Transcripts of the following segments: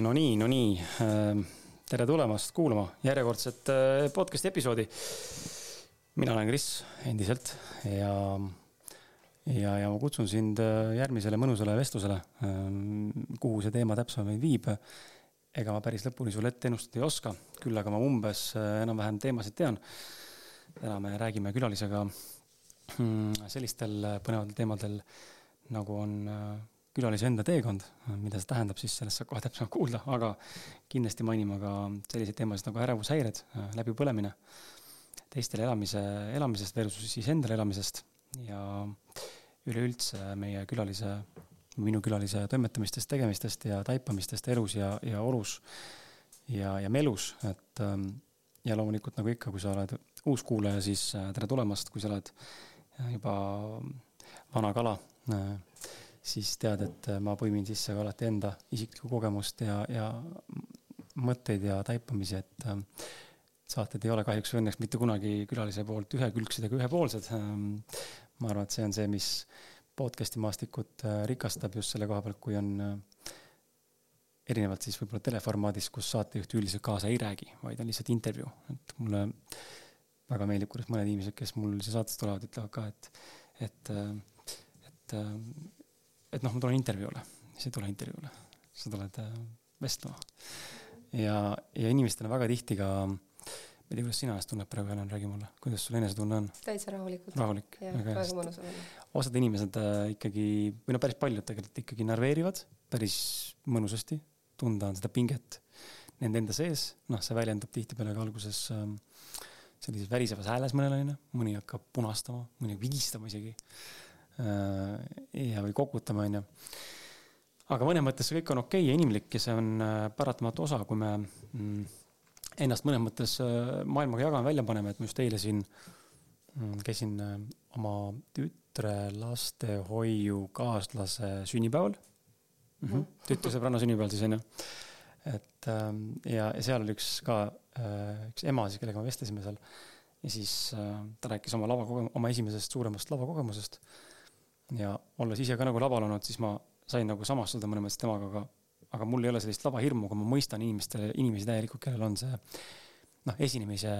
no nii, no nii. Äh, tere tulemast kuulama järjekordset äh, podcast'i episoodi. mina olen Kris endiselt ja, ja, ja ma kutsun sind äh, järgmisele mõnusale vestlusele. kuhu see teema täpsemalt viib? ega ma päris lõpuni sulle ette ennustada ei oska, küll aga ma umbes enam-vähem teemasid tean. täna me räägime külalisega mm, sellistel põnevatel teemadel nagu on külalise enda teekond, mida see tähendab, siis sellest saab kohe täpsemalt kuulda, aga kindlasti mainima ka selliseid teemasid nagu ärevushäired, läbipõlemine, teistele elamise, elamisest versus siis endale elamisest ja üleüldse meie külalise, minu külalise toimetamistest, tegemistest ja taipamistest elus ja, ja olus ja, ja melus, et ähm, ja loomulikult nagu ikka, kui sa oled uus kuulaja, siis äh, tere tulemast, kui sa oled äh, juba vana kala äh, siis tead, et äh, ma põimin sisse ka alati enda isiklikku kogemust ja, ja mõtteid ja taipamisi, et ähm, saated ei ole kahjuks või õnneks mitte kunagi külalise poolt ühekülgsed ega ühepoolsed. Ähm, ma arvan, et see on see, mis podcast'i maastikut äh, rikastab just selle koha pealt, kui on äh, erinevalt siis võib-olla teleformaadis, kus saatejuht üldiselt kaasa ei räägi, vaid on lihtsalt intervjuu, et mulle väga meeldib, kuidas mõned inimesed, kes mul siia saatesse tulevad, ütlevad ka, et, et, et et noh, ma tulen intervjuule, siis ei tule intervjuule, sa tuled äh, vestlema. ja, ja inimestel on väga tihti ka, ma ei tea, kuidas sina ennast tunned praegu, Helen, räägi mulle, kuidas sul enesetunne on? täitsa rahulikult. rahulik. väga mõnus on. osad inimesed äh, ikkagi, või no päris paljud tegelikult ikkagi närveerivad päris mõnusasti, tunda on seda pinget nende enda sees, noh, see väljendub tihtipeale ka alguses äh, sellises värisevas hääles mõnel on ju, mõni hakkab punastama, mõni vigistama isegi ja, või kokutama, on ju. aga mõnes mõttes see kõik on okei okay ja inimlik ja see on äh, paratamatu osa, kui me mm, ennast mõnes mõttes äh, maailmaga jagame, välja paneme, et ma just eile siin mm, käisin oma tütre lastehoiukaaslase sünnipäeval mm. -hmm. tütresõbranna sünnipäeval siis on ju. et ähm, ja, ja seal oli üks ka, üks ema siis, kellega me vestlesime seal. ja siis ta rääkis oma lavakogemusest, oma esimesest suuremast lavakogemusest ja olles ise ka nagu laval olnud, siis ma sain nagu samastuda mõnes mõttes temaga, aga, aga mul ei ole sellist lavahirmu, aga ma mõistan inimestele, inimesi täielikult, kellel on see noh, esinemise,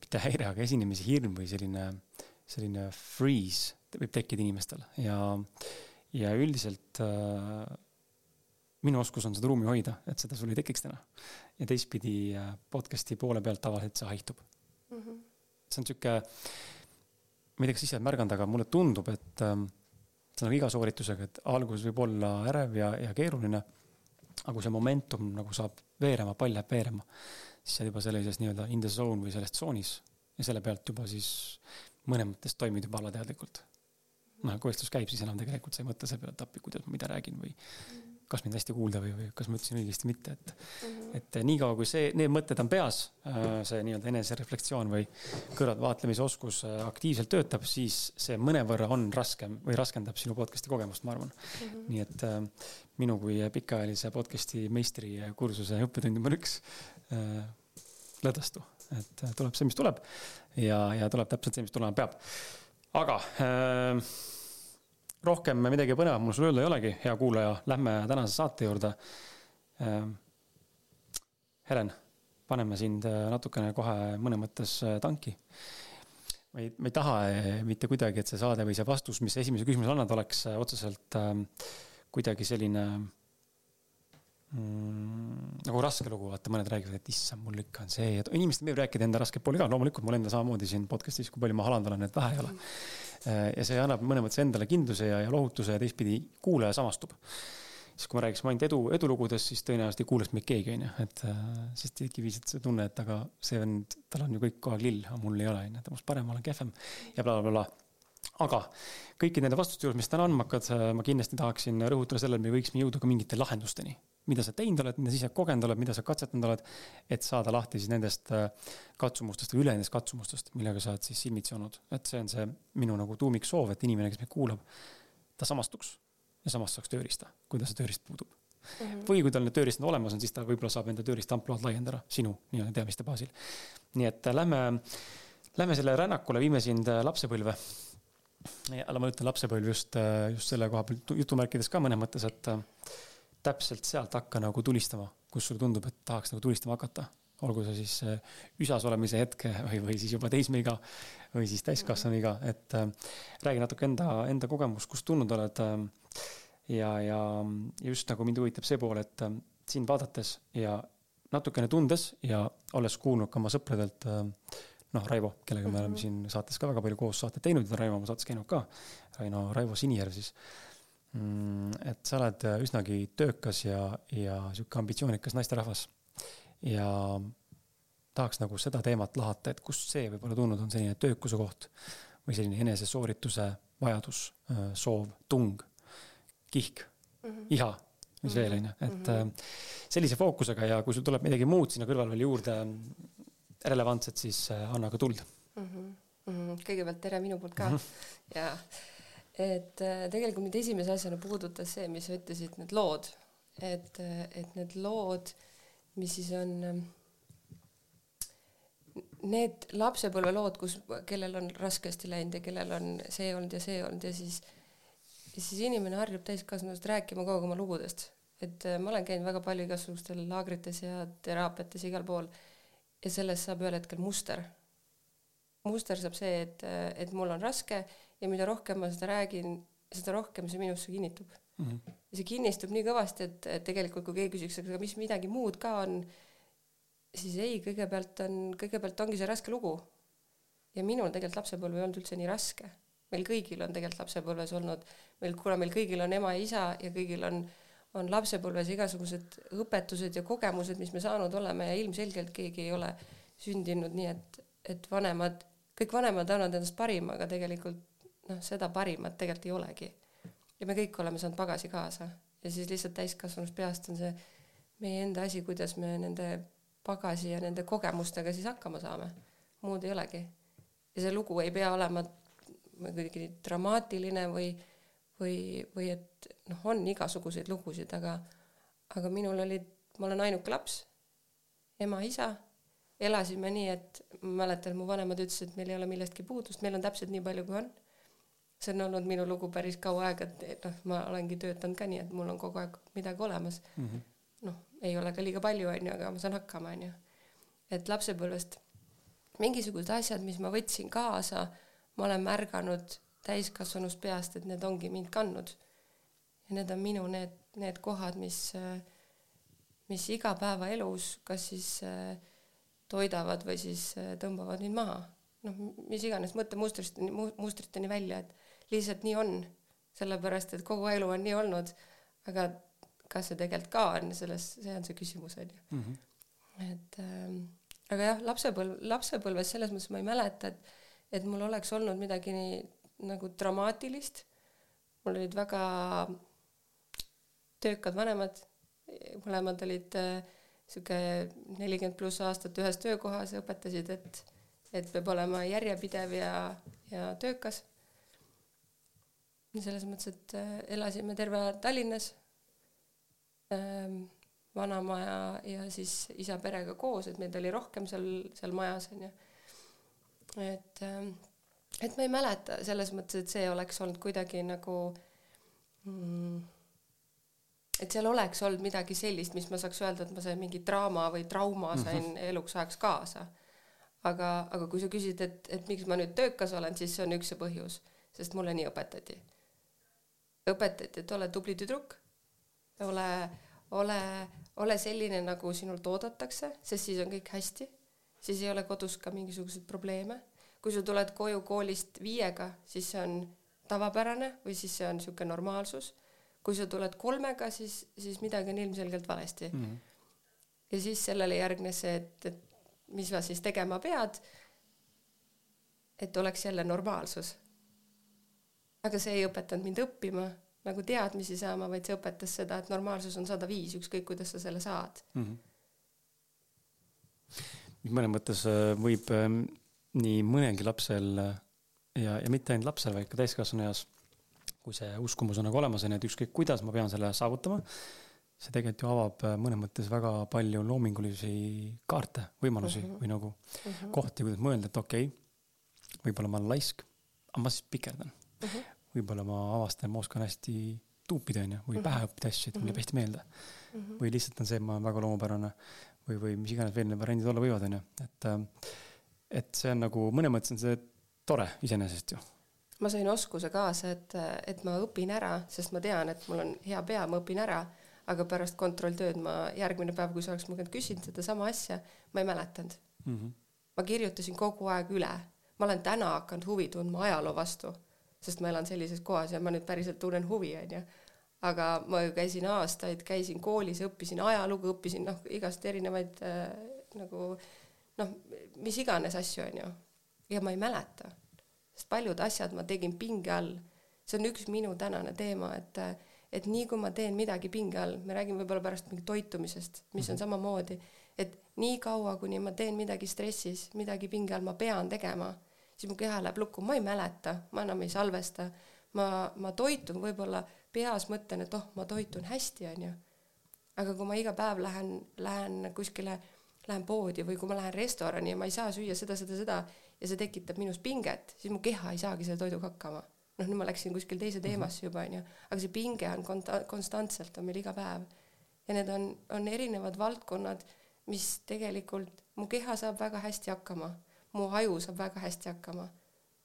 mitte häire, aga esinemise hirm või selline, selline freeze võib tekkida inimestel ja, ja üldiselt äh, minu oskus on seda ruumi hoida, et seda sul ei tekiks täna. ja teistpidi äh, podcast'i poole pealt tavaliselt see haihtub mm. -hmm. see on sihuke ma ei tea, kas ise oled märganud, aga mulle tundub, et ähm, see on nagu iga sooritusega, et algus võib olla ärev ja, ja keeruline. aga kui see momentum nagu saab veerema, pall läheb veerema, siis sa oled juba sellises nii-öelda in the zone või selles tsoonis ja selle pealt juba siis mõnes mõttes toimid juba alateadlikult. noh, kui vestlus käib, siis enam tegelikult sa ei mõtle selle peale, et appi, kuidas ma mida räägin või mm kas mind hästi kuulda või, või kas ma ütlesin õigesti, mitte, et mm. -hmm. et niikaua, kui see, need mõtted on peas, äh, see nii-öelda enesereflektsioon või kõrvaltvaatlemise oskus äh, aktiivselt töötab, siis see mõnevõrra on raskem või raskendab sinu podcast'i kogemust, ma arvan mm. -hmm. nii et äh, minu kui pikaajalise podcast'i meistri kursuse õppetund number üks lõdvestu, et tuleb see, mis tuleb ja, ja tuleb täpselt see, mis tulema peab. aga äh, rohkem midagi põnevat mul sulle öelda ei olegi, hea kuulaja, lähme tänase saate juurde. Ähm, Helen, paneme sind äh, natukene kohe mõnes mõttes äh, tanki. ma ei, ma ei taha äh, mitte kuidagi, et see saade või see vastus, mis esimese küsimuse annad, oleks otseselt ähm, kuidagi selline mm, nagu raske lugu, vaata, mõned räägivad, et issand, mul ikka on see ja inimestel meeldib rääkida enda rasket pooli ka, loomulikult mul endal samamoodi siin podcast'is, kui palju ma halandan, et vähe ei ole. Äh, ja see annab mõnes mõttes endale kindluse ja, ja lohutuse ja teistpidi kuulaja samastub. siis kui me räägiksime ainult edu, edulugudest, siis tõenäoliselt ei kuulaks meid keegi, on ju, et äh, sest tekib lihtsalt see tunne, et aga see vend, tal on ju kõik kogu aeg lill, aga mul ei ole, on ju, must parem, ma olen kehvem ja blablabla bla, bla aga kõikide nende vastuste juures, mis täna andma hakkad, ma kindlasti tahaksin rõhutada sellele, et me võiksime jõuda ka mingite lahendusteni. Mida sa teinud oled, mida sa ise kogenud oled, mida sa katsetanud oled, et saada lahti siis nendest äh, katsumustest või üle nendest katsumustest, millega sa oled siis silmitsi olnud. et see on see minu nagu tuumiksoov, et inimene, kes meid kuulab, ta samastuks ja samastaks tööriista, kui tal see tööriist puudub Mm -hmm. või kui tal need tööriistad olemas on, siis ta võib-olla saab enda tööriista ampluaad laiendada sinu nii-öelda teadmiste baasil. nii et äh, lähme, lähme selle rännakule, viime sind äh, lapsepõlve aga ma ütlen lapsepõlv just, just selle koha pealt jutumärkides ka mõnes mõttes, et, täpselt sealt hakka nagu tulistama, kus sulle tundub, et tahaks nagu tulistama hakata. olgu see siis äh, üsas olemise hetke või, või siis juba teismeiga või siis täiskasvanuiga, et äh, räägi natuke enda, enda kogemust, kust tulnud oled äh,. ja, ja just nagu mind huvitab see pool, et äh, sind vaadates ja natukene tundes ja olles kuulnud ka oma sõpradelt äh, noh, Raivo, kellega me oleme mhm. siin saates ka väga palju koos saateid teinud ja Raivo oma saates käinud ka. Raino, Raivo Sinijärv siis mm,. Et sa oled üsnagi töökas ja, ja sihuke ambitsioonikas naisterahvas. ja tahaks nagu seda teemat lahata, et kust see võib-olla tulnud on, selline töökuse koht või selline enesesoorituse vajadus, äh, soov, tung, kihk mm, -hmm. iha, mis mm -hmm. veel on ju, et mm -hmm. sellise fookusega ja kui sul tuleb midagi muud sinna kõrval veel juurde relevantset, siis äh, anna ka tuld mm. -hmm. kõigepealt tere minu poolt ka mm -hmm. ja et äh, tegelikult mind esimese asjana puudutas see, mis sa ütlesid, need lood, et, äh, et need lood, mis siis on need lapsepõlvelood, kus, kellel on raskesti läinud ja kellel on see olnud ja see olnud ja siis, siis inimene harjub täiskasvanust rääkima kogu aeg oma lugudest. et ma olen käinud väga palju igasugustel laagrites ja teraapiates igal pool ja sellest saab ühel hetkel muster. muster saab see, et, et mul on raske ja mida rohkem ma seda räägin, seda rohkem see minusse kinnitub mm. -hmm. ja see kinnistub nii kõvasti, et, et tegelikult kui keegi küsiks, aga mis midagi muud ka on, siis ei, kõigepealt on, kõigepealt ongi see raske lugu. ja minul tegelikult lapsepõlv ei olnud üldse nii raske. meil kõigil on tegelikult lapsepõlves olnud, meil, kuna meil kõigil on ema ja isa ja kõigil on on lapsepõlves igasugused õpetused ja kogemused, mis me saanud oleme ja ilmselgelt keegi ei ole sündinud nii, et, et vanemad, kõik vanemad annavad endast parima, aga tegelikult noh, seda parimat tegelikult ei olegi. ja me kõik oleme saanud pagasi kaasa ja siis lihtsalt täiskasvanust peast on see meie enda asi, kuidas me nende pagasi ja nende kogemustega siis hakkama saame. muud ei olegi. ja see lugu ei pea olema kuidagi dramaatiline või või, või et noh, on igasuguseid lugusid, aga, aga minul olid, ma olen ainuke laps, ema, isa, elasime nii, et ma mäletan, mu vanemad ütlesid, et meil ei ole millestki puudust, meil on täpselt nii palju, kui on. See on olnud minu lugu päris kaua aega, et noh, ma olengi töötanud ka nii, et mul on kogu aeg midagi olemas mm. -hmm. noh, ei ole ka liiga palju, on ju, aga ma saan hakkama, on ju. et lapsepõlvest mingisugused asjad, mis ma võtsin kaasa, ma olen märganud täiskasvanust peast, et need ongi mind kandnud. ja need on minu need, need kohad, mis, mis igapäevaelus kas siis toidavad või siis tõmbavad mind maha. noh, mis iganes mõttemustrist, mustriteni välja, et lihtsalt nii on, sellepärast et kogu elu on nii olnud, aga kas see tegelikult ka on, selles, see on see küsimus, on ju. Mhm. et ähm, aga jah, lapsepõlv, lapsepõlves selles mõttes ma ei mäleta, et et mul oleks olnud midagi nii nagu dramaatilist. mul olid väga töökad vanemad, mõlemad olid äh, sihuke nelikümmend pluss aastat ühes töökohas ja õpetasid, et, et peab olema järjepidev ja, ja töökas. Selles mõttes, et äh, elasime terve aja Tallinnas ähm,, vanamaja ja siis isa perega koos, et meid oli rohkem seal, seal majas onju. et ähm, et ma ei mäleta selles mõttes, et see oleks olnud kuidagi nagu mm, et seal oleks olnud midagi sellist, mis ma saaks öelda, et ma sain mingi draama või trauma mhm. sain mm -hmm. eluks ajaks kaasa. aga, aga kui sa küsid, et, et miks ma nüüd töökas olen, siis see on üks see põhjus, sest mulle nii õpetati. Õpetati, et ole tubli tüdruk, ole, ole, ole selline, nagu sinult oodatakse, sest siis on kõik hästi, siis ei ole kodus ka mingisuguseid probleeme kui sa tuled koju koolist viiega, siis see on tavapärane või siis see on niisugune normaalsus. kui sa tuled kolmega, siis, siis midagi on ilmselgelt valesti mm. -hmm. ja siis sellele järgnes see, et, et mis sa siis tegema pead, et oleks jälle normaalsus. Aga see ei õpetanud mind õppima nagu teadmisi saama, vaid see õpetas seda, et normaalsus on sada viis, ükskõik kuidas sa selle saad mm. -hmm. mõnes mõttes äh, võib ähm, nii mõnelgi lapsel ja, ja mitte ainult lapsel, vaid ka täiskasvanu eas, kui see uskumus on nagu olemas, on ju, et ükskõik kuidas ma pean selle saavutama, see tegelikult ju avab mõnes mõttes väga palju loomingulisi kaarte, võimalusi uh mhm. -huh. või nagu uh mhm. -huh. kohti, kuidas mõelda, et okei okay,, võib-olla ma olen laisk, aga ma siis pikerdan uh. Mhm. -huh. Võib-olla ma avastan, ma oskan hästi tuupida, onju, või pähe õppida asju, et mulle jääb hästi meelde mm. -hmm. või lihtsalt on see, et ma olen väga loomupärane või, või mis iganes veel need variandid olla võivad, onju, et, äh, et see on nagu mõnes mõttes on see tore iseenesest ju. ma sain oskuse kaasa, et, et ma õpin ära, sest ma tean, et mul on hea pea, ma õpin ära, aga pärast kontrolltööd ma järgmine päev, kui sa oleks mu käest küsinud sedasama asja, ma ei mäletanud mm. -hmm. ma kirjutasin kogu aeg üle, ma olen täna hakanud huvi tundma ajaloo vastu, sest ma elan sellises kohas ja ma nüüd päriselt tunnen huvi, onju aga ma ju käisin aastaid, käisin koolis, õppisin ajalugu, õppisin noh, igast erinevaid äh, nagu noh, mis iganes asju, onju ja ma ei mäleta, sest paljud asjad ma tegin pinge all. see on üks minu tänane teema, et, et nii kui ma teen midagi pinge all, me räägime võib-olla pärast mingi toitumisest, mis on mhm. samamoodi, et nii kaua, kuni ma teen midagi stressis, midagi pinge all ma pean tegema, siis mu keha läheb lukku, ma ei mäleta, ma enam ei salvesta, ma, ma toitun võib-olla peas mõtlen, et oh, ma toitun hästi, onju. aga kui ma iga päev lähen, lähen kuskile, lähen poodi või kui ma lähen restorani ja ma ei saa süüa seda, seda, seda ja see tekitab minus pinget, siis mu keha ei saagi selle toiduga hakkama. noh, nüüd ma läksin kuskil teise mhm. teemasse juba onju, aga see pinge on konta-, konstantselt on meil iga päev. ja need on, on erinevad valdkonnad, mis tegelikult mu keha saab väga hästi hakkama, mu aju saab väga hästi hakkama.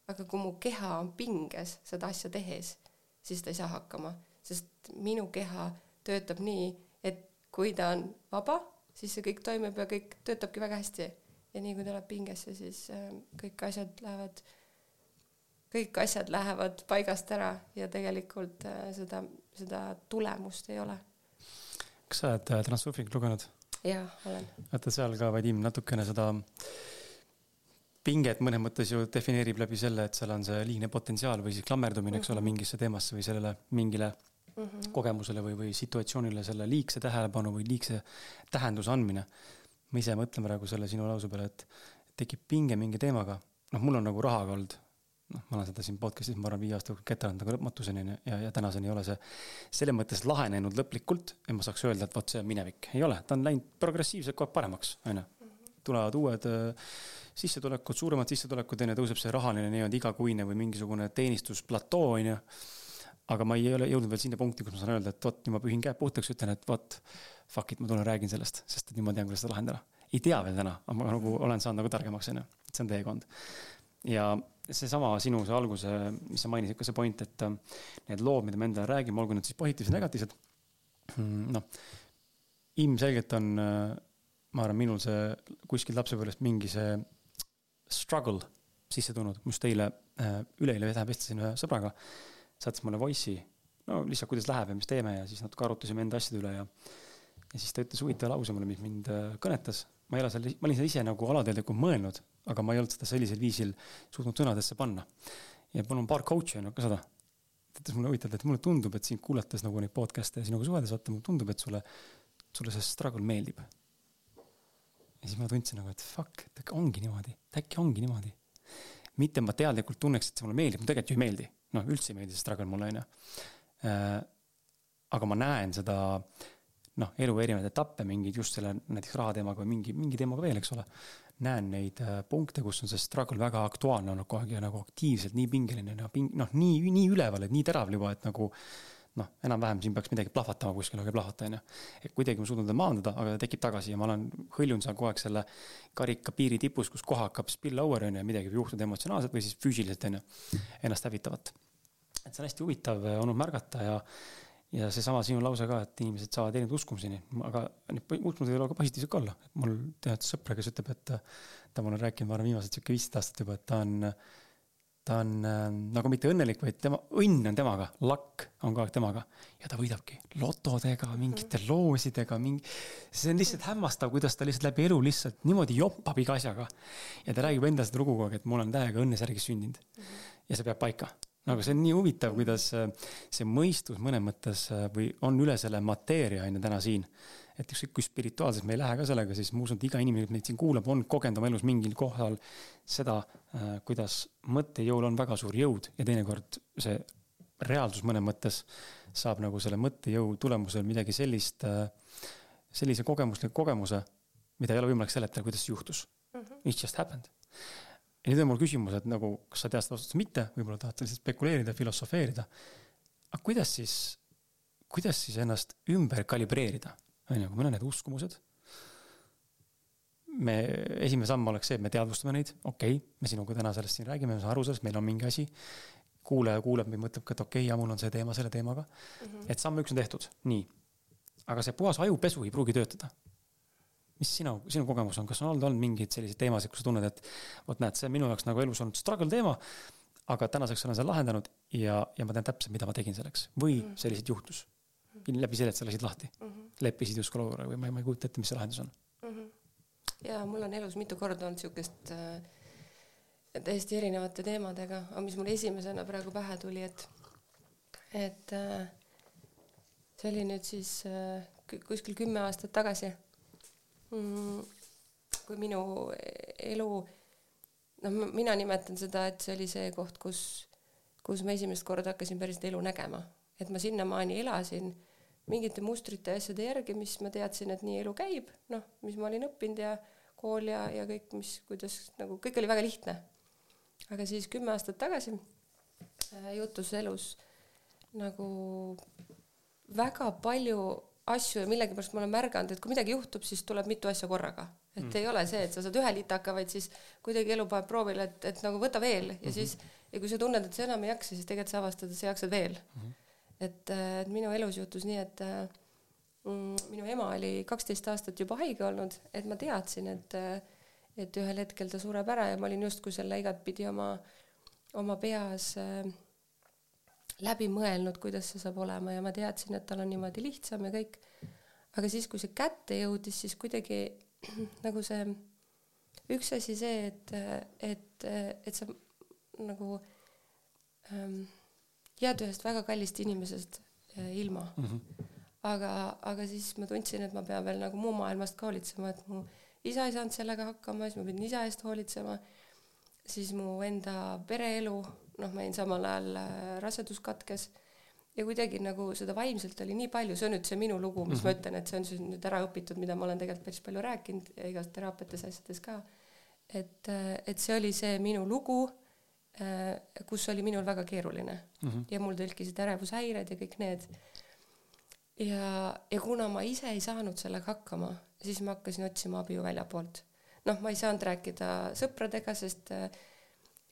aga kui mu keha on pinges seda asja tehes, siis ta ei saa hakkama, sest minu keha töötab nii, et kui ta on vaba, siis see kõik toimib ja kõik töötabki väga hästi ja nii kui tuleb pingesse, siis äh, kõik asjad lähevad, kõik asjad lähevad paigast ära ja tegelikult äh, seda, seda tulemust ei ole. kas sa oled äh, Transsurfingit lugenud? jah, olen. vaata seal ka Vadim natukene seda pinget mõnes mõttes ju defineerib läbi selle, et seal on see liigne potentsiaal või siis klammerdumine, eks mm -hmm. ole, mhm. mingisse teemasse või sellele mingile mm -hmm. kogemusele või, või situatsioonile selle liigse tähelepanu või liigse tähenduse andmine ma ise mõtlen praegu selle sinu lause peale, et tekib pinge mingi teemaga, noh, mul on nagu rahaga olnud, noh, ma olen seda siin podcast'is, ma arvan, viie aasta jooksul ketanud nagu lõpmatuseni onju ja, ja tänaseni ei ole see selles mõttes lahenenud lõplikult, et ma saaks öelda, et vot see on minevik, ei ole, ta on läinud progressiivselt kogu aeg paremaks, onju. tulevad uued äh, sissetulekud, suuremad sissetulekud, onju, tõuseb see rahaline nii-öelda igakuine või mingisugune teenistusplatoo, onju. aga ma ei ole jõudnud veel sinna punkti, kus ma saan öelda, et vot nüüd ma pühin käed puhtaks, ütlen, et vot fuck it, ma tulen räägin sellest, sest et nüüd ma tean, kuidas seda lahendada. ei tea veel täna, aga ma nagu olen saanud nagu targemaks, onju, et see on teekond. ja seesama sinu see alguse, mis sa mainisid, ka see point, et äh, need lood, mida me endale räägime, olgu need siis positiivsed, negatiivsed. Mm, noh, ilmselgelt on, äh, ma arvan, minul see kuskilt lapsepõlvest mingi see struggle sisse tulnud, just eile, äh, üleeile vestlesin ühe sõbraga, saatis mulle voice'i, no lihtsalt, kuidas läheb ja mis teeme ja siis natuke arutasime enda asjade üle ja ja siis ta ütles huvitava lause mulle, mis mind äh, kõnetas. ma ei ole seal, ma olin seda ise nagu alateadlikult mõelnud, aga ma ei olnud seda sellisel viisil suutnud sõnadesse panna. ja mul on paar coach'i on ka seda. ta ütles mulle huvitavalt, et mulle tundub, et sind kuulates nagu neid podcast'e ja sinuga suheldes, vaata mulle tundub, et sulle, sulle see struggle meeldib. Ja siis ma tundsin nagu, et fuck, et ongi niimoodi, et äkki ongi niimoodi. mitte ma teadlikult tunneks, et see mulle meeldib, mulle tegelikult ju ei meeldi. noh, üldse ei meeldi see struggle mulle, onju. Äh, aga ma näen seda noh, elu erinevaid etappe, mingeid just selle näiteks raha teemaga või mingi, mingi teemaga veel, eks ole. näen neid äh, punkte, kus on see struggle väga aktuaalne olnud kogu aeg ja nagu aktiivselt nii pingeline ja ping-, noh, nii, nii üleval, et nii terav juba, et nagu noh, enam-vähem siin peaks midagi plahvatama kuskil, aga ei plahvata, onju. et kuidagi ma suudan teda maandada, aga ta tekib tagasi ja ma olen, hõljun seal kogu aeg selle karika piiri tipus, kus koha hakkab spill over, onju, ja midagi võib juhtuda emotsionaalselt või siis füüsiliselt, onju, ennast hävitavat. et see on hästi huvitav olnud märgata ja ja seesama sinu lause ka, et inimesed saavad erinevaid uskumuseni, aga need uskumused ei ole ka positiivsed ka olla. mul tead sõpra, kes ütleb, et ta mulle on rääkinud, ma arvan, viimased sihuke viisteist aastat juba, et ta on, ta on äh, nagu mitte õnnelik, vaid tema, õnn on temaga, lakk on kogu aeg temaga. ja ta võidabki lotodega, mingite loosidega, mingi, see on lihtsalt hämmastav, kuidas ta lihtsalt läbi elu lihtsalt niimoodi joppab iga asjaga. ja ta räägib enda seda lugu kogu aeg, et ma olen täiega õnnesärgis sündinud. ja see peab paika nagu see on nii huvitav, kuidas äh, see mõistus mõnes mõttes äh, või on üle selle mateeria on ju täna siin. Et ükskõik kui spirituaalselt me ei lähe ka sellega, siis ma usun, et iga inimene, kes meid siin kuulab, on kogenud oma elus mingil kohal seda, äh, kuidas mõttejõul on väga suur jõud ja teinekord see reaalsus mõnes mõttes saab nagu selle mõttejõu tulemusel midagi sellist, sellise kogemusliku kogemuse, mida ei ole võimalik seletada, kuidas see juhtus mm. -hmm. It just happened ja nüüd on mul küsimus, et nagu, kas sa tead seda vastust või mitte, võib-olla tahad lihtsalt spekuleerida, filosofeerida. aga kuidas siis kuidas siis ennast ümber kalibreerida, on ju, kui meil on need uskumused. me, esimene samm oleks see, et me teadvustame neid, okei okay,, me sinuga täna sellest siin räägime, me saame aru sellest, meil on mingi asi. kuulaja kuuleb või mõtleb ka, et okei okay,, ja mul on see teema selle teemaga mm. -hmm. et samm üks on tehtud, nii. aga see puhas ajupesu ei pruugi töötada mis sinu, sinu kogemus on, kas on olnud, olnud mingeid selliseid teemasid, kus sa tunned, et vot näed, see on minu jaoks nagu elus olnud struggle teema, aga tänaseks olen selle lahendanud ja, ja ma tean täpselt, mida ma tegin selleks või mm. selliselt juhtus. Läbi selle, et sa lasid lahti mm, -hmm. leppisid justkui olukorraga või ma ei, ma ei kujuta ette, mis see lahendus on mm. -hmm. ja mul on elus mitu korda olnud siukest äh, täiesti erinevate teemadega, aga mis mul esimesena praegu pähe tuli, et, et äh, see oli nüüd siis äh, kuskil kümme aastat tagasi mm,. kui minu elu noh, mina nimetan seda, et see oli see koht, kus, kus ma esimest korda hakkasin päriselt elu nägema, et ma sinnamaani elasin mingite mustrite ja asjade järgi, mis ma teadsin, et nii elu käib, noh, mis ma olin õppinud ja kool ja, ja kõik, mis, kuidas nagu kõik oli väga lihtne. aga siis kümme aastat tagasi äh, juhtus elus nagu väga palju asju ja millegipärast ma olen märganud, et kui midagi juhtub, siis tuleb mitu asja korraga. et mm. ei ole see, et sa saad ühe litaka, vaid siis kuidagi elu paneb proovile, et, et nagu võta veel ja mm -hmm. siis ja kui sa tunned, et sa enam ei jaksa, siis tegelikult sa avastad, et sa jaksad veel mm. -hmm. Et, et minu elus juhtus nii, et mm, minu ema oli kaksteist aastat juba haige olnud, et ma teadsin, et et ühel hetkel ta sureb ära ja ma olin justkui selle igatpidi oma, oma peas äh, läbi mõelnud, kuidas see saab olema ja ma teadsin, et tal on niimoodi lihtsam ja kõik. aga siis, kui see kätte jõudis, siis kuidagi nagu see üks asi see, et, et, et sa nagu ähm, jääd ühest väga kallist inimesest äh, ilma mm. -hmm. aga, aga siis ma tundsin, et ma pean veel nagu muu maailmast ka hoolitsema, et mu isa ei saanud sellega hakkama, siis ma pidin isa eest hoolitsema, siis mu enda pereelu noh, ma jäin samal ajal äh, rasedus katkes ja kuidagi nagu seda vaimselt oli nii palju, see on nüüd see minu lugu, mis mm -hmm. ma mhm. ütlen, et see on siis nüüd ära õpitud, mida ma olen tegelikult päris palju rääkinud ja igas teraapiates asjades ka. et, äh, et see oli see minu lugu, kus oli minul väga keeruline mm -hmm. ja mul tõlkisid ärevushäired ja kõik need. ja, ja kuna ma ise ei saanud sellega hakkama, siis ma hakkasin otsima abi ju väljapoolt. noh, ma ei saanud rääkida sõpradega, sest äh,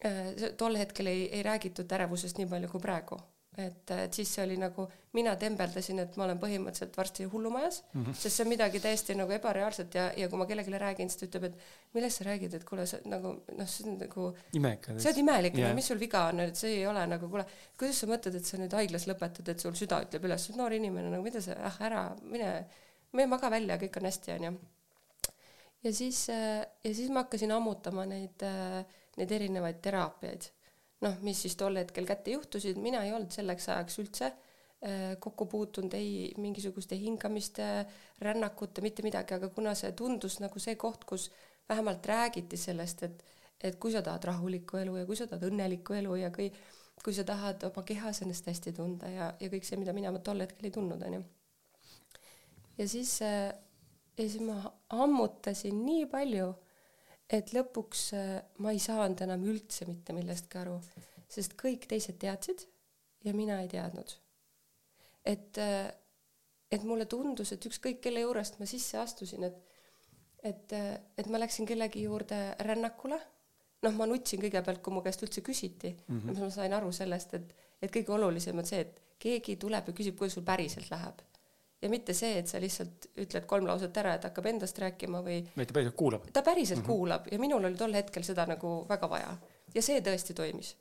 Äh, tol hetkel ei, ei räägitud ärevusest nii palju kui praegu. Et, et siis see oli nagu, mina tembeldasin, et ma olen põhimõtteliselt varsti hullumajas mm, -hmm. sest see on midagi täiesti nagu ebareaalset ja, ja kui ma kellelegi räägin, siis ta ütleb, et millest sa räägid, et kuule, sa nagu noh, see on nagu imelik. sa oled imelik yeah., mis sul viga on, et see ei ole nagu, kuule, kuidas sa mõtled, et sa nüüd haiglas lõpetad, et sul süda ütleb üles, sa oled noor inimene, nagu mida sa, ah ära, mine, mine maga välja, kõik on hästi, onju. ja siis, äh, ja siis ma hakkasin ammutama neid äh, neid erinevaid teraapiaid. Noh, mis siis tol hetkel kätte juhtusid, mina ei olnud selleks ajaks üldse äh, kokku puutunud ei mingisuguste hingamiste, rännakute, mitte midagi, aga kuna see tundus nagu see koht, kus vähemalt räägiti sellest, et et kui sa tahad rahulikku elu ja kui sa tahad õnnelikku elu ja kui, kui sa tahad oma kehas ennast hästi tunda ja, ja kõik see, mida mina tol hetkel ei tundnud, onju. ja siis, äh, ja siis ma ammutasin nii palju et lõpuks äh, ma ei saanud enam üldse mitte millestki aru, sest kõik teised teadsid ja mina ei teadnud. et, äh, et mulle tundus, et ükskõik kelle juurest ma sisse astusin, et et, äh, et ma läksin kellegi juurde rännakule, noh, ma nutsin kõigepealt, kui mu käest üldse küsiti mm, -hmm. ma sain aru sellest, et, et kõige olulisem on see, et keegi tuleb ja küsib, kuidas sul päriselt läheb ja mitte see, et sa lihtsalt ütled kolm lauset ära, et hakkab endast rääkima või vaid ta päriselt kuulab. ta päriselt mm -hmm. kuulab ja minul oli tol hetkel seda nagu väga vaja ja see tõesti toimis.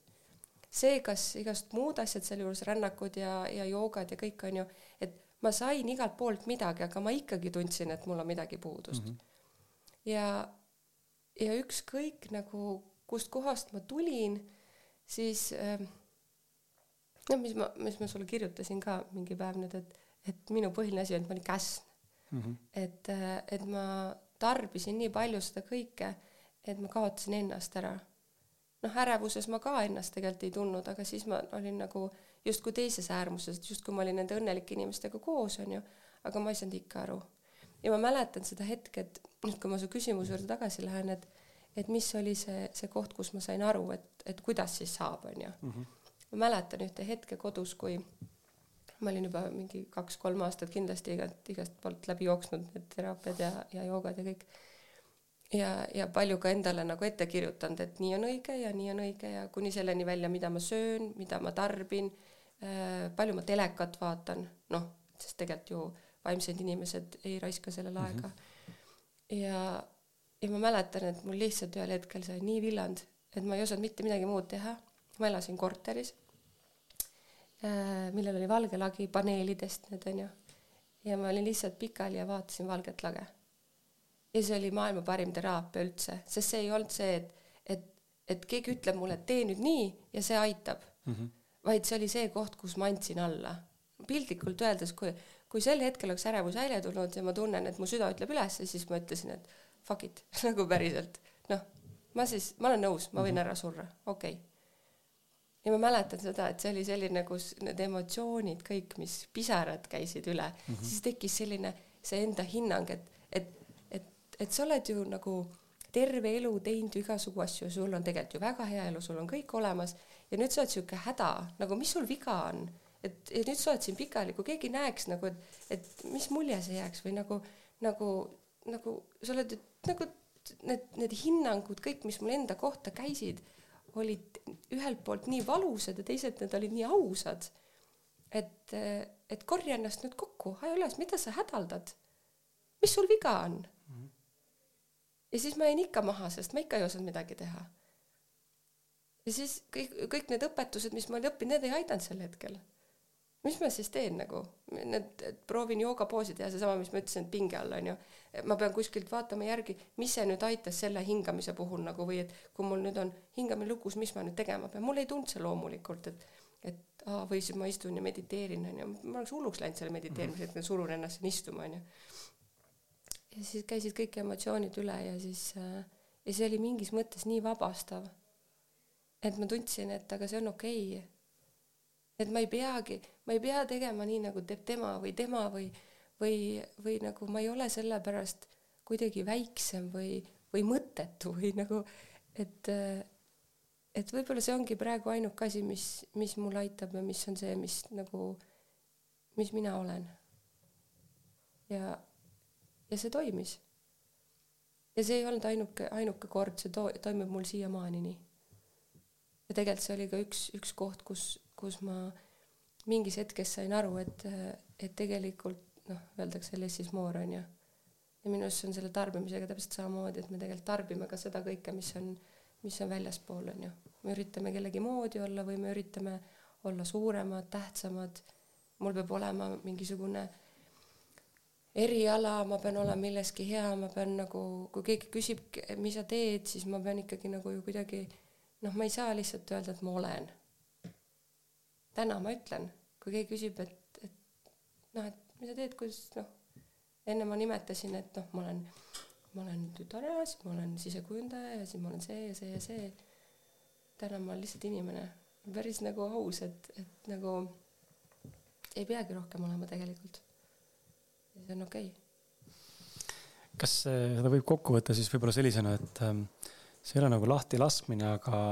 see, kas igast muud asjad sealjuures, rännakud ja, ja joogad ja kõik on ju, et ma sain igalt poolt midagi, aga ma ikkagi tundsin, et mul on midagi puudust mm. -hmm. ja, ja ükskõik nagu kustkohast ma tulin, siis äh, noh, mis ma, mis ma sulle kirjutasin ka mingi päev nüüd, et et minu põhiline asi on, et ma olin käsn mm. -hmm. et, äh, et ma tarbisin nii palju seda kõike, et ma kaotasin ennast ära. noh, ärevuses ma ka ennast tegelikult ei tundnud, aga siis ma olin nagu justkui teises äärmuses, et justkui ma olin nende õnnelike inimestega koos, onju, aga ma ei saanud ikka aru. ja ma mäletan seda hetke, et nüüd, kui ma su küsimuse juurde tagasi lähen, et et mis oli see, see koht, kus ma sain aru, et, et kuidas siis saab, onju. Mhm. ma mäletan ühte hetke kodus, kui ma olin juba mingi kaks-kolm aastat kindlasti igast, igast poolt läbi jooksnud need teraapiad ja, ja joogad ja kõik. ja, ja palju ka endale nagu ette kirjutanud, et nii on õige ja nii on õige ja kuni selleni välja, mida ma söön, mida ma tarbin äh,, palju ma telekat vaatan, noh, sest tegelikult ju vaimsed inimesed ei raiska sellele mm -hmm. aega. ja, ja ma mäletan, et mul lihtsalt ühel hetkel sai nii villand, et ma ei osanud mitte midagi muud teha. ma elasin korteris millel oli valge lagi paneelidest need onju. ja ma olin lihtsalt pikali ja vaatasin valget lage. ja see oli maailma parim teraapia üldse, sest see ei olnud see, et, et, et keegi ütleb mulle, et tee nüüd nii ja see aitab mm. -hmm. vaid see oli see koht, kus ma andsin alla. piltlikult öeldes, kui, kui sel hetkel oleks ärevushäire tulnud ja ma tunnen, et mu süda ütleb ülesse, siis ma ütlesin, et fuck it nagu päriselt. noh, ma siis, ma olen nõus, ma võin mm -hmm. ära surra, okei okay ja ma mäletan seda, et see oli selline, kus need emotsioonid kõik, mis pisarad käisid üle mm, -hmm. siis tekkis selline see enda hinnang, et, et, et, et sa oled ju nagu terve elu teinud ju igasugu asju, sul on tegelikult ju väga hea elu, sul on kõik olemas ja nüüd sa oled sihuke häda, nagu mis sul viga on, et ja nüüd sa oled siin pikali, kui keegi näeks nagu, et, et mis mulje see jääks või nagu, nagu, nagu sa oled nagu need, need hinnangud kõik, mis mul enda kohta käisid olid ühelt poolt nii valusad ja teisalt need olid nii ausad. et, et korja ennast nüüd kokku, aja üles, mida sa hädaldad? mis sul viga on mm? -hmm. ja siis ma jäin ikka maha, sest ma ikka ei osanud midagi teha. ja siis kõik, kõik need õpetused, mis ma olin õppinud, need ei aidanud sel hetkel mis ma siis teen nagu, need, proovin joogapoosi teha, seesama, mis ma ütlesin, et pinge all on ju. ma pean kuskilt vaatama järgi, mis see nüüd aitas selle hingamise puhul nagu või et kui mul nüüd on hingamine lukus, mis ma nüüd tegema pean, mul ei tulnud see loomulikult, et et aa, või siis ma istun ja mediteerin on ju, ma oleks hulluks läinud selle mediteerimisega, et ma surun ennast siin istuma on ju. ja siis käisid kõik emotsioonid üle ja siis äh, ja see oli mingis mõttes nii vabastav, et ma tundsin, et aga see on okei okay et ma ei peagi, ma ei pea tegema nii, nagu teeb tema või tema või, või, või nagu ma ei ole sellepärast kuidagi väiksem või, või mõttetu või nagu, et, et võib-olla see ongi praegu ainuke asi, mis, mis mul aitab ja mis on see, mis nagu, mis mina olen. ja, ja see toimis. ja see ei olnud ainuke, ainuke kord, see to-, toimub mul siiamaani nii. ja tegelikult see oli ka üks, üks koht, kus kus ma mingis hetkes sain aru, et, et tegelikult noh, öeldakse less is more on ju. ja minu arust see on selle tarbimisega täpselt samamoodi, et me tegelikult tarbime ka seda kõike, mis on, mis on väljaspool on ju. me üritame kellegi moodi olla või me üritame olla suuremad, tähtsamad. mul peab olema mingisugune eriala, ma pean olema milleski hea, ma pean nagu, kui keegi küsib, mis sa teed, siis ma pean ikkagi nagu ju kuidagi noh, ma ei saa lihtsalt öelda, et ma olen täna ma ütlen, kui keegi küsib, et, et noh, et mis sa teed, kuidas noh, enne ma nimetasin, et noh, ma olen, ma olen tütareas, ma olen sisekujundaja ja siis ma olen see ja see ja see. täna ma olen lihtsalt inimene, päris nagu aus, et, et nagu ei peagi rohkem olema tegelikult. ja see on okei okay. kas seda võib kokku võtta siis võib-olla sellisena, et ähm, see ei ole nagu lahtilaskmine, aga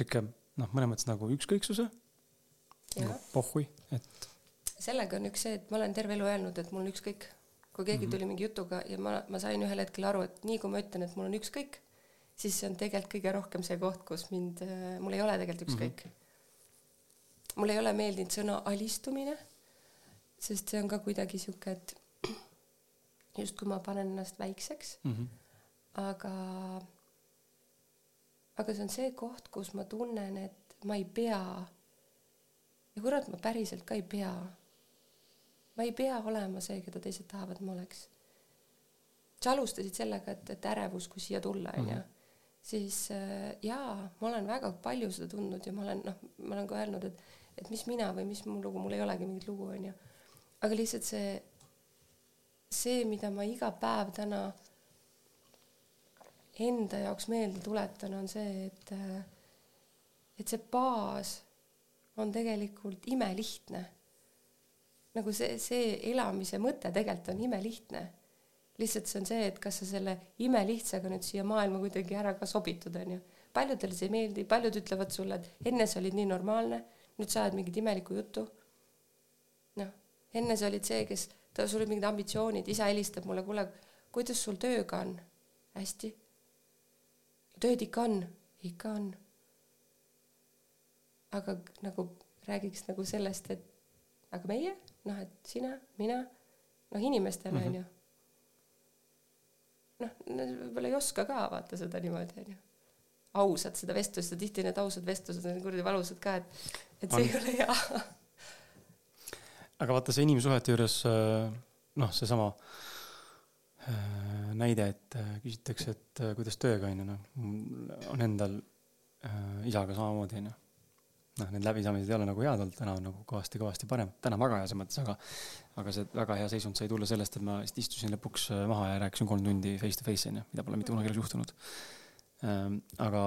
sihuke noh, mõnes mõttes nagu ükskõiksuse. nagu pohhui, et. sellega on üks see, et ma olen terve elu öelnud, et mul on ükskõik. kui keegi mm -hmm. tuli mingi jutuga ja ma, ma sain ühel hetkel aru, et nii kui ma ütlen, et mul on ükskõik, siis see on tegelikult kõige rohkem see koht, kus mind, äh, mul ei ole tegelikult ükskõik mm. -hmm. mulle ei ole meeldinud sõna alistumine, sest see on ka kuidagi sihuke, et justkui ma panen ennast väikseks mm. -hmm. aga aga see on see koht, kus ma tunnen, et ma ei pea. ja kurat, ma päriselt ka ei pea. ma ei pea olema see, keda teised tahavad, ma oleks. sa alustasid sellega, et, et ärevus, kui siia tulla, onju. Mhm. siis äh, jaa, ma olen väga palju seda tundnud ja ma olen, noh, ma olen ka öelnud, et, et mis mina või mis mu lugu, mul ei olegi mingit lugu, onju. aga lihtsalt see, see, mida ma iga päev täna enda jaoks meelde tuletan, on see, et, et see baas on tegelikult imelihtne. nagu see, see elamise mõte tegelikult on imelihtne. lihtsalt see on see, et kas sa selle imelihtsaga nüüd siia maailma kuidagi ära ka sobitud, onju. paljudele see ei meeldi, paljud ütlevad sulle, et enne sa olid nii normaalne, nüüd sa ajad mingit imelikku juttu. noh, enne sa olid see, kes, sul olid mingid ambitsioonid, isa helistab mulle, kuule, kuidas sul tööga on? hästi. Tööd ikka on, ikka on. aga nagu räägiks nagu sellest, et aga meie, noh, et sina, mina, noh, inimestena mm -hmm noh, võib-olla ei oska ka vaata seda niimoodi onju. ausalt seda vestlust ja tihti need ausad vestlused on kuradi valusad ka, et, et see on. ei ole hea. aga vaata see inimsuhete juures äh, noh, seesama äh, näide, et äh, küsitakse, et kuidas tööga onju, noh on endal äh, isaga samamoodi onju noh, need läbisaamised ei ole nagu head olnud, täna on nagu kõvasti-kõvasti parem, täna väga hea selles mõttes, aga aga see väga hea seisund sai tulla sellest, et ma lihtsalt istusin lõpuks äh, maha ja rääkisin kolm tundi face to face onju, mida pole mitte kunagi elus juhtunud ähm,. aga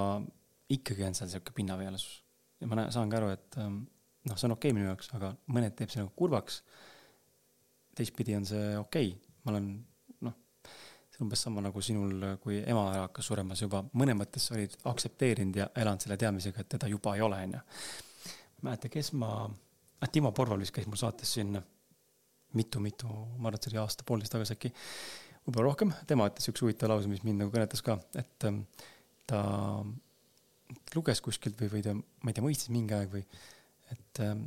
ikkagi on seal sihuke pinnapealsus ja ma näen, saan ka aru, et ähm, noh, see on okei okay minu jaoks, aga mõned teeb see nagu kurvaks. teistpidi on see okei okay., ma olen on umbes sama nagu sinul, kui ema ära hakkas surema, sa juba mõnes mõttes olid aktsepteerinud ja elanud selle teadmisega, et teda juba ei ole, onju. mäleta, kes ma, ah Timo Porval vist käis mul saates siin mitu-mitu, ma arvan, et see oli aasta-poolteist tagasi äkki, võib-olla rohkem, tema ütles üks huvitav lause, mis mind nagu kõnetas ka, et ähm, ta luges kuskilt või, või ta, ma ei tea, mõistis mingi aeg või, et ähm,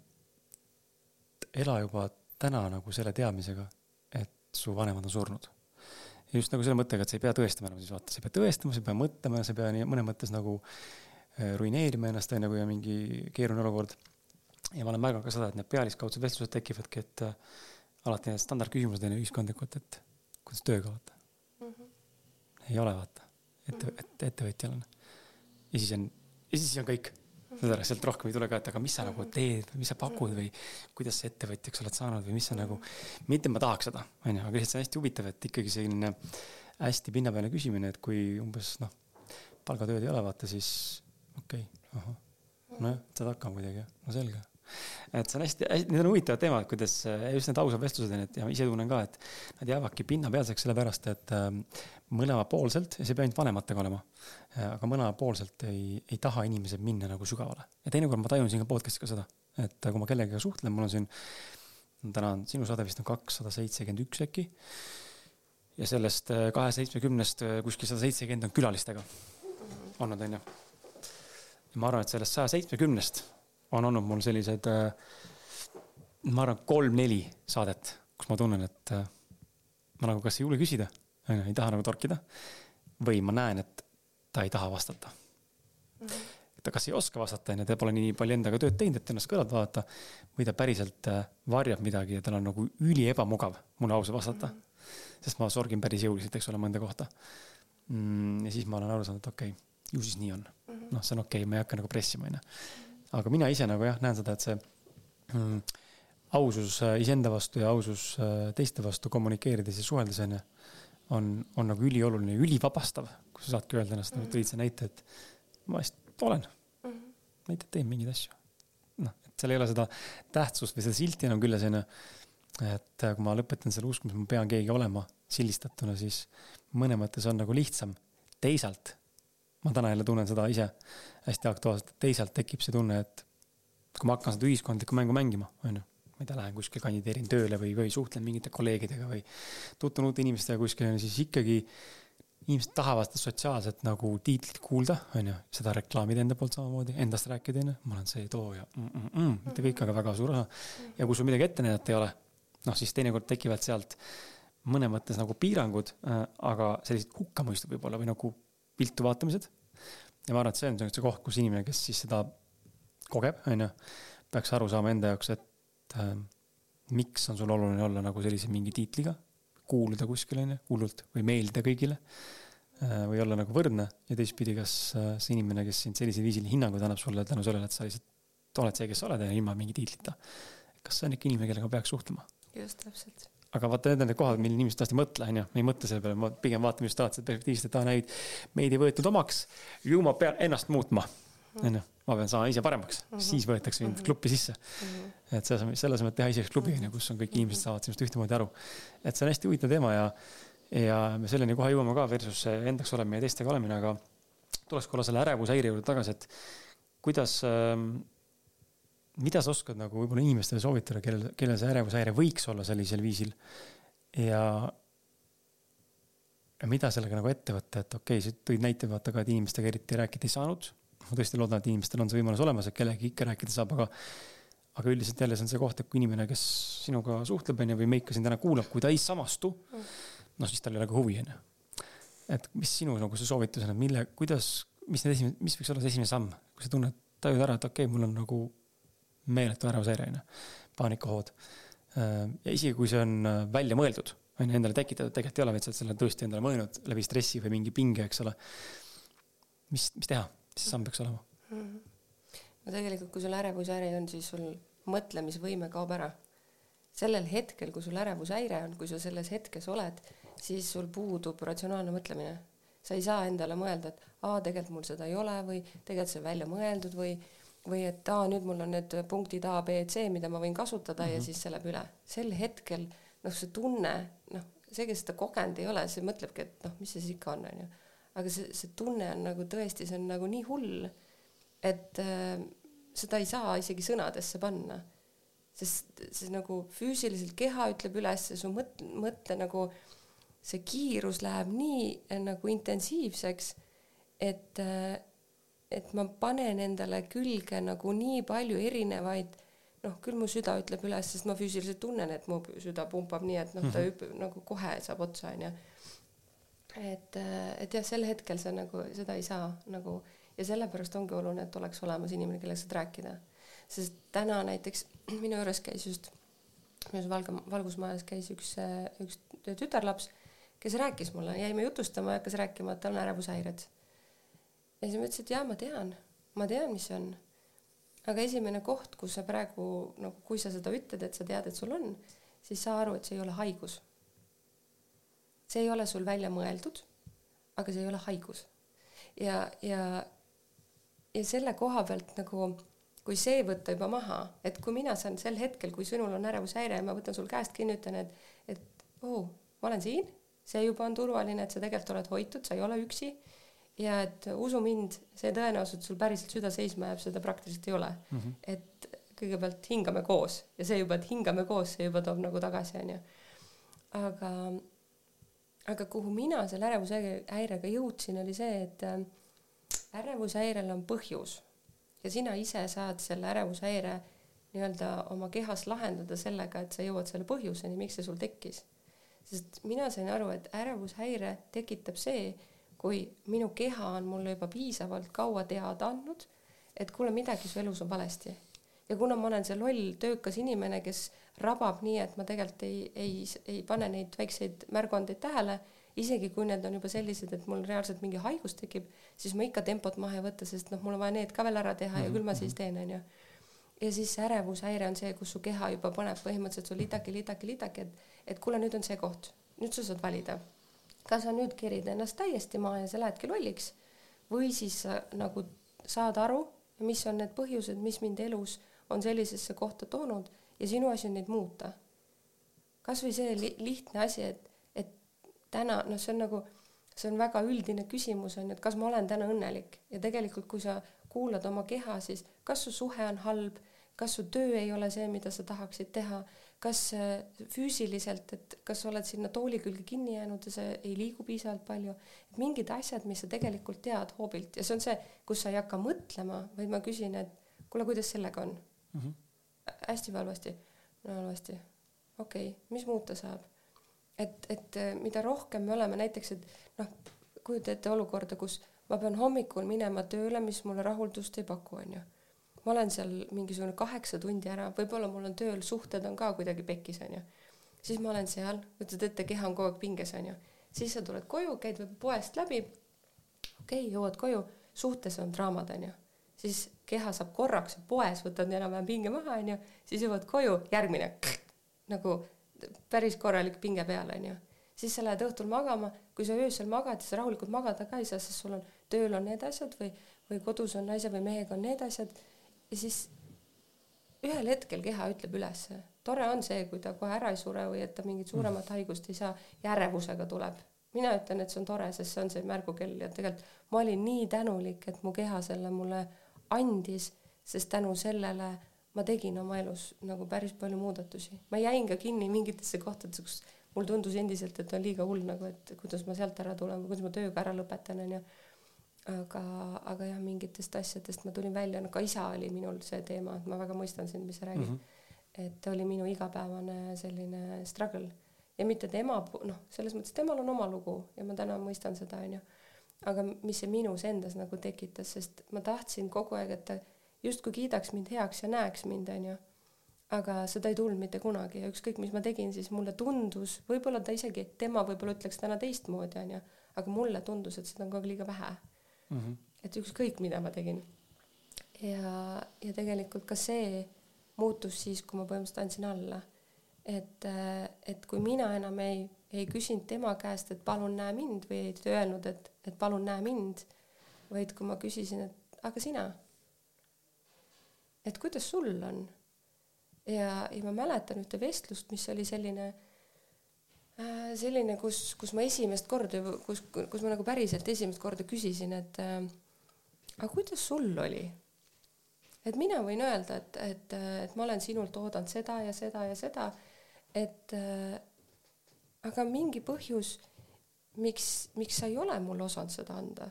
ela juba täna nagu selle teadmisega, et su vanemad on surnud. Just nagu selle mõttega, et sa ei pea tõestama enam siis vaata, sa ei pea tõestama, sa ei pea mõtlema, sa ei pea nii mõnes mõttes nagu äh, ruineerima ennast, on ju, kui on mingi keeruline olukord. ja ma olen märganud ka seda, et need pealiskaudsed vestlused tekivadki, et äh, alati need standardküsimused on ju ühiskondlikult, et kuidas tööga vaata mm. -hmm. ei ole vaata, ette, et ettevõtjal on. ja siis on, ja siis on kõik. Saad aru, sealt rohkem ei tule ka, et aga mis sa nagu teed mis sa pakud või kuidas sa ettevõtjaks oled saanud või mis sa nagu, mitte ma tahaks seda, onju, aga lihtsalt see on hästi huvitav, et ikkagi selline hästi pinnapealne küsimine, et kui umbes noh, palgatööd ei ole, vaata siis okei okay,, ahah, nojah, saad hakkama kuidagi, no selge. Et see on hästi, hästi, need on huvitavad teemad, kuidas just need ausad vestlused on, et ja ise tunnen ka, et nad jäävadki pinnapealseks sellepärast, et ähm, mõlemapoolselt, ja see ei pea ainult vanematega olema, äh, aga mõlemapoolselt ei, ei taha inimesed minna nagu sügavale. ja teinekord ma tajun siin ka podcast'i ka seda, et kui ma kellegagi suhtlen, mul on siin, täna on sinu saade vist on kakssada seitsekümmend üks äkki. ja sellest äh, kahe seitsmekümnest äh, kuskil sada seitsekümmend on külalistega olnud, onju. ma arvan, et sellest saja seitsmekümnest on olnud mul sellised, äh, ma arvan, kolm-neli saadet, kus ma tunnen, et äh, ma nagu kas ei julge küsida, onju, ei taha nagu torkida. või ma näen, et ta ei taha vastata mm. -hmm. ta kas ei oska vastata, onju, ta pole nii palju endaga tööd teinud, et ennast kõrvalt vaadata. või ta päriselt äh, varjab midagi ja tal on nagu üli ebamugav mulle ausalt vastata mm. -hmm. sest ma sorgin päris jõuliselt, eks ole, mõnda kohta mm,. ja siis ma olen aru saanud, et okei okay,, ju siis nii on mm -hmm.. noh, see on okei okay,, ma ei hakka nagu pressima, onju aga mina ise nagu jah, näen seda, et see mm, ausus äh, iseenda vastu ja ausus äh, teiste vastu kommunikeerides ja suheldes onju, on, on nagu ülioluline ülivabastav, kui sa saadki öelda ennast mm, -hmm. tõid sa näite, et ma lihtsalt olen mm. -hmm. näitad, teen mingeid asju. noh, et seal ei ole seda tähtsust või seda silti enam küljes onju. et äh, kui ma lõpetan selle uskumise, ma pean keegi olema sildistatuna, siis mõnes mõttes on nagu lihtsam. teisalt ma täna jälle tunnen seda ise hästi aktuaalselt, teisalt tekib see tunne, et kui ma hakkan seda ühiskondlikku mängu mängima, onju, ma ei tea, lähen kuskile kandideerin tööle või, või suhtlen mingite kolleegidega või tutvun uute inimestega kuskil, siis ikkagi inimesed tahavad seda sotsiaalset nagu tiitlit kuulda, onju, seda reklaamida enda poolt samamoodi, endast rääkida, onju, ma olen see too ja mm, mm, mm, mitte kõik, aga väga suur osa. ja kui sul midagi ette näidata ei ole, noh, siis teinekord tekivad sealt mõnes mõttes nagu piirangud äh,, aga sellised hukkamõistud võib-olla või nagu viltu vaatamised. Ja ma arvan, et see on see koht, kus inimene, kes siis seda kogeb, onju, peaks aru saama enda jaoks, et äh, miks on sul oluline olla nagu sellise mingi tiitliga, kuuluda kuskile, onju, hullult või meeldida kõigile äh,. või olla nagu võrdne ja teistpidi, kas äh, see inimene, kes sind sellisel viisil hinnanguid annab sulle tänu sellele, et sa lihtsalt oled see, kes sa oled ja ilma mingi tiitlita. kas see on ikka inimene, kellega peaks suhtlema? just, täpselt aga vaata, need on need kohad, mil inimesed tõesti ei mõtle, onju, me ei mõtle selle peale, pigem vaatame just alati perspektiivist, et aa, näid, meid ei võetud omaks, ju ma pean ennast muutma, onju. ma pean saama ise paremaks mm, -hmm. siis võetakse mind klubi sisse mm. -hmm. et selles mõttes, selles mõttes teha ise üks klubi, onju, kus on kõik inimesed saavad sinust ühtemoodi aru. et see on hästi huvitav teema ja, ja me selleni kohe jõuame ka versus endaks olemine ja teistega olemine, aga tuleks korra selle ärevushäire juurde tagasi, et kuidas ähm, mida sa oskad nagu võib-olla inimestele soovitada, kellel, kellel see ärevushäire võiks olla sellisel viisil ja ja mida sellega nagu ette võtta, et okei okay,, sa tõid näite vaata ka, et inimestega eriti rääkida ei saanud. Ma tõesti loodan, et inimestel on see võimalus olemas, et kellegagi ikka rääkida saab, aga aga üldiselt jälle see on see koht, et kui inimene, kes sinuga suhtleb, onju, või meid ka siin täna kuulab, kui ta ei samastu, noh, siis tal ei ole ka huvi, onju. et mis sinu nagu see soovitus on, et mille, kuidas, mis need esimesed, mis võiks olla see esimene samm, kui sa tunned, tajud ära, et okei okay,, mul on nagu meeletu ärevushäire, onju, paanikahood. ja isegi, kui see on välja mõeldud on ju endale tekitatud, tegelikult ei ole, vaid sa oled selle tõesti endale mõelnud läbi stressi või mingi pinge, eks ole. mis, mis teha, see samm peaks olema mm? -hmm. no tegelikult, kui sul ärevushäire on, siis sul mõtlemisvõime kaob ära. sellel hetkel, kui sul ärevushäire on, kui sa selles hetkes oled, siis sul puudub ratsionaalne mõtlemine. sa ei saa endale mõelda, et aa, tegelikult mul seda ei ole või tegelikult see on välja mõeldud või või et aa, nüüd mul on need punktid A, B, C, mida ma võin kasutada mm -hmm. ja mhm. siis see läheb üle. sel hetkel noh, see tunne, noh, see, kes seda kogenud ei ole, see mõtlebki, et noh, mis see siis ikka on, onju. Aga see, see tunne on nagu tõesti, see on nagu nii hull, et äh, seda ei saa isegi sõnadesse panna. sest see nagu füüsiliselt keha ütleb üles, su mõtte, mõtte nagu see kiirus läheb nii äh, nagu intensiivseks, et äh, et ma panen endale külge nagu nii palju erinevaid noh, küll mu süda ütleb üles, sest ma füüsiliselt tunnen, et mu süda pumpab nii, et noh, ta mhm. hüppab nagu kohe saab otsa, onju. Et, et jah, sel hetkel sa nagu seda ei saa nagu ja sellepärast ongi oluline, et oleks olemas inimene, kellega saad rääkida. sest täna näiteks minu juures käis just, minus Valga, Valgusmajas käis üks, üks tütarlaps, kes rääkis mulle, jäime jutustama ja hakkas rääkima, et tal on ärevushäired. ja siis ma ütlesin, et jaa, ma tean, ma tean, mis see on aga esimene koht, kus sa praegu nagu, kui sa seda ütled, et sa tead, et sul on, siis saa aru, et see ei ole haigus. See ei ole sul välja mõeldud, aga see ei ole haigus. ja, ja, ja selle koha pealt nagu, kui see võtta juba maha, et kui mina saan sel hetkel, kui sinul on ärevushäire ja ma võtan sul käest kinni, ütlen, et, et oo oh,, ma olen siin, see juba on turvaline, et sa tegelikult oled hoitud, sa ei ole üksi ja et usu mind, see tõenäosus, et sul päriselt süda seisma jääb, seda praktiliselt ei ole mm. -hmm. et kõigepealt hingame koos ja see juba, et hingame koos, see juba toob nagu tagasi, onju. aga, aga kuhu mina selle ärevushäirega jõudsin, oli see, et äh, ärevushäirel on põhjus ja sina ise saad selle ärevushäire nii-öelda oma kehas lahendada sellega, et sa jõuad selle põhjuseni, miks see sul tekkis. sest mina sain aru, et ärevushäire tekitab see, kui minu keha on mulle juba piisavalt kaua teada andnud, et kuule, midagi su elus on valesti. Ja kuna ma olen see loll töökas inimene, kes rabab nii, et ma tegelikult ei, ei, ei pane neid väikseid märguandeid tähele, isegi kui need on juba sellised, et mul reaalselt mingi haigus tekib, siis ma ikka tempot maha ei võta, sest noh, mul on vaja need ka veel ära teha ja küll ma siis mhm. teen, onju. ja siis see ärevushäire on see, kus su keha juba paneb põhimõtteliselt sul lidaki, lidaki, lidaki, et, et kuule, nüüd on see koht, nüüd sa saad valida kas sa nüüd kerid ennast täiesti maha ja sa lähedki lolliks või siis sa nagu saad aru, mis on need põhjused, mis mind elus on sellisesse kohta toonud ja sinu asi on neid muuta. kasvõi see li lihtne asi, et, et täna noh, see on nagu, see on väga üldine küsimus on ju, et kas ma olen täna õnnelik? Ja tegelikult, kui sa kuulad oma keha, siis kas su suhe on halb, kas su töö ei ole see, mida sa tahaksid teha? Kas äh, füüsiliselt, et kas sa oled sinna tooli külge kinni jäänud ja sa ei liigu piisavalt palju, et mingid asjad, mis sa tegelikult tead hoobilt. Ja see on see, kus sa ei hakka mõtlema, vaid ma küsin, et kuule, kuidas sellega on mm? -hmm. hästi või halvasti? no halvasti. okei okay., mis muuta saab? et, et äh, mida rohkem me oleme näiteks, et noh, kujuta ette olukorda, kus ma pean hommikul minema tööle, mis mulle rahuldust ei paku, onju ma olen seal mingisugune kaheksa tundi ära, võib-olla mul on tööl, suhted on ka kuidagi pekkis, onju. siis ma olen seal, kujutad ette, keha on kogu aeg pinges, onju. siis sa tuled koju, käid võib-olla poest läbi. okei okay,, jõuad koju, suhtes on draamad, onju. Siis keha saab korraks poes, võtad enam-vähem pinge maha, onju, siis jõuad koju, järgmine nagu päris korralik pinge peal, onju. siis sa lähed õhtul magama, kui sa öösel magad, siis rahulikult magada ka ei saa, sest sul on tööl on need asjad või, või kodus on naise või mehega on need asjad ja siis ühel hetkel keha ütleb ülesse. tore on see, kui ta kohe ära ei sure või et ta mingit suuremat haigust ei saa ja ärevusega tuleb. mina ütlen, et see on tore, sest see on see märgukell ja tegelikult ma olin nii tänulik, et mu keha selle mulle andis, sest tänu sellele ma tegin oma elus nagu päris palju muudatusi, ma jäin ka kinni mingitesse kohtadesse, kus mul tundus endiselt, et on liiga hull nagu, et kuidas ma sealt ära tulen või kuidas ma tööga ära lõpetan, onju. aga, aga jah, mingitest asjadest ma tulin välja, no ka isa oli minul see teema, et ma väga mõistan sind, mis sa räägid mm. -hmm. et oli minu igapäevane selline struggle ja mitte tema, noh, selles mõttes temal on oma lugu ja ma täna mõistan seda, onju. Aga mis see minus endas nagu tekitas, sest ma tahtsin kogu aeg, et ta justkui kiidaks mind heaks ja näeks mind, onju. aga seda ei tulnud mitte kunagi ja ükskõik, mis ma tegin, siis mulle tundus, võib-olla ta isegi, tema võib-olla ütleks täna teistmoodi, onju, aga mulle tundus, et seda on kogu aeg liiga vähe mm. -hmm. et ükskõik, mida ma tegin. ja, ja tegelikult ka see muutus siis, kui ma põhimõtteliselt andsin alla. et, et kui mina enam ei, ei küsinud tema käest, et palun näe mind või ei öelnud, et, et palun näe mind, vaid kui ma küsisin, et aga sina et kuidas sul on. ja, ja ma mäletan ühte vestlust, mis oli selline äh,, selline, kus, kus ma esimest korda, kus, kus ma nagu päriselt esimest korda küsisin, et äh, aga kuidas sul oli? et mina võin öelda, et, et, et ma olen sinult oodanud seda ja seda ja seda, et äh, aga mingi põhjus, miks, miks sa ei ole mulle osanud seda anda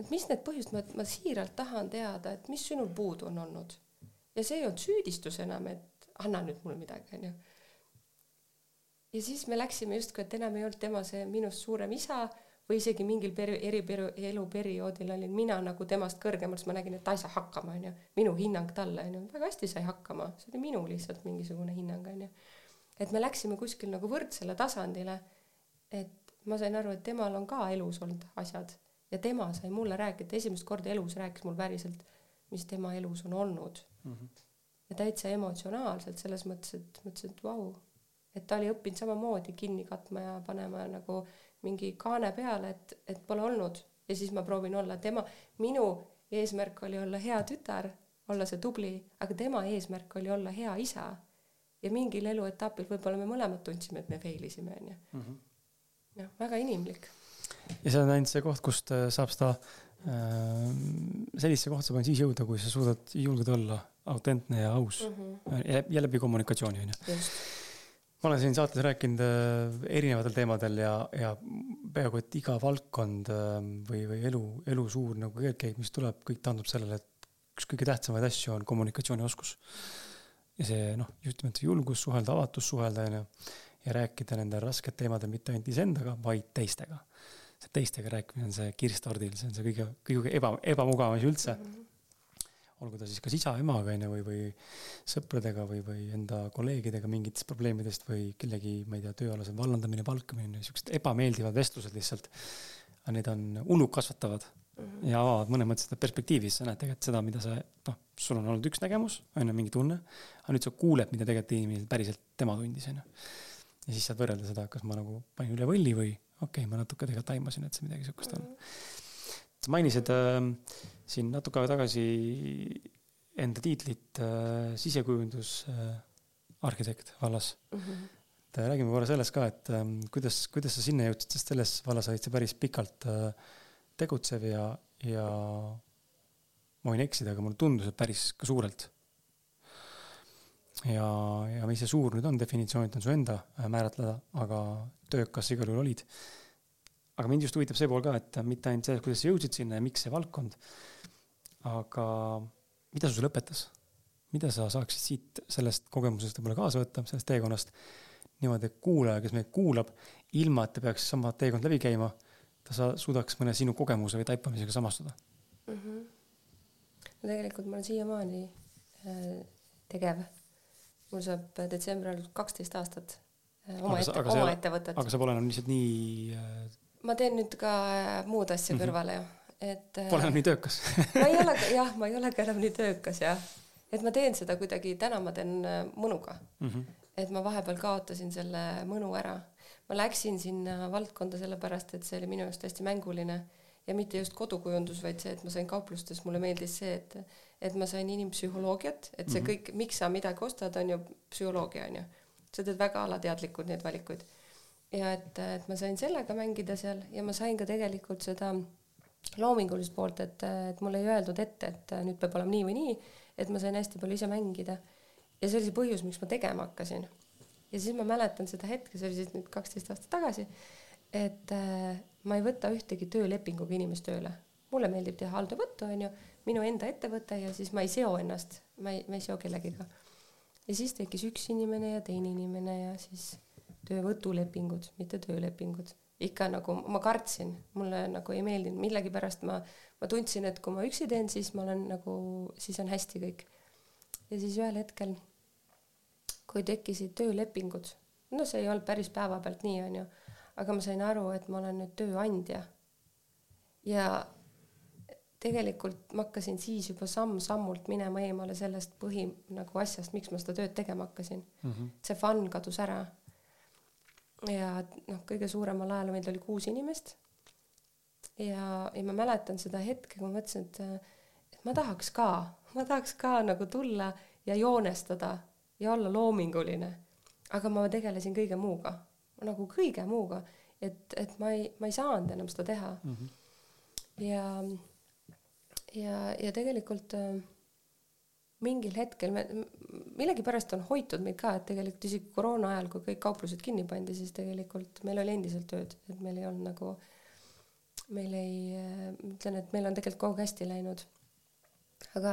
et mis need põhjused, ma, ma siiralt tahan teada, et mis sinul puudu on olnud. ja see ei olnud süüdistus enam, et anna nüüd mulle midagi, onju. ja siis me läksime justkui, et enam ei olnud tema see minust suurem isa või isegi mingil peri-, eriperi-, eluperioodil olin mina nagu temast kõrgemal, siis ma nägin, et ta ei saa hakkama, onju. minu hinnang talle, onju, väga hästi sai hakkama, see oli minu lihtsalt mingisugune hinnang, onju. Et me läksime kuskil nagu võrdsele tasandile, et ma sain aru, et temal on ka elus olnud asjad ja tema sai mulle rääkida, esimest korda elus rääkis mul päriselt, mis tema elus on olnud mm. -hmm. ja täitsa emotsionaalselt selles mõttes, et mõtlesin, et vau, et ta oli õppinud samamoodi kinni katma ja panema nagu mingi kaane peale, et, et pole olnud ja siis ma proovin olla tema, minu eesmärk oli olla hea tütar, olla see tubli, aga tema eesmärk oli olla hea isa. Ja mingil eluetapil võib-olla me mõlemad tundsime, et me fail isime, onju. Mhm. noh, väga inimlik ja see on ainult see koht, kust äh, saab seda äh,, sellisesse kohta saab ainult siis jõuda, kui sa suudad, julged olla autentne ja aus mm. -hmm. ja läbi kommunikatsiooni, on ju. ma olen siin saates rääkinud äh, erinevatel teemadel ja, ja peaaegu et iga valdkond äh, või, või elu, elu suur nagu keerdkäik, mis tuleb, kõik taandub sellele, et üks kõige tähtsamaid asju on kommunikatsioonioskus. Ja see noh, just nimelt see julgus suhelda, avatus suhelda, on ju, ja rääkida nendel rasketel teemadel mitte ainult iseendaga, vaid teistega see teistega rääkimine on see kirstordil, see on see kõige, kõige eba, ebamugavam asi üldse mm. -hmm. olgu ta siis kas isa, emaga onju või, või sõpradega või, või enda kolleegidega mingitest probleemidest või kellegi, ma ei tea, tööalase vallandamine, palkamine, siuksed ebameeldivad vestlused lihtsalt. need on hullu kasvatavad -hmm. Ja avavad mõnes mõttes seda perspektiivi, siis sa näed tegelikult seda, mida sa, noh, sul on olnud üks nägemus, on ju, mingi tunne. aga nüüd sa kuuled, mida tegelikult inimene päriselt tema tundis, on ju. ja siis saad võrrelda seda, kas ma nagu panin üle võlli või okei okay,, ma natuke tegelikult aimasin, et see midagi sihukest on. sa mainisid äh, siin natuke aega tagasi enda tiitlit äh, sisekujundusarhitekt äh, vallas mm. -hmm. et äh, räägime korra sellest ka, et äh, kuidas, kuidas sa sinna jõudsid, sest selles vallas olid sa päris pikalt äh, tegutsev ja, ja ma võin eksida, aga mulle tundus, et päris ka suurelt ja, ja mis see suur nüüd on, definitsioonid on su enda äh, määratleda, aga töökas igal juhul olid. aga mind just huvitab see pool ka, et mitte ainult see, kuidas sa jõudsid sinna ja miks see valdkond, aga mida sul õpetas? mida sa saaksid siit sellest kogemusest võib-olla kaasa võtta, sellest teekonnast, niimoodi, kuulaja, kes meid kuulab, ilma et ta peaks sama teekond läbi käima, ta sa suudaks mõne sinu kogemuse või taipamisega samastuda mm? -hmm. no tegelikult ma olen siiamaani äh, tegev mul saab detsembri algul kaksteist aastat äh, oma ette, oma ettevõtet. aga sa pole enam lihtsalt nii äh, ma teen nüüd ka äh, muud asja mm -hmm. kõrvale ju, et Pole enam nii töökas ma ei ole, jah, ma ei ole ka enam nii töökas jah. et ma teen seda kuidagi, täna ma teen mõnuga mm. -hmm. et ma vahepeal kaotasin selle mõnu ära. Ma läksin sinna valdkonda sellepärast, et see oli minu jaoks hästi mänguline ja mitte just kodukujundus, vaid see, et ma sain kauplustes, mulle meeldis see, et et ma sain inimpsühholoogiat, et see -hmm. kõik, miks sa midagi ostad, on ju psühholoogia, on ju. sa teed väga alateadlikult neid valikuid. ja et, et ma sain sellega mängida seal ja ma sain ka tegelikult seda loomingulist poolt, et, et mulle ei öeldud ette, et nüüd peab olema nii või nii, et ma sain hästi palju ise mängida. ja see oli see põhjus, miks ma tegema hakkasin. Ja siis ma mäletan seda hetke, see oli siis nüüd kaksteist aastat tagasi, et äh, ma ei võta ühtegi töölepinguga inimest tööle. mulle meeldib teha alltöövõttu, onju, minu enda ettevõte ja siis ma ei seo ennast, ma ei, ma ei seo kellegiga. ja siis tekkis üks inimene ja teine inimene ja siis töövõtulepingud, mitte töölepingud ikka nagu ma kartsin, mulle nagu ei meeldinud, millegipärast ma, ma tundsin, et kui ma üksi teen, siis ma olen nagu, siis on hästi kõik. ja siis ühel hetkel, kui tekkisid töölepingud, no see ei olnud päris päevapealt nii, onju, aga ma sain aru, et ma olen nüüd tööandja. ja tegelikult ma hakkasin siis juba samm-sammult minema eemale sellest põhi nagu asjast, miks ma seda tööd tegema hakkasin mm. -hmm. see fun kadus ära ja noh, kõige suuremal ajal meil oli kuus inimest. ja, ja ma mäletan seda hetke, kui ma mõtlesin, et, et ma tahaks ka, ma tahaks ka nagu tulla ja joonestada ja olla loominguline. aga ma tegelesin kõige muuga, nagu kõige muuga, et, et ma ei, ma ei saanud enam seda teha mm. -hmm. ja, ja, ja tegelikult äh, mingil hetkel me, millegipärast on hoitud meid ka, et tegelikult isegi koroona ajal, kui kõik kauplused kinni pandi, siis tegelikult meil oli endiselt tööd, et meil ei olnud nagu, meil ei, ütlen, et meil on tegelikult kogu aeg hästi läinud. aga,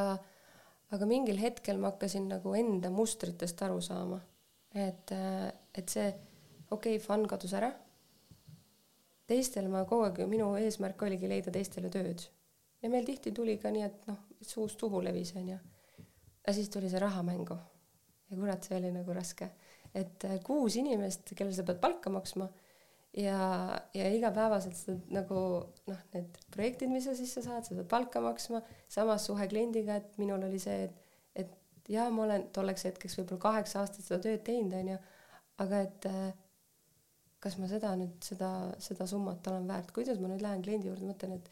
aga mingil hetkel ma hakkasin nagu enda mustritest aru saama, et, et see okei okay,, fun kadus ära. teistel ma kogu aeg, minu eesmärk oligi leida teistele tööd ja meil tihti tuli ka nii, et noh, suust suhu levis onju ja siis tuli see raha mängu. ja kurat, see oli nagu raske, et äh, kuus inimest, kellele sa pead palka maksma ja, ja igapäevaselt seda nagu noh, need projektid, mis sa sisse saad, sa pead palka maksma, samas suhe kliendiga, et minul oli see, et, et jaa, ma olen tolleks hetkeks võib-olla kaheksa aastat seda tööd teinud, onju, aga et äh, kas ma seda nüüd, seda, seda summat olen väärt, kuidas ma nüüd lähen kliendi juurde, mõtlen, et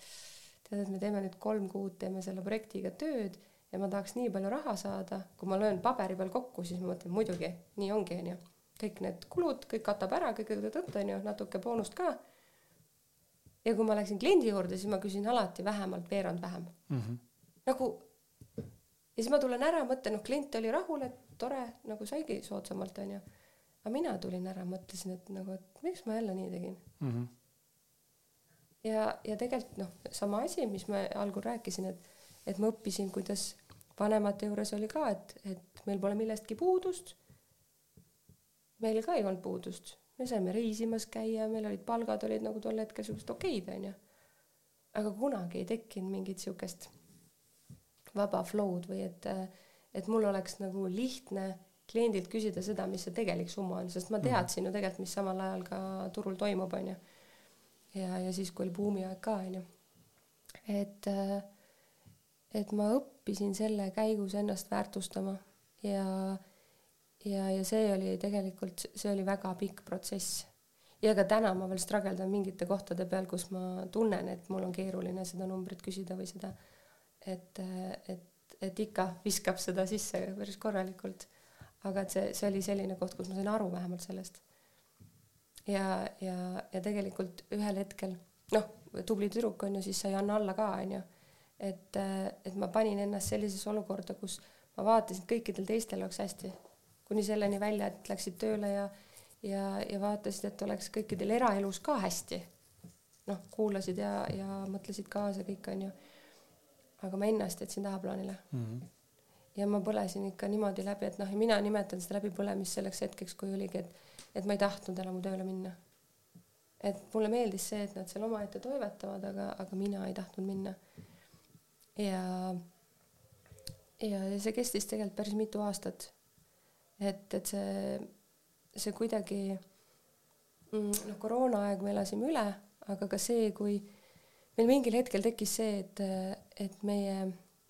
tead, et me teeme nüüd kolm kuud, teeme selle projektiga tööd ja ma tahaks nii palju raha saada, kui ma löön paberi peal kokku, siis ma mõtlen muidugi, nii ongi, onju. Kõik need kulud, kõik katab ära, kõik tõtt onju, natuke boonust ka. ja kui ma läksin kliendi juurde, siis ma küsin alati vähemalt veerand vähem mm. -hmm. nagu ja siis ma tulen ära, mõtlen, noh, klient oli rahul, et tore, nagu saigi soodsamalt onju. aga mina tulin ära, mõtlesin, et nagu, et miks ma jälle nii tegin mm. -hmm. ja, ja tegelikult noh, sama asi, mis ma algul rääkisin, et et ma õppisin, kuidas vanemate juures oli ka, et, et meil pole millestki puudust. Meil ka ei olnud puudust, me saime reisimas käia, meil olid palgad olid nagu tol hetkel siuksed okeid, onju. aga kunagi ei tekkinud mingit siukest vaba flow'd või et, et mul oleks nagu lihtne kliendilt küsida seda, mis see tegelik summa on, sest ma mhm. teadsin ju tegelikult, mis samal ajal ka turul toimub, onju. ja, ja siis, kui oli buumiaeg ka, onju. et et ma õppisin selle käigus ennast väärtustama ja, ja, ja see oli tegelikult, see oli väga pikk protsess. ja ka täna ma veel strageldan mingite kohtade peal, kus ma tunnen, et mul on keeruline seda numbrit küsida või seda, et, et, et ikka viskab seda sisse päris korralikult. aga et see, see oli selline koht, kus ma sain aru vähemalt sellest. ja, ja, ja tegelikult ühel hetkel, noh, tubli tüdruk on ju, siis sa ei anna alla ka, on ju et, et ma panin ennast sellisesse olukorda, kus ma vaatasin, et kõikidel teistel oleks hästi. Kuni selleni välja, et läksid tööle ja, ja, ja vaatasid, et oleks kõikidel eraelus ka hästi. noh, kuulasid ja, ja mõtlesid kaasa kõik, onju. aga ma ennast jätsin tahaplaanile mm. -hmm. ja ma põlesin ikka niimoodi läbi, et noh, mina nimetan seda läbipõlemist selleks hetkeks, kui oligi, et, et ma ei tahtnud enam tööle minna. et mulle meeldis see, et nad seal omaette toimetavad, aga, aga mina ei tahtnud minna ja, ja see kestis tegelikult päris mitu aastat. Et, et see, see kuidagi mm, noh, koroonaaeg me elasime üle, aga ka see, kui meil mingil hetkel tekkis see, et, et meie,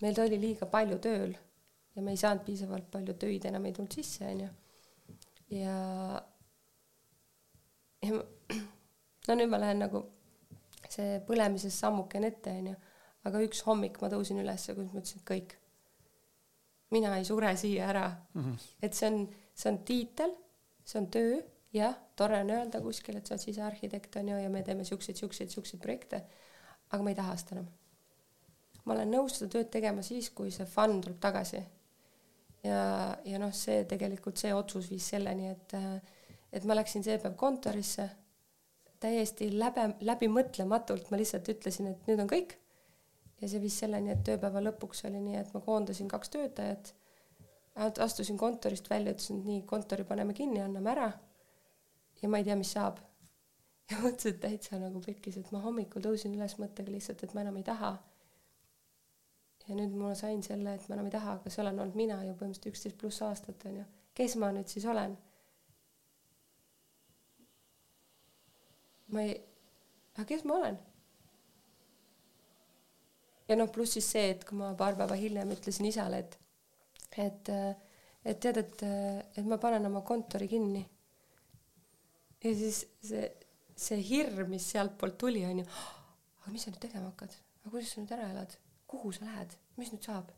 meil oli liiga palju tööl ja me ei saanud piisavalt palju töid enam ei tulnud sisse, onju. ja, ja no nüüd ma lähen nagu see põlemises sammukene ette, onju aga üks hommik ma tõusin üles, kus ma ütlesin, et kõik, mina ei sure siia ära mm. -hmm. et see on, see on tiitel, see on töö, jah, tore on öelda kuskil, et sa oled sisearhitekt on ju ja me teeme siukseid, siukseid, siukseid projekte. aga ma ei taha seda enam. ma olen nõus seda tööd tegema siis, kui see fun tuleb tagasi. ja, ja noh, see tegelikult see otsus viis selleni, et, et ma läksin see päev kontorisse täiesti läbi, läbimõtlematult, ma lihtsalt ütlesin, et nüüd on kõik. Ja see viis selleni, et tööpäeva lõpuks oli nii, et ma koondasin kaks töötajat, astusin kontorist välja, ütlesin, et nii, kontori paneme kinni, anname ära. ja ma ei tea, mis saab. ja mõtlesin, et täitsa nagu pekkis, et ma hommikul tõusin üles mõttega lihtsalt, et ma enam ei taha. ja nüüd ma sain selle, et ma enam ei taha, aga see olen olnud mina ju põhimõtteliselt üksteist pluss aastat, on ju. kes ma nüüd siis olen ma ei, aga kes ma olen? Ja noh, pluss siis see, et kui ma paar päeva hiljem ütlesin isale, et, et, et tead, et, et ma panen oma kontori kinni. ja siis see, see hirm, mis sealtpoolt tuli, onju. aga mis sa nüüd tegema hakkad? aga kuidas sa nüüd ära elad? kuhu sa lähed? mis nüüd saab?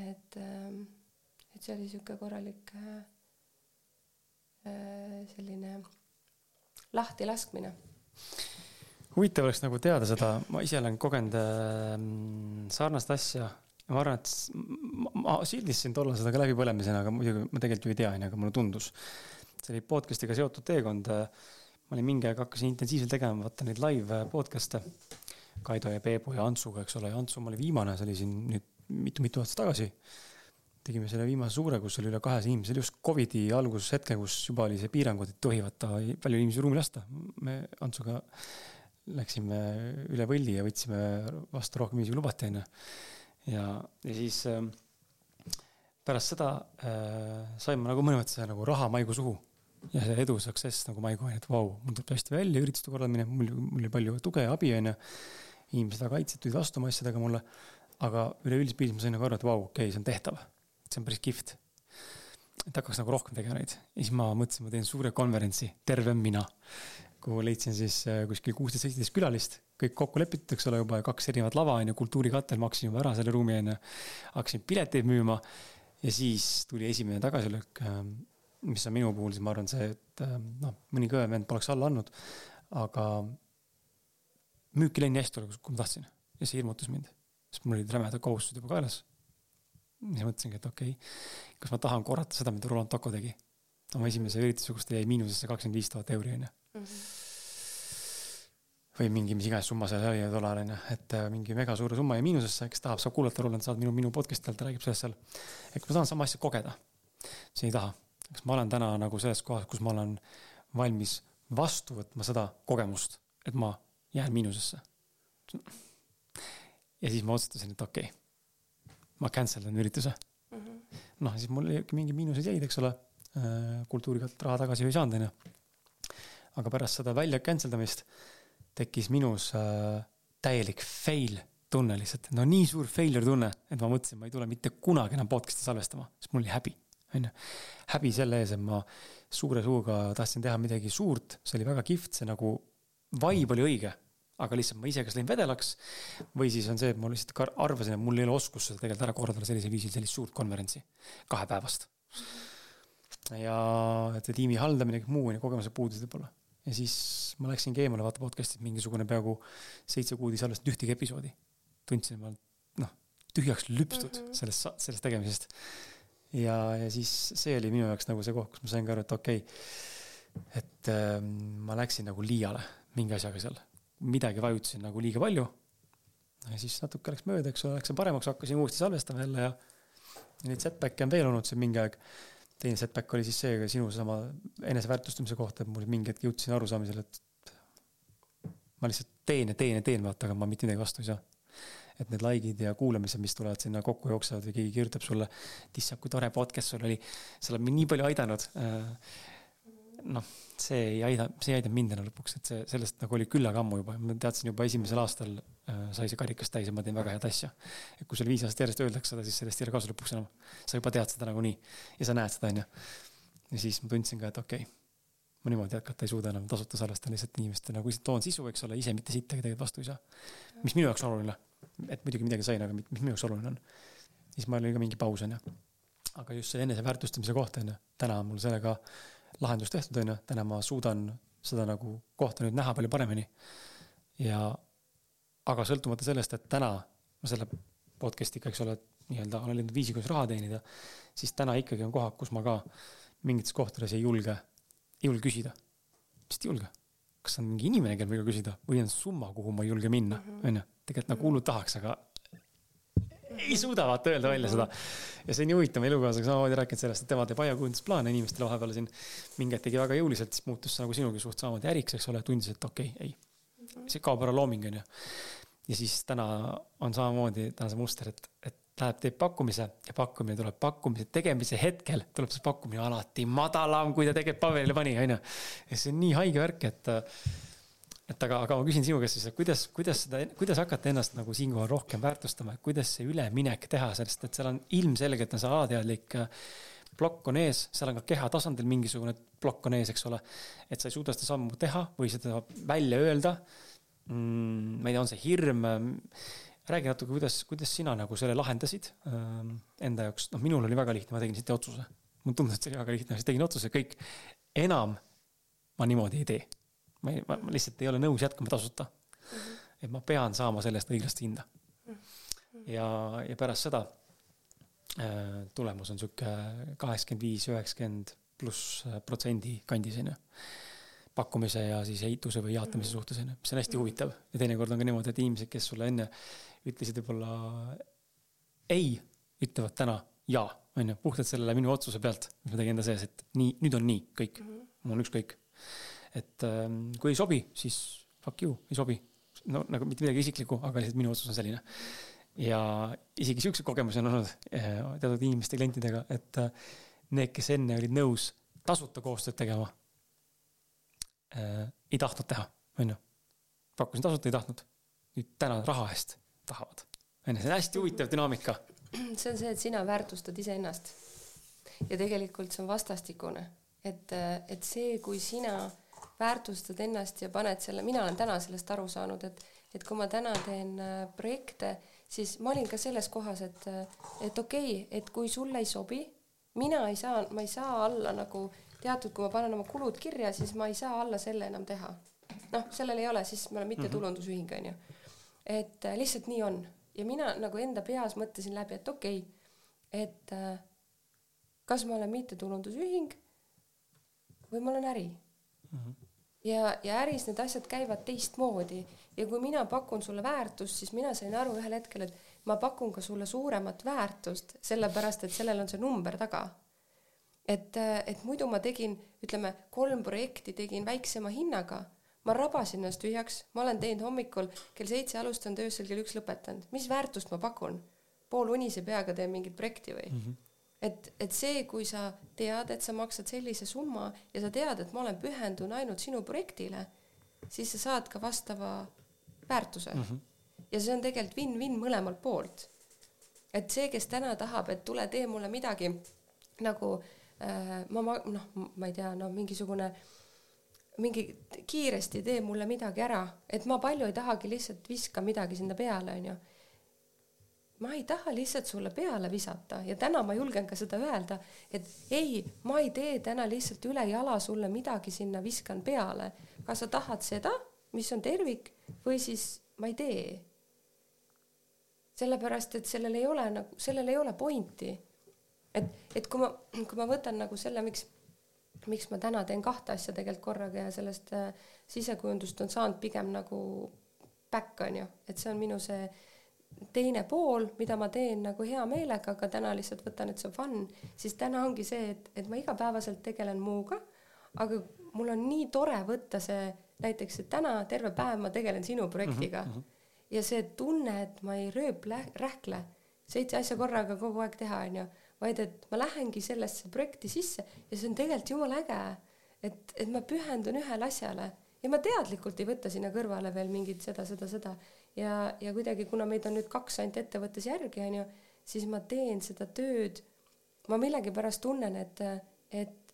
et, et see oli sihuke korralik äh, selline lahtilaskmine. Huvitav oleks nagu teada seda, ma ise olen kogenud äh, sarnast asja ja ma arvan, et ma, ma sildistasin tollal seda ka läbipõlemisena, aga muidugi ma tegelikult ju ei tea, onju, aga mulle tundus. see oli podcast'iga seotud teekond. ma olin mingi aeg hakkasin intensiivselt tegema, vaata neid live podcast'e. Kaido ja Peebu ja Antsuga, eks ole, Antsu oli viimane, see oli siin nüüd mitu-mitu aastat tagasi tegime selle viimase suure, kus oli üle kahesaja inimese, see oli just Covidi algushetke, kus juba oli see piirangud, et tohivad ta palju inimesi ruumi lasta. me Antsuga läksime üle võlli ja võtsime vastu rohkem inimesi kui lubati, onju. ja, ja siis äh, pärast seda äh, sain ma nagu mõnes mõttes nagu raha maigu suhu. ja see edu, success nagu maigu, et vau wow,, mul tuleb hästi välja, ürituste korraldamine, mul, mul oli palju tuge ja abi, onju. inimesed väga aitasid, tulid vastu oma asjadega mulle. aga üleüldiselt pildis ma sain nagu aru, et vau wow,, okei okay,, see on tehtav see on päris kihvt. et hakkaks nagu rohkem tegema neid. ja siis ma mõtlesin, ma teen suure konverentsi, terve mina, kuhu leidsin siis äh, kuskil kuusteist, seitseteist külalist, kõik kokku lepitud, eks ole, juba kaks erinevat lava on ju, kultuurikatel, maksin juba ära selle ruumi on ju. hakkasin pileteid müüma. Ja siis tuli esimene tagasilöök, ähm, mis on minu puhul siis ma arvan see, et ähm, noh, mõni kõvem vend poleks alla andnud, aga müük ei läinud nii hästi, kui ma tahtsin. Ja see hirmutas mind, sest mul olid rämedad kohustused juba kaelas. Siis mõtlesingi, et okei okay,, kas ma tahan korrata seda, mida Roland Tocco tegi. Oma esimese ürituse, kus ta jäi miinusesse kakskümmend viis tuhat euri, onju. Mhm. või mingi, mis iganes summa seal oli tol ajal, onju, et äh, mingi mega suure summa jäi miinusesse, kes tahab, saab kuulata, Roland saab minu, minu podcast'i alt, ta räägib sellest seal. et ma tahan sama asja kogeda, siis ei taha. kas ma olen täna nagu selles kohas, kus ma olen valmis vastu võtma seda kogemust, et ma jään miinusesse. ja siis ma otsustasin, et okei okay ma cancel dan ürituse mm -hmm.. noh, siis mul mingi miinused jäid, eks ole. Äh, kultuurikalt raha tagasi ei saanud, onju. Aga pärast seda välja cancel damist tekkis minus äh, täielik fail tunne lihtsalt, no nii suur failure tunne, et ma mõtlesin, ma ei tule mitte kunagi enam podcast'i salvestama, sest mul oli häbi, onju. häbi selle ees, et ma suure suuga tahtsin teha midagi suurt, see oli väga kihvt, see nagu vibe oli õige aga lihtsalt ma ise kas lõin vedelaks või siis on see, et ma lihtsalt arvasin, et mul ei ole oskust seda tegelikult ära korraldada sellisel viisil, sellist suurt konverentsi, kahepäevast. ja see tiimi haldamine, kõik muu on ju, kogemused puudusid võib-olla. Ja siis ma läksingi eemale vaata podcast'it, mingisugune peaaegu seitse kuud ei salvestanud ühtegi episoodi. tundsin, et ma olen noh, tühjaks lüpstud mm -hmm. sellest, sellest tegemisest. ja, ja siis see oli minu jaoks nagu see koht, kus ma sain ka aru, et okei okay,, et äh, ma läksin nagu liiale mingi asjaga seal midagi vajutasin nagu liiga palju. ja siis natuke läks mööda, eks ole, läks paremaks, hakkasin uuesti salvestama jälle ja, ja neid setback'e on veel olnud siin mingi aeg. Teine setback oli siis see sinu sama eneseväärtustamise kohta, et mul mingi hetk jõudsin arusaamisele, et ma lihtsalt teen ja teen ja teen, vaata, aga ma mitte midagi vastu ei saa. et need like'id ja kuulamised, mis tulevad sinna kokku jooksevad või keegi kirjutab sulle, et issand, kui tore podcast sul oli, sa oled mind nii palju aidanud. Äh, noh, see ei aida, see ei aidanud mind enam lõpuks, et see, sellest nagu oli küllaga ammu juba, ma teadsin juba esimesel aastal sai see karikas täis ja ma teen väga head asja. et kui sulle viis aastat järjest öeldakse seda, siis sellest ei ole kasu lõpuks enam. sa juba tead seda nagunii ja sa näed seda, onju. ja siis ma tundsin ka, et okei okay,, ma niimoodi jätkata ei suuda enam tasuta salvestada lihtsalt inimestele nagu toon sisu, eks ole, ise mitte sittagi tegelikult vastu ei saa. mis minu jaoks oluline, et muidugi midagi sain, aga mis minu jaoks oluline on. siis ma olin ka mingi paus, onju. aga just see eneseväärtustamise koht, onju, täna on mul sellega lahendus tehtud, on ju, täna ma suudan seda nagu kohta nüüd näha palju paremini. ja aga sõltumata sellest, et täna ma selle podcast'iga, eks ole, nii-öelda olen leidnud viisi, kuidas raha teenida, siis täna ikkagi on kohad, kus ma ka mingites kohtades ei julge, ei julge küsida. vist ei julge. kas on mingi inimene, kellel julge küsida või on summa, kuhu ma ei julge minna, mhm. onju. tegelikult nagu hullult tahaks, aga ei suuda vaata öelda välja seda. ja see on nii huvitav, elukaaslasega samamoodi rääkinud sellest, et tema teeb aiakujundusplaane inimestele vahepeal siin. mingi hetk tegi väga jõuliselt, siis muutus see nagu sinugi suht samamoodi äriks, eks ole, tundis, et okei okay,, ei. see kaob ära looming onju. Ja siis täna on samamoodi täna see muster, et, et läheb, teeb pakkumise ja pakkumine tuleb pakkumise tegemise hetkel tuleb see pakkumine alati madalam, kui ta tegelikult paberile pani, onju. ja see on nii haige värk, et et aga, aga ma küsin sinu käest siis, et kuidas, kuidas seda, kuidas hakata ennast nagu siinkohal rohkem väärtustama, et kuidas see üleminek teha, sellest, et seal on ilmselgelt on see alateadlik plokk on ees, seal on ka keha tasandil mingisugune plokk on ees, eks ole. et sa ei suuda seda sammu teha või seda välja öelda mm,. ma ei tea, on see hirm? räägi natuke, kuidas, kuidas sina nagu selle lahendasid ähm, enda jaoks, noh, minul oli väga lihtne, ma tegin siit otsuse. mulle tundus, et see oli väga lihtne, siis tegin otsuse, kõik, enam ma niimoodi ei tee ma ei, ma lihtsalt ei ole nõus jätkama tasuta mm. -hmm. et ma pean saama selle eest õiglast hinda mm. -hmm. ja, ja pärast seda äh, tulemus on sihuke kaheksakümmend viis, üheksakümmend pluss äh, protsendi kandis onju. Pakkumise ja siis eituse või jaatamise suhtes onju, mis on hästi huvitav ja teinekord on ka niimoodi, et inimesed, kes sulle enne ütlesid võib-olla ei, ütlevad täna ja, onju, puhtalt selle minu otsuse pealt, mis ma tegin enda sees, et nii, nüüd on nii, kõik mm, -hmm. mul on ükskõik et ähm, kui ei sobi, siis fuck you, ei sobi. no nagu mitte midagi isiklikku, aga lihtsalt minu otsus on selline. ja isegi siukseid kogemusi on olnud äh, teatud inimeste, klientidega, et äh, need, kes enne olid nõus tasuta koostööd tegema äh,, ei tahtnud teha, onju. pakkusin tasuta, ei tahtnud. nüüd täna raha eest tahavad. onju, see on hästi huvitav dünaamika. see on see, et sina väärtustad iseennast. ja tegelikult see on vastastikune, et, äh, et see, kui sina väärtustad ennast ja paned selle, mina olen täna sellest aru saanud, et, et kui ma täna teen äh, projekte, siis ma olin ka selles kohas, et, äh, et okei okay,, et kui sulle ei sobi, mina ei saa, ma ei saa alla nagu teatud, kui ma panen oma kulud kirja, siis ma ei saa alla selle enam teha. noh, sellel ei ole, siis ma olen mittetulundusühing, onju. et äh, lihtsalt nii on ja mina nagu enda peas mõtlesin läbi, et okei okay,, et äh, kas ma olen mittetulundusühing või ma olen äri mm. -hmm ja, ja äris need asjad käivad teistmoodi ja kui mina pakun sulle väärtust, siis mina sain aru ühel hetkel, et ma pakun ka sulle suuremat väärtust, sellepärast et sellel on see number taga. Et, et muidu ma tegin, ütleme, kolm projekti tegin väiksema hinnaga, ma rabasin ennast tühjaks, ma olen teinud hommikul kell seitse alustanud, öösel kell üks lõpetanud, mis väärtust ma pakun? poolunise peaga teen mingit projekti või mm? -hmm et, et see, kui sa tead, et sa maksad sellise summa ja sa tead, et ma olen pühendunud ainult sinu projektile, siis sa saad ka vastava väärtuse mm. -hmm. ja see on tegelikult win-win mõlemalt poolt. et see, kes täna tahab, et tule tee mulle midagi nagu äh, ma, ma noh, ma ei tea, no mingisugune mingi kiiresti tee mulle midagi ära, et ma palju ei tahagi, lihtsalt viska midagi sinna peale, onju ma ei taha lihtsalt sulle peale visata ja täna ma julgen ka seda öelda, et ei, ma ei tee täna lihtsalt üle jala sulle midagi sinna viskan peale. kas sa tahad seda, mis on tervik või siis ma ei tee. sellepärast, et sellel ei ole nagu, sellel ei ole pointi. Et, et kui ma, kui ma võtan nagu selle, miks, miks ma täna teen kahte asja tegelikult korraga ja sellest äh, sisekujundust on saanud pigem nagu back on ju, et see on minu see teine pool, mida ma teen nagu hea meelega, aga täna lihtsalt võtan, et see on fun, siis täna ongi see, et, et ma igapäevaselt tegelen muuga, aga mul on nii tore võtta see näiteks, et täna terve päev ma tegelen sinu projektiga mm -hmm. ja see tunne, et ma ei rööp-rähkle seitse asja korraga kogu aeg teha, onju, vaid et ma lähengi sellesse projekti sisse ja see on tegelikult jumala äge, et, et ma pühendun ühele asjale ja ma teadlikult ei võta sinna kõrvale veel mingit seda, seda, seda ja, ja kuidagi, kuna meid on nüüd kaks ainult ettevõttes järgi, onju, siis ma teen seda tööd. ma millegipärast tunnen, et, et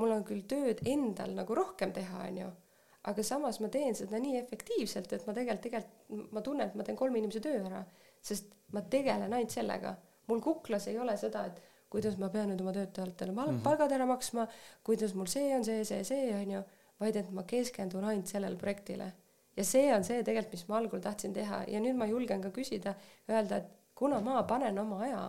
mul on küll tööd endal nagu rohkem teha, onju, aga samas ma teen seda nii efektiivselt, et ma tegelikult, tegelikult ma tunnen, et ma teen kolme inimese töö ära, sest ma tegelen ainult sellega. Mul kuklas ei ole seda, et kuidas ma pean nüüd oma töötajatele mm -hmm. palgad ära maksma, kuidas mul see on see, see, see onju, vaid et ma keskendun ainult sellele projektile ja see on see tegelikult, mis ma algul tahtsin teha ja nüüd ma julgen ka küsida, öelda, et kuna ma panen oma aja,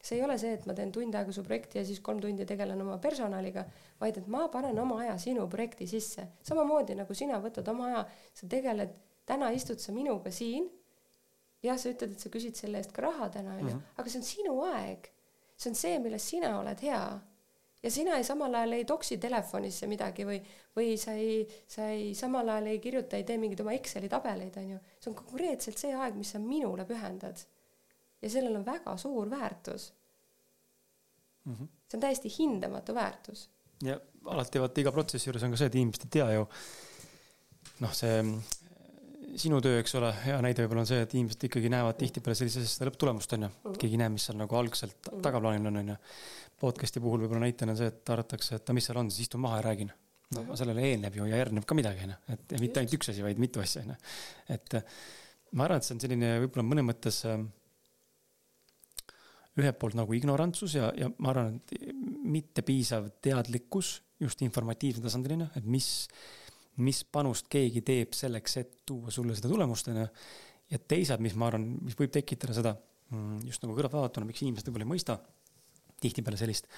see ei ole see, et ma teen tund aega su projekti ja siis kolm tundi tegelen oma personaliga, vaid et ma panen oma aja sinu projekti sisse, samamoodi nagu sina võtad oma aja, sa tegeled, täna istud sa minuga siin. Jah, sa ütled, et sa küsid selle eest ka raha täna onju, mhm. aga see on sinu aeg. see on see, milles sina oled hea ja sina ei samal ajal ei toksi telefonisse midagi või, või sa ei, sa ei samal ajal ei kirjuta, ei tee mingeid oma Exceli tabeleid, on ju. see on konkreetselt see aeg, mis sa minule pühendad. ja sellel on väga suur väärtus mm. -hmm. see on täiesti hindamatu väärtus. ja alati vaata iga protsessi juures on ka see, et inimesed ei tea ju noh, see sinu töö, eks ole, hea näide võib-olla on see, et inimesed ikkagi näevad tihtipeale sellisest seda lõpptulemust, on ju. Mhm. keegi ei näe, mis seal nagu algselt mhm. tagaplaanil on, on ju podcast'i puhul võib-olla näitena see, et arvatakse, et mis seal on, siis istun maha ja räägin. no sellele eelneb ju ja järgneb ka midagi, onju, et ja mitte ainult üks asi, vaid mitu asja, onju. et ma arvan, et see on selline võib-olla mõnes mõttes äh, ühelt poolt nagu ignorantsus ja, ja ma arvan, et mitte piisav teadlikkus just informatiivsel tasandil, onju, et mis, mis panust keegi teeb selleks, et tuua sulle seda tulemust, onju. ja teisalt, mis ma arvan, mis võib tekitada seda mm, just nagu kõrvaltvaatajana, miks inimesed võib-olla ei mõista tihtipeale sellist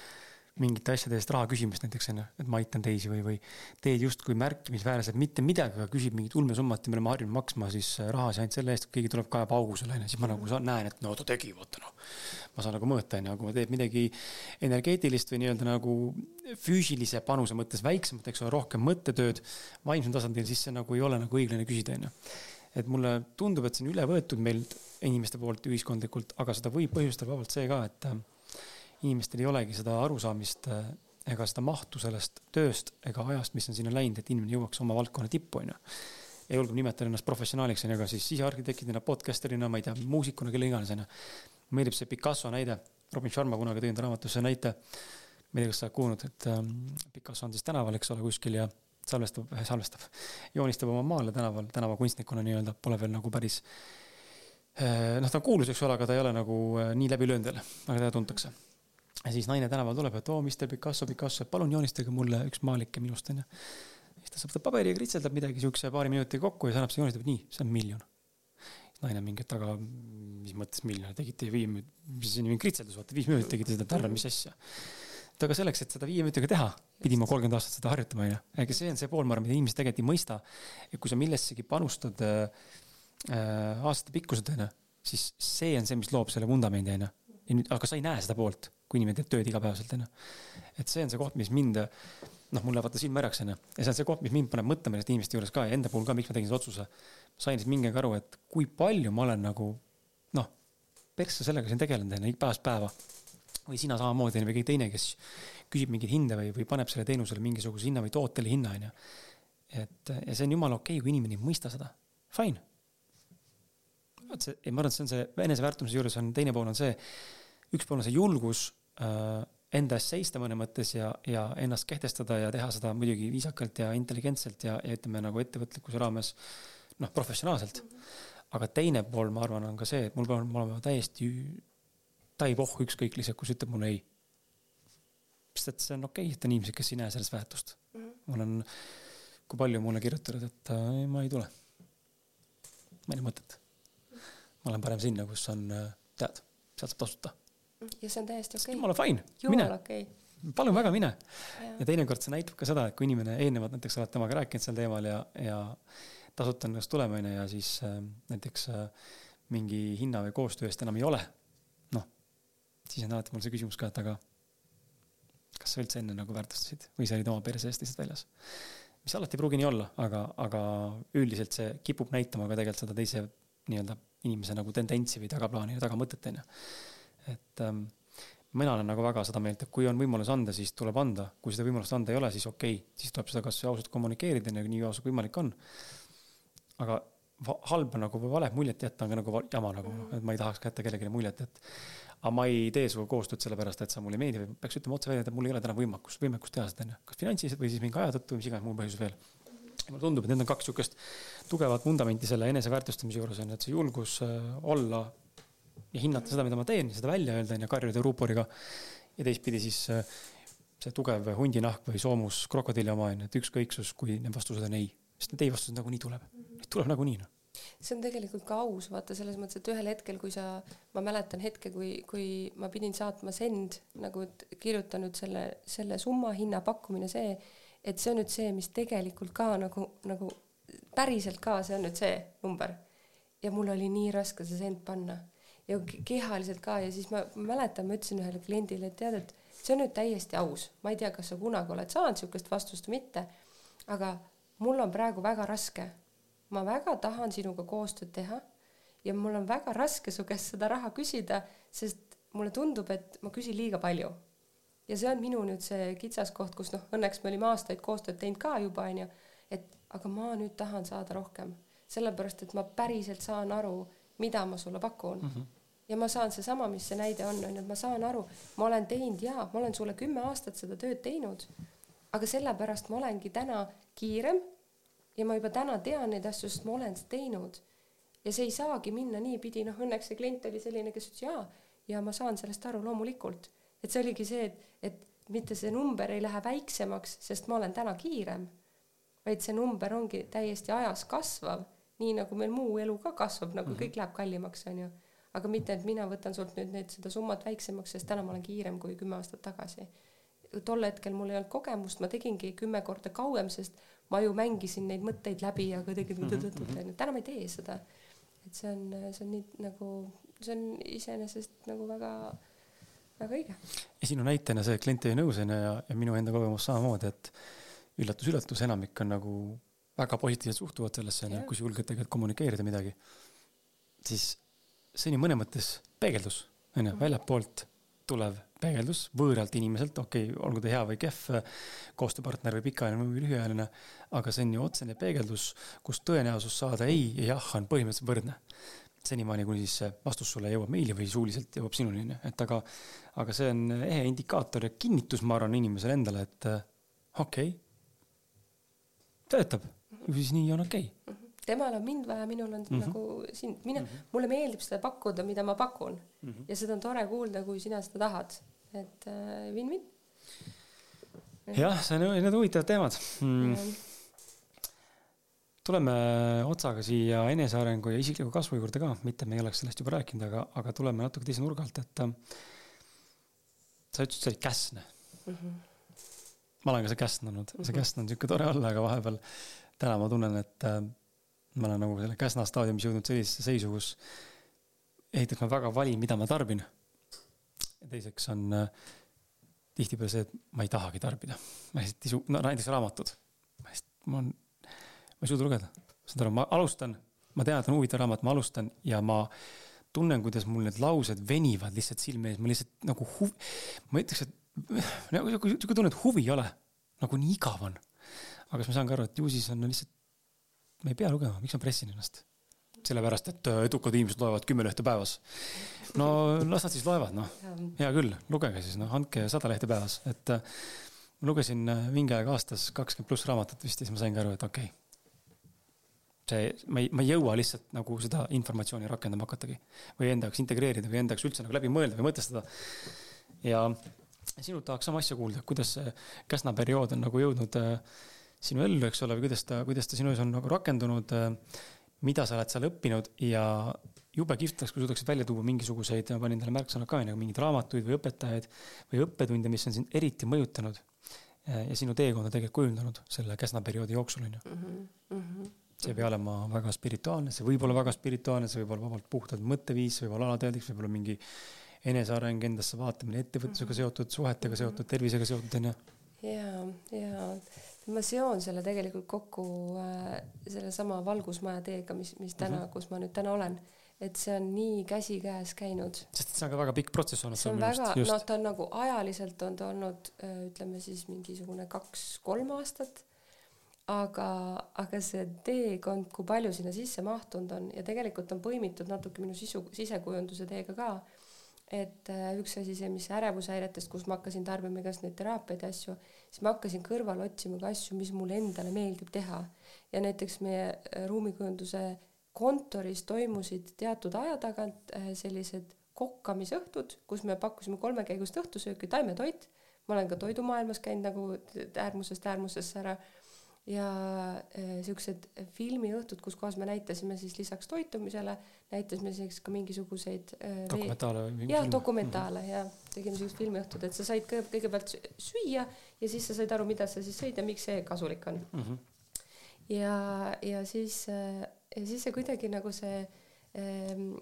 mingite asjade eest raha küsimist näiteks onju, et ma aitan teisi või, või teed justkui märkimisväärselt mitte midagi, aga küsib mingit ulmesummat ja me oleme harjunud maksma siis äh, rahasi ainult selle eest, et keegi tuleb kaeb augu sulle onju, siis ma nagu saan, näen, et no ta tegi, vaata noh. ma saan nagu mõõta onju, aga kui teeb midagi energeetilist või nii-öelda nagu füüsilise panuse mõttes väiksemat, eks ole, rohkem mõttetööd vaimsel tasandil, siis see nagu ei ole nagu õiglane küsida onju et mulle tundub, et see on üle võetud meil inimeste poolt ühiskondlikult, aga seda võib põhjustada vabalt see ka, et äh, inimestel ei olegi seda arusaamist äh, ega seda mahtu sellest tööst ega ajast, mis on sinna läinud, et inimene jõuaks oma valdkonna tippu, onju. ja julgeb nimetada ennast professionaaliks, onju, aga siis sisearhitektina, podcaster'ina, ma ei tea, muusikuna, kelle iganes, onju. meeldib see Picasso näide, Robin Sharma kunagi tõi enda raamatusse näite. ma ei tea, kas sa oled kuulnud, et ähm, Picasso on siis tänaval, eks ole, kuskil ja salvestab, salvestab, joonistab oma maale tänaval, tänavakunstnikuna nii-öelda, pole veel nagu päris äh, noh, ta on kuulus, eks ole, aga ta ei ole nagu äh, nii läbi löönud veel, aga teda tuntakse ja siis naine tänaval tuleb, et oo, Mr Picasso, Picasso, palun joonistage mulle üks maalik minust onju. siis ta võtta paberi ja kritseldab midagi siukse paari minutiga kokku ja siis annab see joonistab, nii, see on miljon. naine mingi, et aga mis mõttes miljon, tegite viie minuti, mis see on kritseldus, vaata viis minutit tegite seda, tärvel, mis asja. et aga selleks, et seda viie minutiga teha, pidi ma kolmkümmend aastat seda harjutama onju. ega see on see pool, ma arvan, mida inimesed tegelikult ei mõista. et kui sa millessegi panustad äh aastate pikkuselt onju, siis see on see, mis loob selle vundamendi onju. Ja nüüd, aga sa ei näe seda poolt kui inimene teeb tööd igapäevaselt, onju. et see on see koht, mis mind, noh, mul läheb vaata silma äraks, onju. ja see on see koht, mis mind paneb mõtlema nende inimeste juures ka ja enda puhul ka, miks ma tegin selle otsuse. sain siis mingi aeg aru, et kui palju ma olen nagu noh, persse sellega siin tegelenud, onju, päevast päeva. või sina samamoodi või keegi teine, kes küsib mingeid hinde või, või paneb selle teenusele mingisuguse hinna või tootele hinna, onju. et ja see on jumala okei okay,, kui inimene ei mõista seda. Fine. Vot see, ma arvan, et see on see eneseväärtumise juures on teine pool on see, üks pool on see julgus Äh, enda eest seista mõne mõttes ja, ja ennast kehtestada ja teha seda muidugi viisakalt ja intelligentselt ja, ja ütleme nagu ettevõtlikkuse raames noh, professionaalselt. aga teine pool, ma arvan, on ka see, et mul peab olema täiesti taivohh ükskõik lihtsalt, kui sa ütled mulle ei. sest et see on okei okay,, et on inimesed, kes ei näe selles väärtust mm. -hmm. mul on, kui palju mulle kirjutatud, et äh, ma ei tule. ma ei näe mõtet. Ma lähen parem sinna, kus on, äh, tead, sealt saab tasuta ja see on täiesti okei okay.. jumala fine, mine okay.. palun väga, mine. ja teinekord see näitab ka seda, et kui inimene eelnevalt näiteks oled temaga rääkinud sel teemal ja, ja tasuta on ennast tulema, onju, ja siis äh, näiteks äh, mingi hinna või koostöö eest enam ei ole. noh, siis on alati mul see küsimus ka, et aga kas sa üldse enne nagu väärtustasid või sa olid oma perse eest lihtsalt väljas? mis alati ei pruugi nii olla, aga, aga üldiselt see kipub näitama ka tegelikult seda teise nii-öelda inimese nagu tendentsi või tagaplaani ja tagamõtet, onju et ähm, mina olen nagu väga seda meelt, et kui on võimalus anda, siis tuleb anda, kui seda võimalust anda ei ole, siis okei okay., siis tuleb seda kasvõi ausalt kommunikeerida, nii ausalt kui võimalik on. aga halba nagu või valet muljet jätta on ka nagu jama nagu, et ma ei tahaks ka jätta kellelegi muljet, et aga ma ei tee sinuga koostööd sellepärast, et sa mulle ei meeldi või peaks ütlema otse välja, et mul ei ole täna võimekust, võimekust teha seda onju, kas finantsiliselt või siis mingi aja tõttu või mis iganes muul põhjusel veel. Mulle tundub, et need on kaks sihukest tugevat vundamenti selle eneseväärtustamise juures on, et see julgus äh, olla ja hinnata seda, mida ma teen, seda välja öelda, onju, karjuda ruuporiga. ja teistpidi siis äh, see tugev hundinahk või soomus krokodilli oma, onju, et ükskõiksus, kui need vastused on ei, sest need ei vastused nagunii tuleb. Neid tuleb nagunii noh see on tegelikult ka aus, vaata selles mõttes, et ühel hetkel, kui sa, ma mäletan hetke, kui, kui ma pidin saatma send nagu, et kirjuta nüüd selle, selle summa hinna pakkumine, see, et see on nüüd see, mis tegelikult ka nagu, nagu päriselt ka, see on nüüd see number. ja mul oli nii raske see send panna ja kehaliselt ka ja siis ma, ma mäletan, ma ütlesin ühele kliendile, et tead, et see on nüüd täiesti aus, ma ei tea, kas sa kunagi oled saanud niisugust vastust või mitte, aga mul on praegu väga raske ma väga tahan sinuga koostööd teha ja mul on väga raske su käest seda raha küsida, sest mulle tundub, et ma küsin liiga palju. Ja see on minu nüüd see kitsaskoht, kus noh, õnneks me olime aastaid koostööd teinud ka juba onju, et aga ma nüüd tahan saada rohkem, sellepärast et ma päriselt saan aru, mida ma sulle pakun mm. -hmm ja ma saan seesama, mis see näide on, on ju, et ma saan aru, ma olen teinud jaa, ma olen sulle kümme aastat seda tööd teinud, aga sellepärast ma olengi täna kiirem ja ma juba täna tean neid asju, sest ma olen seda teinud. ja see ei saagi minna niipidi, noh õnneks see klient oli selline, kes ütles jaa, ja ma saan sellest aru loomulikult. Et see oligi see, et, et mitte see number ei lähe väiksemaks, sest ma olen täna kiirem, vaid see number ongi täiesti ajas kasvav, nii nagu meil muu elu ka kasvab, nagu mm -hmm. kõik läheb kallimaks, on ju. aga mitte, et mina võtan sult nüüd need, seda summat väiksemaks, sest täna ma olen kiirem kui kümme aastat tagasi. tol hetkel mul ei olnud kogemust, ma tegingi kümme korda kauem, sest ma ju mängisin neid mõtteid läbi ja kuidagi mm -hmm. täna ma ei tee seda. et see on, see on nii nagu, see on iseenesest nagu väga, väga õige. ja sinu näitena see klient jäi nõus onju ja, ja minu enda kogemus samamoodi, et üllatus-üllatus, enamik on nagu väga positiivselt suhtuvad sellesse onju, kui sa julged tegelikult kommunikeerida midagi, siis see on ju mõnes mõttes peegeldus onju, väljapoolt tulev peegeldus võõralt inimeselt, okei okay,, olgu ta hea või kehv, koostööpartner või pikaajaline või lühiajaline, aga see on ju otsene peegeldus, kus tõenäosus saada ei ja jah on põhimõtteliselt võrdne. senimaani, kuni siis see vastus sulle jõuab meili või suuliselt jõuab sinuni, onju, et aga, aga see on ehe indikaator ja kinnitus, ma arvan, inimesele endale, et okei okay,, töötab, siis nii on okei okay temal on mind vaja, minul on mm -hmm. nagu sind, mina mm, -hmm. mulle meeldib seda pakkuda, mida ma pakun mm. -hmm. ja seda on tore kuulda, kui sina seda tahad, et win-win äh,. jah, see on, need huvitavad teemad mm.. tuleme otsaga siia enesearengu ja isikliku kasvu juurde ka, mitte me ei oleks sellest juba rääkinud, aga, aga tuleme natuke teise nurga alt, et sa ütlesid, sa olid käsne mm. -hmm. ma olen ka see käsn olnud mm, -hmm. see käsn on sihuke tore olla, aga vahepeal täna ma tunnen, et äh, ma olen nagu selle Käsna staadiumis jõudnud sellisesse seisu, kus esiteks ma väga valin, mida ma tarbin. ja teiseks on äh, tihtipeale see, et ma ei tahagi tarbida. ma lihtsalt ei su-, no näiteks raamatud. ma lihtsalt, ma on, ma ei suuda lugeda. saad aru, ma alustan, ma tean, et on huvitav raamat, ma alustan ja ma tunnen, kuidas mul need laused venivad lihtsalt silme ees, ma lihtsalt nagu huv-, ma ütleks, et nagu sihuke tunne, et huvi ei ole. nagu nii igav on. aga siis ma saan ka aru, et ju siis on lihtsalt ma ei pea lugema, miks ma pressin ennast? sellepärast, et äh, edukad inimesed loevad kümme lehte päevas. no las nad siis loevad, noh. hea küll, lugege siis, noh, andke sada lehte päevas, et äh, ma lugesin äh, mingi aeg aastas kakskümmend pluss raamatut vist ja siis ma saingi aru, et okei okay, see, ma ei, ma ei jõua lihtsalt nagu seda informatsiooni rakendama hakatagi või enda jaoks integreerida või enda jaoks üldse nagu läbi mõelda või mõtestada. ja sinult tahaks sama asja kuulda, kuidas see Käsna periood on nagu jõudnud äh, sinu ellu, eks ole, või kuidas ta, kuidas ta sinu ees on nagu rakendunud, mida sa oled seal õppinud ja jube kihvt oleks, kui suudaksid välja tuua mingisuguseid, ma panin talle märksõna ka, nagu mingeid raamatuid või õpetajaid või õppetunde, mis on sind eriti mõjutanud ja sinu teekonda tegelikult kujundanud selle Käsna perioodi jooksul, on ju. See ei pea olema väga spirituaalne, see võib olla väga spirituaalne, see võib olla vabalt puhtalt mõtteviis, võib olla alateadlik, võib olla mingi eneseareng, endasse vaatamine, ettevõtlusega mhm. seotud, suhetega seotud, tervisega seotud, on ju. ja, ja ma seon selle tegelikult kokku äh, sellesama valgusmaja teega, mis, mis täna mm, -hmm. kus ma nüüd täna olen. et see on nii käsikäes käinud. sest see on ka väga pikk protsess olnud. see on väga, noh, ta on nagu ajaliselt on ta olnud äh, ütleme siis mingisugune kaks-kolm aastat. Aga, aga see teekond, kui palju sinna sisse mahtunud on ja tegelikult on põimitud natuke minu sisu, sisekujunduse teega ka et äh, üks asi, see, mis ärevushäiretest, kus ma hakkasin tarbima igast neid teraapiaid ja asju, siis ma hakkasin kõrvale otsima ka asju, mis mulle endale meeldib teha. ja näiteks meie äh, ruumikujunduse kontoris toimusid teatud aja tagant äh, sellised kokkamisõhtud, kus me pakkusime kolmekäigust õhtusööki, taimetoit, ma olen ka toidumaailmas käinud nagu äärmusest äärmusesse ära ja äh, siuksed filmiõhtud, kus kohas me näitasime siis lisaks toitumisele, näitasime siis ka mingisuguseid äh, dokumentaale või jah, dokumentaale mm -hmm. ja tegime siuksed filmiõhtud, et sa said kõige, kõigepealt süüa ja siis sa said aru, mida sa siis sõid ja miks see kasulik on mm. -hmm. ja, ja siis äh,, ja siis see kuidagi nagu see ähm,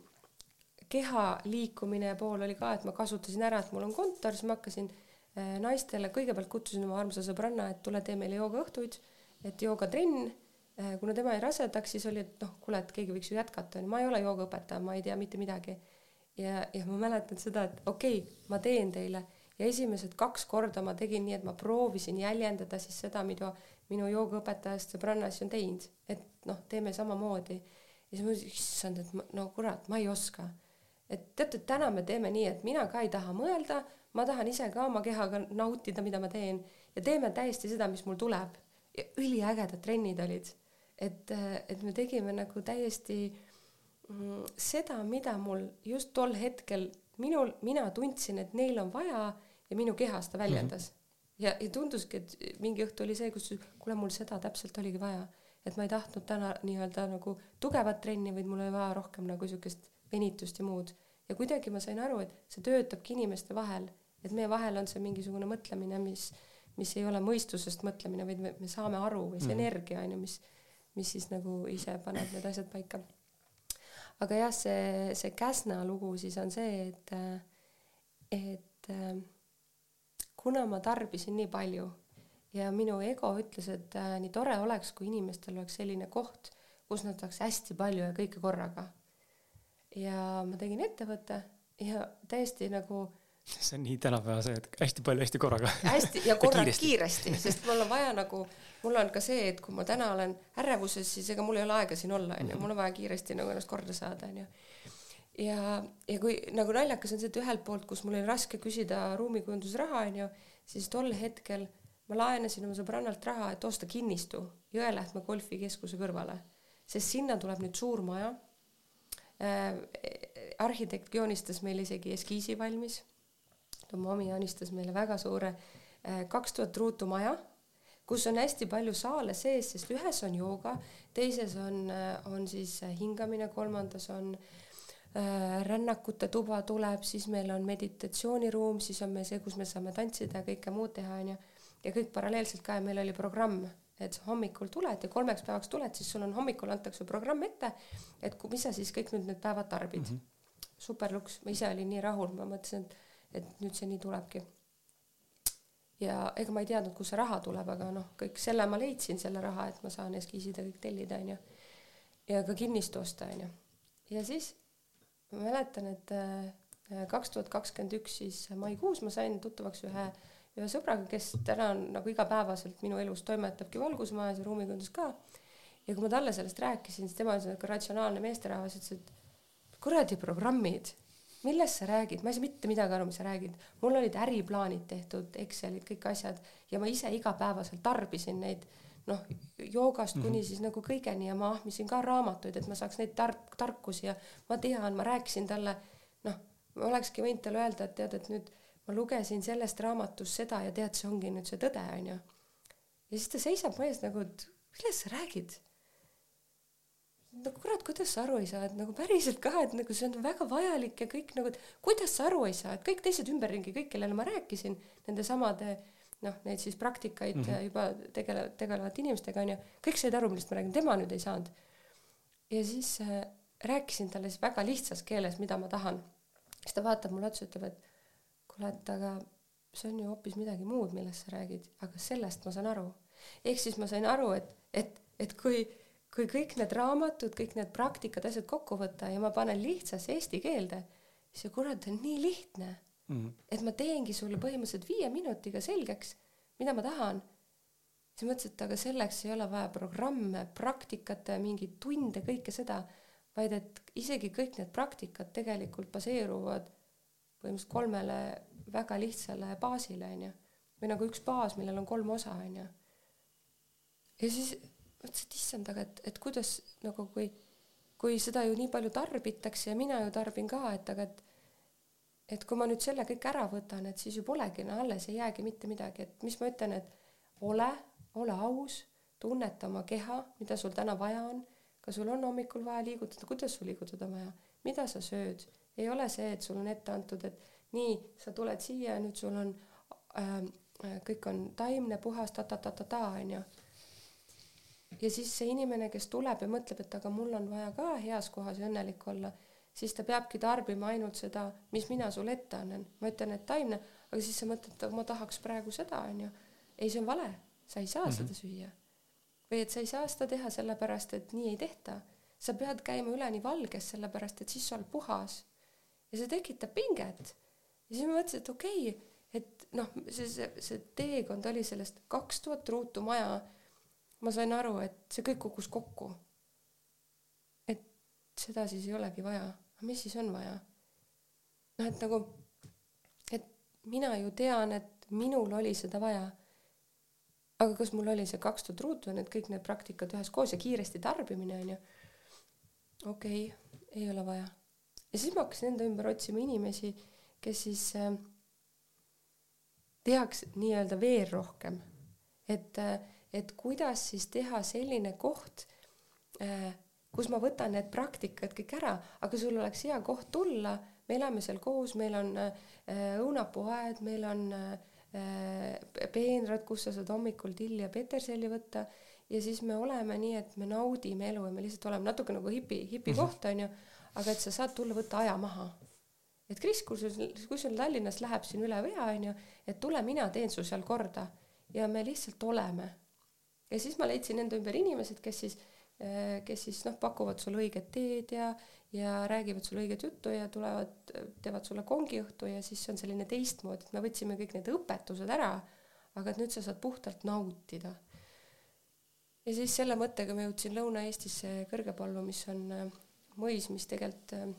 keha liikumine pool oli ka, et ma kasutasin ära, et mul on kontor, siis ma hakkasin äh, naistele, kõigepealt kutsusin oma armsa sõbranna, et tule tee meile joogaõhtuid et joogatrenn, äh, kuna tema jäi rasedaks, siis oli, et noh, kuule, et keegi võiks ju jätkata, ma ei ole joogaõpetaja, ma ei tea mitte midagi. ja, ja ma mäletan seda, et okei okay,, ma teen teile ja esimesed kaks korda ma tegin nii, et ma proovisin jäljendada siis seda, mida minu joogaõpetajast sõbranna siis on teinud, et noh, teeme samamoodi. ja siis ma mõtlesin, issand, et ma, no kurat, ma ei oska. et teate, täna me teeme nii, et mina ka ei taha mõelda, ma tahan ise ka oma kehaga nautida, mida ma teen ja teeme täiesti seda, mis mul tuleb üliägedad trennid olid. et, et me tegime nagu täiesti mm, seda, mida mul just tol hetkel minul, mina tundsin, et neil on vaja ja minu kehas ta väljendas mm. -hmm. ja, ja tunduski, et mingi õhtu oli see, kus kuule, mul seda täpselt oligi vaja, et ma ei tahtnud täna nii-öelda nagu tugevat trenni, vaid mul oli vaja rohkem nagu siukest venitust ja muud. ja kuidagi ma sain aru, et see töötabki inimeste vahel, et meie vahel on see mingisugune mõtlemine, mis mis ei ole mõistusest mõtlemine, vaid me, me saame aru või see mm. energia on ju, mis, mis siis nagu ise paneb need asjad paika. aga jah, see, see Käsna lugu siis on see, et, et kuna ma tarbisin nii palju ja minu ego ütles, et äh, nii tore oleks, kui inimestel oleks selline koht, kus nad saaks hästi palju ja kõike korraga. ja ma tegin ettevõtte ja täiesti nagu see on nii tänapäeva see, et hästi palju hästi korraga. hästi ja korraga kiiresti, kiiresti, sest mul on vaja nagu, mul on ka see, et kui ma täna olen ärevuses, siis ega mul ei ole aega siin olla, onju, mul on vaja kiiresti nagu ennast korda saada, onju. ja, ja kui nagu naljakas on see, et ühelt poolt, kus mul oli raske küsida ruumikujundusraha, onju, siis tol hetkel ma laenasin oma sõbrannalt raha, et osta kinnistu Jõelähtme golfikeskuse kõrvale, sest sinna tuleb nüüd suur maja äh,. arhitekt joonistas meil isegi eskiisi valmis oma omi joonistas meile väga suure äh, kaks tuhat ruutu maja, kus on hästi palju saale sees, sest ühes on jooga, teises on, äh, on siis äh, hingamine, kolmandas on rännakute tuba tuleb, siis meil on meditatsiooniruum, siis on meil see, kus me saame tantsida ja kõike muud teha, onju. ja kõik paralleelselt ka ja meil oli programm, et sa hommikul tuled ja kolmeks päevaks tuled, siis sul on hommikul antakse programm ette, et mis sa siis kõik nüüd need päevad tarbid mm. -hmm. super luks, ma ise olin nii rahul, ma mõtlesin, et et nüüd see nii tulebki. ja ega ma ei teadnud, kust see raha tuleb, aga noh, kõik selle ma leidsin, selle raha, et ma saan eskiisid ja kõik tellida, onju. ja ka kinnistu osta, onju. ja siis ma mäletan, et äh, kaks tuhat kakskümmend üks siis maikuus ma sain tuttavaks ühe, ühe sõbraga, kes täna on nagu igapäevaselt minu elus toimetabki valgusmajas ja ruumikujundus ka. ja kui ma talle sellest rääkisin, siis tema on siuke ratsionaalne meesterahvas, ütles, et kuradi programmid millest sa räägid, ma ei saa mitte midagi aru, mis sa räägid. mul olid äriplaanid tehtud, Excelid, kõik asjad ja ma ise igapäevaselt tarbisin neid noh, joogast kuni mm -hmm. siis nagu kõigeni ja ma ahmisin ka raamatuid, et ma saaks neid tark, tarkusi ja ma tean, ma rääkisin talle, noh, ma olekski võinud talle öelda, et tead, et nüüd ma lugesin sellest raamatust seda ja tead, see ongi nüüd see tõde, onju. ja siis ta seisab mu ees nagu, et millest sa räägid no kurat, kuidas sa aru ei saa, et nagu päriselt ka, et nagu see on väga vajalik ja kõik nagu, et kuidas sa aru ei saa, et kõik teised ümberringi, kõik, kellele ma rääkisin, nende samade noh, neid siis praktikaid mm -hmm. juba tegele-, tegelevate inimestega onju, kõik said aru, millest ma räägin, tema nüüd ei saanud. ja siis äh, rääkisin talle siis väga lihtsas keeles, mida ma tahan. siis ta vaatab mulle otsa, ütleb, et kuule, et aga see on ju hoopis midagi muud, millest sa räägid, aga sellest ma saan aru. ehk siis ma sain aru, et, et, et kui kui kõik need raamatud, kõik need praktikad, asjad kokku võtta ja ma panen lihtsasse eesti keelde, siis see kurat on nii lihtne mm. -hmm. et ma teengi sulle põhimõtteliselt viie minutiga selgeks, mida ma tahan. siis mõtlesin, et aga selleks ei ole vaja programme, praktikate, mingeid tunde, kõike seda, vaid et isegi kõik need praktikad tegelikult baseeruvad põhimõtteliselt kolmele väga lihtsale baasile, onju. või nagu üks baas, millel on kolm osa, onju. ja siis mõtlesin, et issand, aga et, et kuidas nagu kui, kui seda ju nii palju tarbitakse ja mina ju tarbin ka, et aga et et kui ma nüüd selle kõik ära võtan, et siis ju polegi no alles ei jäägi mitte midagi, et mis ma ütlen, et ole, ole aus, tunneta oma keha, mida sul täna vaja on, kas sul on hommikul vaja liigutada, kuidas sul liigutada on vaja, mida sa sööd, ei ole see, et sul on ette antud, et nii, sa tuled siia ja nüüd sul on äh, kõik on taimne, puhas ta-ta-ta-ta-ta, onju. Ja siis see inimene, kes tuleb ja mõtleb, et aga mul on vaja ka heas kohas õnnelik olla, siis ta peabki tarbima ainult seda, mis mina sulle ette annan. ma ütlen, et taimne, aga siis sa mõtled, et ma tahaks praegu seda, onju. ei, see on vale, sa ei saa mm -hmm. seda süüa. või et sa ei saa seda teha sellepärast, et nii ei tehta. sa pead käima üleni valges, sellepärast et siis sa oled puhas. ja see tekitab pinget. ja siis ma mõtlesin, et okei okay, et noh, see, see, see teekond oli sellest kaks tuhat ruutu maja. Ma sain aru, et see kõik kukkus kokku. et seda siis ei olegi vaja, aga mis siis on vaja? noh, et nagu, et mina ju tean, et minul oli seda vaja. aga kas mul oli see kaks tuhat ruutu need kõik need praktikad üheskoos ja kiiresti tarbimine onju. okei okay,, ei ole vaja. ja siis ma hakkasin enda ümber otsima inimesi, kes siis äh, tehaks nii-öelda veel rohkem. et, et kuidas siis teha selline koht, äh, kus ma võtan need praktikad kõik ära, aga sul oleks hea koht tulla, me elame seal koos, meil on äh, õunapuuaed, meil on äh, peenrad, kus sa saad hommikul tilli ja peterselli võtta. Ja siis me oleme nii, et me naudime elu ja me lihtsalt oleme natuke nagu hipi, hipi koht onju, aga et sa saad tulla võtta aja maha. Et Kris, kui sul, kui sul Tallinnas läheb siin üle vea, onju, et tule, mina teen su seal korda. Ja me lihtsalt oleme. Ja siis ma leidsin enda ümber inimesed, kes siis, eh, kes siis noh, pakuvad sulle õiget teed ja, ja räägivad sulle õiget juttu ja tulevad, teevad sulle kongiõhtu ja siis on selline teistmoodi, et me võtsime kõik need õpetused ära, aga et nüüd sa saad puhtalt nautida. ja siis selle mõttega ma jõudsin Lõuna-Eestisse Kõrgepallu, mis on eh, mõis, mis tegelikult eh,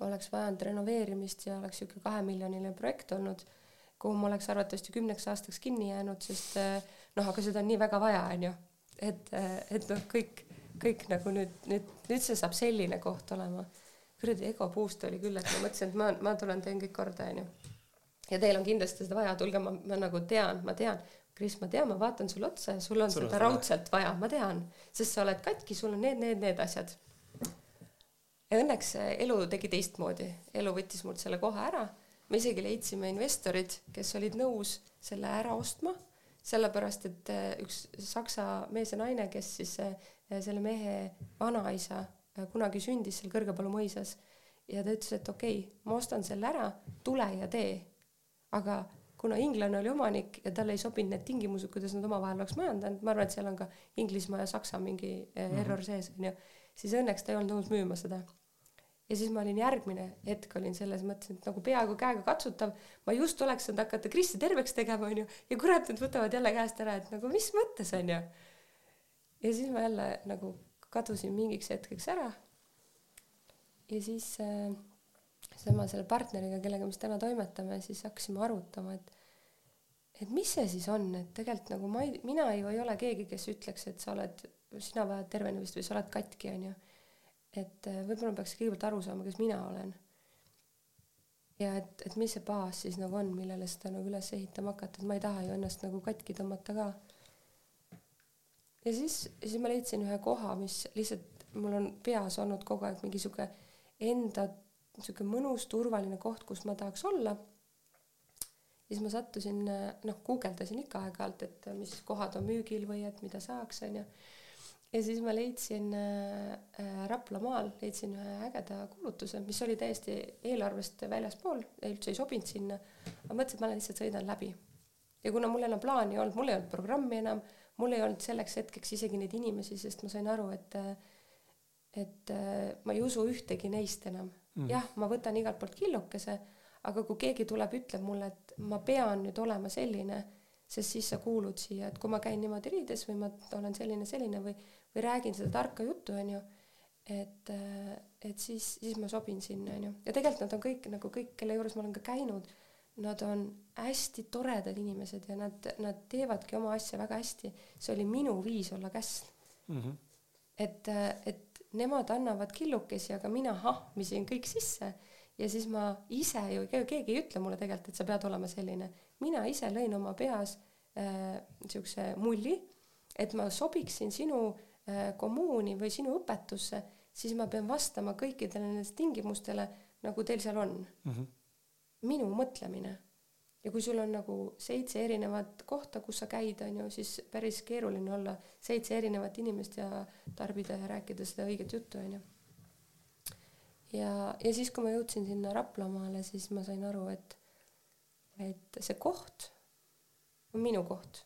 oleks vajanud renoveerimist ja oleks niisugune kahemiljoniline projekt olnud, kuhu ma oleks arvatavasti kümneks aastaks kinni jäänud, sest noh, aga seda on nii väga vaja, onju. et, eh, et noh, kõik, kõik nagu nüüd, nüüd, nüüd see saab selline koht olema. kuradi ego boost oli küll, et ma mõtlesin, et ma, ma tulen, teen kõik korda, onju. ja teil on kindlasti seda vaja, tulge, ma, ma nagu tean, ma tean, Kris, ma tean, ma vaatan sulle otsa ja sul on sul seda raudselt vaja, ma tean, sest sa oled katki, sul on need, need, need asjad ja õnneks elu tegi teistmoodi, elu võttis mult selle koha ära. me isegi leidsime investorid, kes olid nõus selle ära ostma, sellepärast et äh, üks saksa mees ja naine, kes siis äh, selle mehe vanaisa äh, kunagi sündis seal Kõrgepalu mõisas ja ta ütles, et okei okay,, ma ostan selle ära, tule ja tee. aga kuna inglane oli omanik ja talle ei sobinud need tingimused, kuidas nad omavahel oleks majandanud, ma arvan, et seal on ka Inglismaa ja Saksa mingi error mhm. sees onju, siis õnneks ta ei olnud nõus müüma seda ja siis ma olin järgmine hetk olin selles mõttes, et nagu peaaegu käega katsutav, ma just oleks saanud hakata Krisi terveks tegema, onju, ja kurat, nad võtavad jälle käest ära, et nagu mis mõttes, onju. ja siis ma jälle nagu kadusin mingiks hetkeks ära. ja siis äh, sama selle partneriga, kellega me siis täna toimetame, siis hakkasime arutama, et et mis see siis on, et tegelikult nagu ma ei, mina ju ei ole keegi, kes ütleks, et sa oled, sina vajad tervenemist või sa oled katki, onju et äh, võib-olla peaks kõigepealt aru saama, kes mina olen. ja et, et mis see baas siis nagu on, millele seda nagu üles ehitama hakata, et ma ei taha ju ennast nagu katki tõmmata ka. ja siis, siis ma leidsin ühe koha, mis lihtsalt mul on peas olnud kogu aeg mingi sihuke enda sihuke mõnus turvaline koht, kus ma tahaks olla. ja siis ma sattusin, noh, guugeldasin ikka aeg-ajalt, et mis kohad on müügil või et mida saaks, onju ja siis ma leidsin äh, äh, Raplamaal, leidsin ühe ägeda kuulutuse, mis oli täiesti eelarvest väljaspool, üldse ei sobinud sinna. ma mõtlesin, et ma lihtsalt sõidan läbi. ja kuna mul enam plaani ei olnud, mul ei olnud programmi enam, mul ei olnud selleks hetkeks isegi neid inimesi, sest ma sain aru, et et äh, ma ei usu ühtegi neist enam mm.. jah, ma võtan igalt poolt killukese, aga kui keegi tuleb, ütleb mulle, et ma pean nüüd olema selline, sest siis sa kuulud siia, et kui ma käin niimoodi riides või ma olen selline, selline või või räägin seda tarka juttu, onju, et, äh, et siis, siis ma sobin sinna, onju. ja tegelikult nad on kõik nagu kõik, kelle juures ma olen ka käinud, nad on hästi toredad inimesed ja nad, nad teevadki oma asja väga hästi. see oli minu viis olla käss mm. -hmm. et, äh, et nemad annavad killukesi, aga mina hahmisin kõik sisse ja siis ma ise ju, keegi ei ütle mulle tegelikult, et sa pead olema selline. mina ise lõin oma peas äh, siukse mulli et ma sobiksin sinu äh, kommuuni või sinu õpetusse, siis ma pean vastama kõikidele nendest tingimustele, nagu teil seal on mm. -hmm. minu mõtlemine. ja kui sul on nagu seitse erinevat kohta, kus sa käid, on ju, siis päris keeruline olla seitse erinevat inimest ja tarbida ja rääkida seda õiget juttu, on ju. ja, ja siis, kui ma jõudsin sinna Raplamaale, siis ma sain aru, et, et see koht on minu koht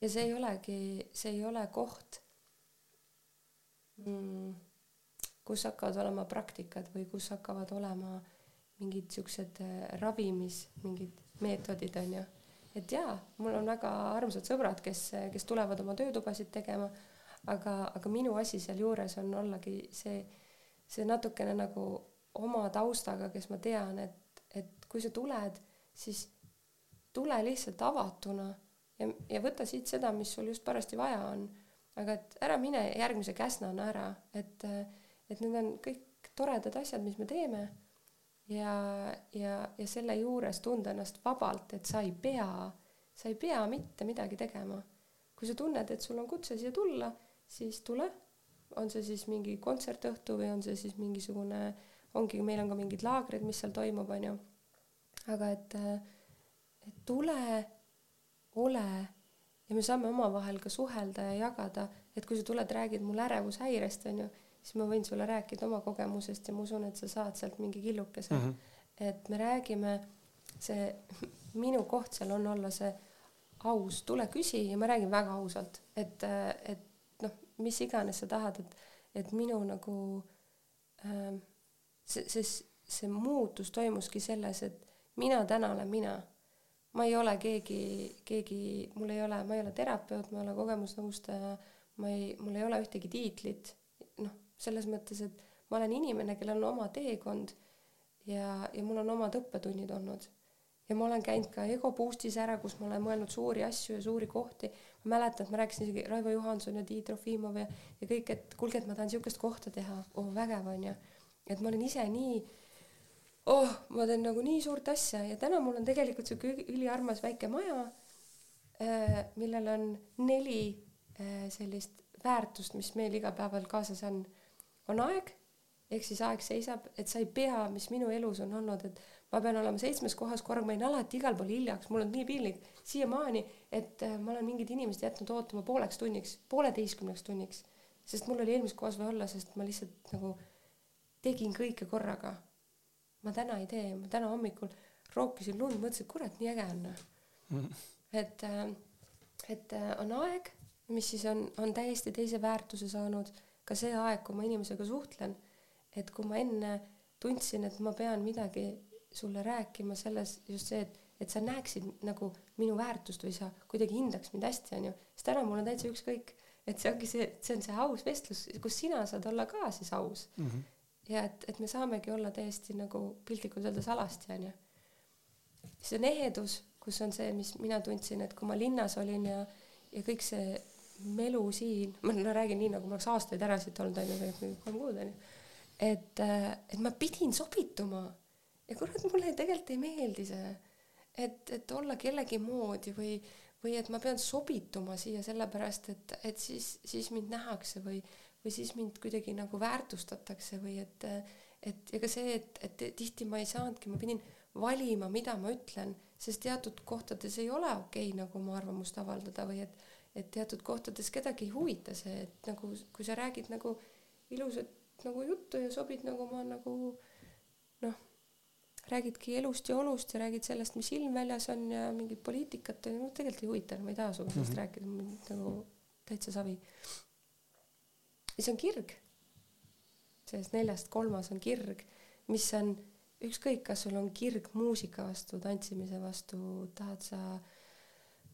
ja see ei olegi, see ei ole koht kus hakkavad olema praktikad või kus hakkavad olema mingid siuksed äh, ravimis, mingid meetodid, on ju. et jaa, mul on väga armsad sõbrad, kes, kes tulevad oma töötubasid tegema, aga, aga minu asi sealjuures on ollagi see, see natukene nagu oma taustaga, kes ma tean, et, et kui sa tuled, siis tule lihtsalt avatuna ja, ja võta siit seda, mis sul just parajasti vaja on. Aga et ära mine järgmise käsnana ära, et, et need on kõik toredad asjad, mis me teeme. ja, ja, ja selle juures tunda ennast vabalt, et sa ei pea, sa ei pea mitte midagi tegema. kui sa tunned, et sul on kutse siia tulla, siis tule. on see siis mingi kontsertõhtu või on see siis mingisugune, ongi, meil on ka mingid laagrid, mis seal toimub, on ju. aga et, et tule ole ja me saame omavahel ka suhelda ja jagada, et kui sa tuled, räägid mulle ärevushäirest, on ju, siis ma võin sulle rääkida oma kogemusest ja ma usun, et sa saad sealt mingi killukese mm. -hmm. et me räägime, see minu koht seal on olla see aus, tule küsi ja ma räägin väga ausalt, et, et noh, mis iganes sa tahad, et, et minu nagu äh, see, see, see muutus toimuski selles, et mina täna olen mina ma ei ole keegi, keegi, mul ei ole, ma ei ole terapeut, ma ei ole kogemusnõustaja, ma ei, mul ei ole ühtegi tiitlit, noh, selles mõttes, et ma olen inimene, kellel on oma teekond ja, ja mul on omad õppetunnid olnud. ja ma olen käinud ka Ego Boostis ära, kus ma olen mõelnud suuri asju ja suuri kohti. ma mäletan, et ma rääkisin isegi Raivo Johanson ja Tiit Trofimov ja, ja kõik, et kuulge, et ma tahan niisugust kohta teha, oh vägev on ju. et ma olen ise nii oh, ma teen nagu nii suurt asja ja täna mul on tegelikult sihuke üliarmas väike maja, äh, millel on neli äh, sellist väärtust, mis meil igapäeval kaasas on. on aeg, ehk siis aeg seisab, et sa ei pea, mis minu elus on olnud, et ma pean olema seitsmes kohas korraga, ma jäin alati igal pool hiljaks, mul on nii piinlik siiamaani, et äh, ma olen mingid inimesed jätnud ootama pooleks tunniks, pooleteistkümneks tunniks, sest mul oli eelmises kohas vaja olla, sest ma lihtsalt nagu tegin kõike korraga ma täna ei tee, ma täna hommikul rookisin lund, mõtlesin, et kurat, nii äge on mm.. et, äh, et äh, on aeg, mis siis on, on täiesti teise väärtuse saanud, ka see aeg, kui ma inimesega suhtlen, et kui ma enne tundsin, et ma pean midagi sulle rääkima selles just see, et, et sa näeksid nagu minu väärtust või sa kuidagi hindaks mind hästi, onju, siis täna mul on täitsa ükskõik, et see ongi see, see on see aus vestlus, kus sina saad olla ka siis aus. Mm. -hmm ja et, et me saamegi olla täiesti nagu piltlikult öeldes alasti, onju. siis on ehedus, kus on see, mis mina tundsin, et kui ma linnas olin ja, ja kõik see melu siin, ma no, räägin nii, nagu ma oleks aastaid ära siit olnud, onju, tegelikult kolm kuud, onju. et, et ma pidin sobituma ja kurat, mulle tegelikult ei meeldi see, et, et olla kellegi moodi või, või et ma pean sobituma siia sellepärast, et, et siis, siis mind nähakse või või siis mind kuidagi nagu väärtustatakse või et, et ega see, et, et tihti ma ei saanudki, ma pidin valima, mida ma ütlen, sest teatud kohtades ei ole okei okay, nagu oma arvamust avaldada või et, et teatud kohtades kedagi ei huvita see, et nagu kui sa räägid nagu ilusat nagu juttu ja sobid nagu oma nagu noh, räägidki elust ja olust ja räägid sellest, mis ilm väljas on ja mingit poliitikat, no tegelikult ei huvita, ma ei taha sinuga sellest mm -hmm. rääkida, nagu täitsa savi see on kirg. sellest neljast kolmas on kirg, mis on ükskõik, kas sul on kirg muusika vastu, tantsimise vastu, tahad sa,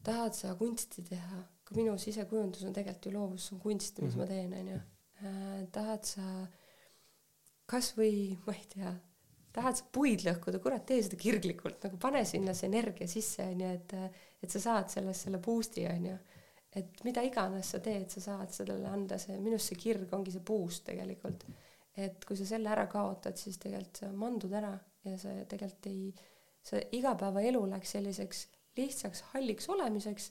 tahad sa kunsti teha, ka minu sisekujundus on tegelikult ju loovus, see on kunst, mis mm -hmm. ma teen, onju. Äh, tahad sa kasvõi, ma ei tea, tahad sa puid lõhkuda, kurat, tee seda kirglikult, nagu pane sinna see energia sisse, onju, et, et sa saad sellest selle boost'i, onju et mida iganes sa teed, sa saad sellele anda see, minu arust see kirg ongi see boost tegelikult. et kui sa selle ära kaotad, siis tegelikult sa mandud ära ja see tegelikult ei, see igapäevaelu läks selliseks lihtsaks halliks olemiseks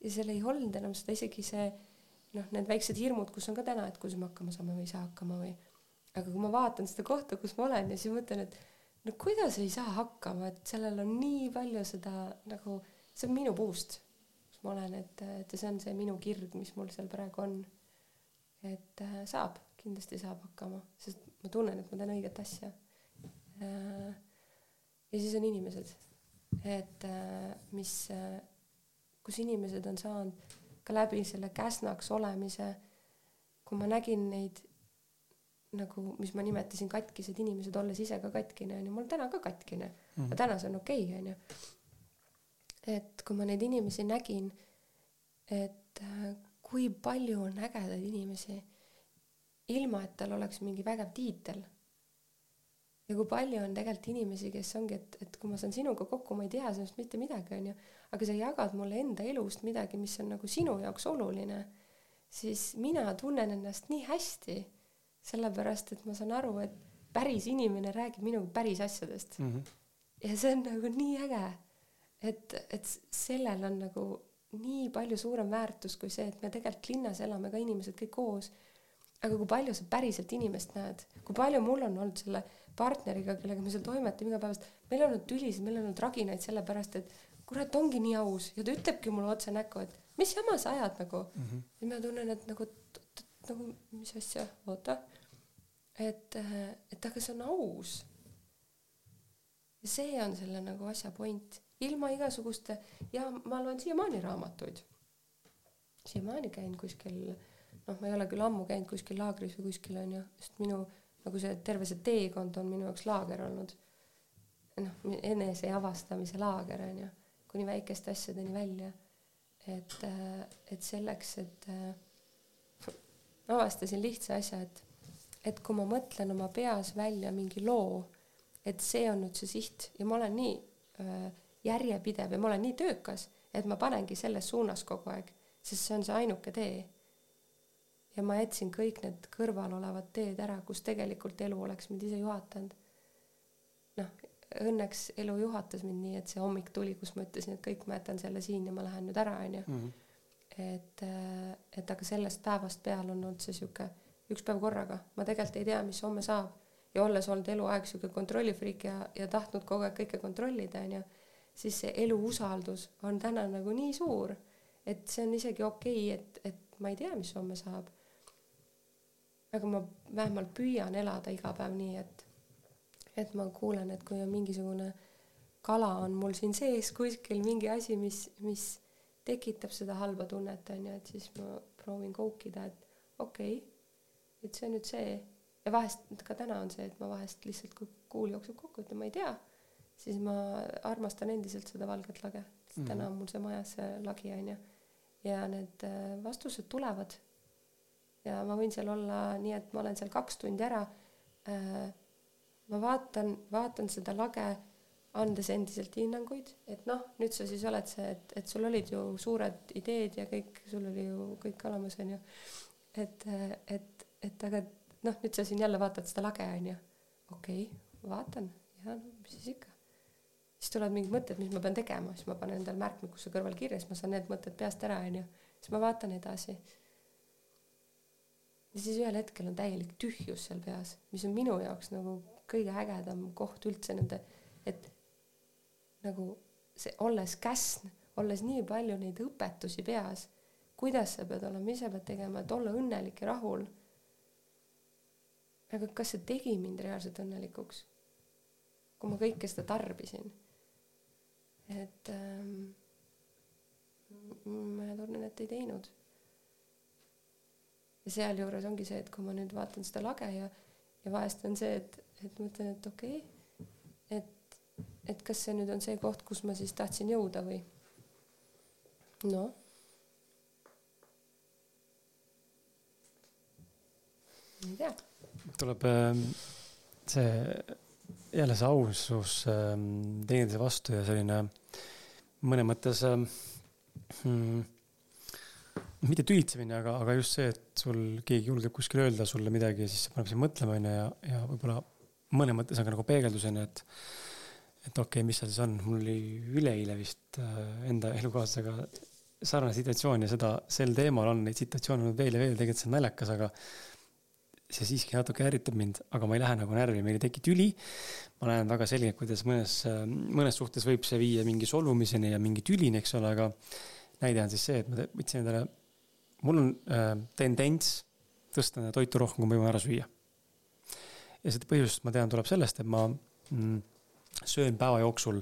ja seal ei olnud enam seda isegi see noh, need väiksed hirmud, kus on ka täna, et kuidas me hakkama saame või ei saa hakkama või. aga kui ma vaatan seda kohta, kus ma olen ja siis mõtlen, et no kuidas ei saa hakkama, et sellel on nii palju seda nagu, see on minu puust, kus ma olen, et, et see on see minu kirg, mis mul seal praegu on. et äh, saab, kindlasti saab hakkama, sest ma tunnen, et ma teen õiget asja äh,. ja siis on inimesed, et äh, mis kus inimesed on saanud ka läbi selle käsnaks olemise, kui ma nägin neid nagu, mis ma nimetasin katkised inimesed, olles ise ka katkine, onju, mul täna ka katkine mm, -hmm. aga täna see on okei okay,, onju. Et kui ma neid inimesi nägin, et äh, kui palju on ägedaid inimesi, ilma et tal oleks mingi vägev tiitel. ja kui palju on tegelikult inimesi, kes ongi, et, et kui ma saan sinuga kokku, ma ei tea sinust mitte midagi, onju aga sa jagad mulle enda elust midagi, mis on nagu sinu jaoks oluline, siis mina tunnen ennast nii hästi, sellepärast et ma saan aru, et päris inimene räägib minuga päris asjadest mm. -hmm. ja see on nagu nii äge, et, et sellel on nagu nii palju suurem väärtus kui see, et me tegelikult linnas elame ka inimesed kõik koos. aga kui palju sa päriselt inimest näed, kui palju mul on olnud selle partneriga, kellega me seal toimetame igapäevaselt, meil on olnud tülisid, meil on olnud raginaid sellepärast, et kurat, ongi nii aus ja ta ütlebki mulle otse näkku, et mis jama sa ajad nagu mm. -hmm. ja ma tunnen, et nagu, nagu mis asja, oota. et, et aga see on aus. ja see on selle nagu asja point, ilma igasuguste ja ma loen siiamaani raamatuid. siiamaani käin kuskil, noh, ma ei ole küll ammu käinud kuskil laagris või kuskil onju, sest minu nagu see terve see teekond on minu jaoks laager olnud. noh, enese avastamise laager onju kuni väikeste asjadeni välja. et, et selleks, et äh, avastasin lihtsa asja, et, et kui ma mõtlen oma peas välja mingi loo, et see on nüüd see siht ja ma olen nii äh, järjepidev ja ma olen nii töökas, et ma panengi selles suunas kogu aeg, sest see on see ainuke tee. ja ma jätsin kõik need kõrval olevad teed ära, kus tegelikult elu oleks mind ise juhatanud. noh, õnneks elu juhatas mind nii, et see hommik tuli, kus ma ütlesin, et kõik, ma jätan selle siin ja ma lähen nüüd ära, onju. Mhm. et, äh, et aga sellest päevast peale on olnud see sihuke üks päev korraga, ma tegelikult ei tea, mis homme saab ja olles olnud eluaeg sihuke kontrollifriik ja, ja tahtnud kogu aeg kõike kontrollida, onju, siis see elu usaldus on täna nagu nii suur, et see on isegi okei okay,, et, et ma ei tea, mis homme saab. aga ma vähemalt püüan elada iga päev nii, et et ma kuulen, et kui on mingisugune kala on mul siin sees kuskil mingi asi, mis, mis tekitab seda halba tunnet, on ju, et siis ma proovin koukida, et okei okay,, et see on nüüd see ja vahest ka täna on see, et ma vahest lihtsalt, kui kuul jookseb kokku, ütlen ma ei tea, siis ma armastan endiselt seda valget lage, sest mm täna on mul see majas see lagi, on ju. ja need äh, vastused tulevad. ja ma võin seal olla nii, et ma olen seal kaks tundi ära äh, ma vaatan, vaatan seda lage, andes endiselt hinnanguid, et noh, nüüd sa siis oled see, et, et sul olid ju suured ideed ja kõik, sul oli ju kõik olemas, onju. et, et, et aga noh, nüüd sa siin jälle vaatad seda lage, onju. okei okay,, vaatan ja no mis siis ikka. Siis tulevad mingid mõtted, mis ma pean tegema, siis ma panen endale märkmikusse kõrval kirja, siis ma saan need mõtted peast ära, onju. siis ma vaatan edasi ja siis ühel hetkel on täielik tühjus seal peas, mis on minu jaoks nagu kõige ägedam koht üldse nende, et nagu see, olles käsn, olles nii palju neid õpetusi peas, kuidas sa pead olema, mis sa pead tegema, et olla õnnelik ja rahul. aga kas see tegi mind reaalselt õnnelikuks? kui ma kõike seda tarbisin. Et ähm, ma tunnen, et ei teinud. ja sealjuures ongi see, et kui ma nüüd vaatan seda lage ja, ja vahest on see, et et mõtlen, et okei okay,, et, et kas see nüüd on see koht, kus ma siis tahtsin jõuda või noh. ei tea. tuleb ähm, see jälle see ausus ähm, teineteise vastu ja selline mõnes mõttes hmm, mitte tülitsemine, aga, aga just see, et sul keegi julgeb kuskil öelda sulle midagi ja siis see paneb sind mõtlema, onju, ja, ja võib-olla mõnes mõttes on ka nagu peegeldusena, et, et okei okay,, mis seal siis on, mul oli üleeile vist äh, enda elukaaslasega sarnane situatsioon ja seda sel teemal on neid situatsioone olnud veel ja veel, tegelikult see on naljakas, aga see siiski natuke ärritab mind, aga ma ei lähe nagu närvi, meil ei teki tüli. ma näen väga selgelt, kuidas mõnes, mõnes suhtes võib see viia mingi solvumiseni ja mingi tülini, eks ole, aga näide on siis see, et ma võtsin endale, mul on äh, tendents tõsta enda toitu rohkem, kui ma jõuan ära süüa. ja seda põhjust ma tean, tuleb sellest, et ma mm, söön päeva jooksul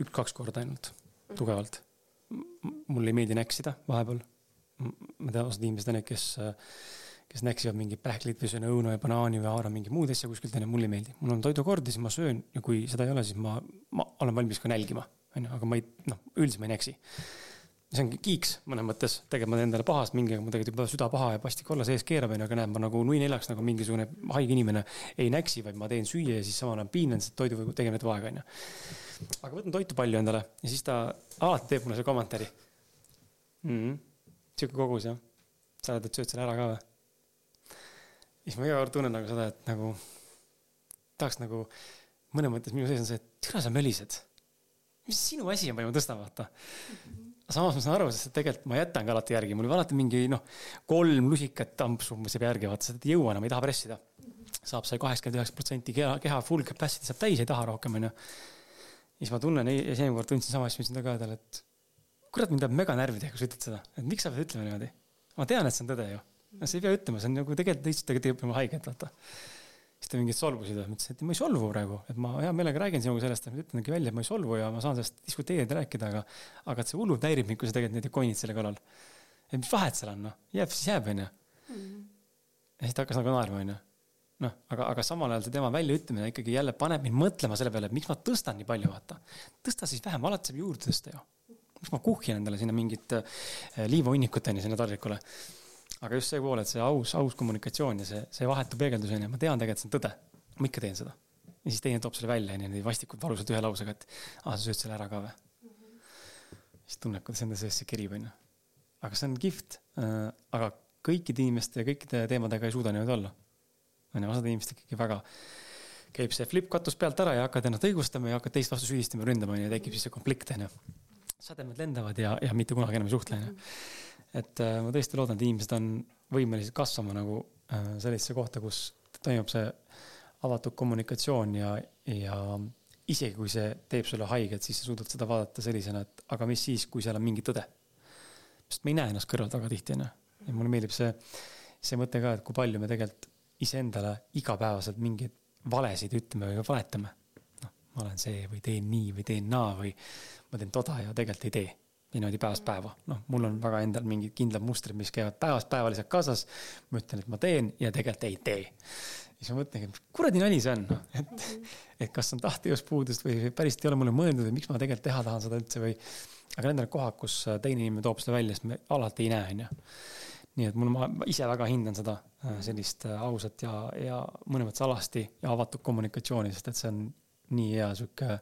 üks-kaks korda ainult, tugevalt. mulle ei meeldi näksida vahepeal. ma tean, osad inimesed on need, kes äh, kes näksivad mingit pähklit või söön õunu ja banaani või haaran mingit muud asja kuskilt, onju, mulle ei meeldi. mul on toidukord ja siis ma söön ja kui seda ei ole, siis ma, ma olen valmis ka nälgima, onju, aga ma ei, noh, üldiselt ma ei näksi. see on kiiks mõnes mõttes, tegelikult ma teen endale pahast mingi, aga mul tegelikult juba süda paha ja pastik olla sees keerab, onju, aga näed, ma nagu nui neljaks nagu mingisugune haige inimene ei näksi, vaid ma teen süüa ja siis samal ajal piinan, sest toidu tegemine võtab aega, onju. aga võtan toitu palju endale ja siis ta alati teeb mulle selle kommentaari mm. -hmm. sihuke kogus jah, sa oled, et sööd selle ära ka või? Siis ma iga kord tunnen nagu seda, et nagu tahaks nagu mõnes mõttes minu sees on see, et türa sa mölised. mis sinu asi on, palju ma tõstan, vaata. samas ma saan aru, sest tegelikult ma jätan ka alati järgi, mul juba alati mingi noh, kolm lusikat ampsu umbes jääb järgi, vaata, seda ei jõua enam, ei taha pressida. saab see kaheksakümmend üheksa protsenti keha, keha full capacity saab täis, ei taha rohkem, onju. siis ma tunnen, esimene kord tundsin sama asja, mis ütlesin taga endale, et kurat, mind jääb mega närvi teha, kui sa ütled seda, et miks sa pead ütlema niimoodi. ma tean, et see on tõde ju no sa ei pea ütlema, see on nagu tegelikult lihtsalt tegelikult teeb mulle haiget, vaata. siis ta mingit solvusid ma ütlesin, et ma ei solvu praegu, et ma hea meelega räägin sinuga sellest, et ma ütlengi välja, et ma ei solvu ja ma saan sellest diskuteerida, rääkida, aga, aga et see hullult häirib mind, kui sa tegelikult niimoodi konnid selle kallal. et mis vahet seal on, noh, jääb siis jääb, onju. Ja siis ta hakkas nagu naerma, onju. noh, aga, aga samal ajal see tema väljaütlemine ikkagi jälle paneb mind mõtlema selle peale, et miks ma tõstan nii palju, vaata. tõsta siis vähem, alati saab juurde tõsta ju. miks ma kuhjan endale sinna mingit äh, liivahunnikut onju sinna taldrikule aga just see pool, et see aus, aus kommunikatsioon ja see, see vahetu peegeldus on ju, ma tean tegelikult, see on tõde. ma ikka teen seda. ja siis teine toob selle välja, onju, niimoodi vastikult valusalt ühe lausega, et aa, sa sööd selle ära ka või mm. -hmm. siis tunned, kuidas enda sees see kerib, onju. aga see on kihvt äh,. aga kõikide inimeste ja kõikide teemadega ei suuda niimoodi olla. onju, osad inimesed ikkagi väga, käib see flip katus pealt ära ja hakkad ennast õigustama ja hakkad teist vastu süüdistama ründama, onju, ja tekib siis see konflikt, onju. sademed lendavad ja, ja mitte kunagi enam ei suhtle, onju et äh, ma tõesti loodan, et inimesed on võimelised kasvama nagu äh, sellisesse kohta, kus toimub see avatud kommunikatsioon ja, ja isegi kui see teeb sulle haiget, siis sa suudad seda vaadata sellisena, et aga mis siis, kui seal on mingi tõde. sest ma ei näe ennast kõrvalt väga tihti, onju. ja mulle meeldib see, see mõte ka, et kui palju me tegelikult iseendale igapäevaselt mingeid valesid ütleme või valetame. noh, ma olen see või teen nii või teen naa või ma teen toda ja tegelikult ei tee niimoodi päevast päeva. noh, mul on väga endal mingid kindlad mustrid, mis käivad päevast päeva lihtsalt kaasas. ma ütlen, et ma teen ja tegelikult ei tee. siis ma mõtlengi, et kuradi nali see on, noh, et, et kas on tahtejõuspuudust või päriselt ei ole mulle mõeldud või miks ma tegelikult teha tahan seda üldse või. aga need on need kohad, kus teine inimene toob seda välja, sest me alati ei näe, onju. nii et mul, ma ise väga hindan seda äh, sellist äh, ausat ja, ja mõnes mõttes alasti ja avatud kommunikatsiooni, sest et see on nii hea sihuke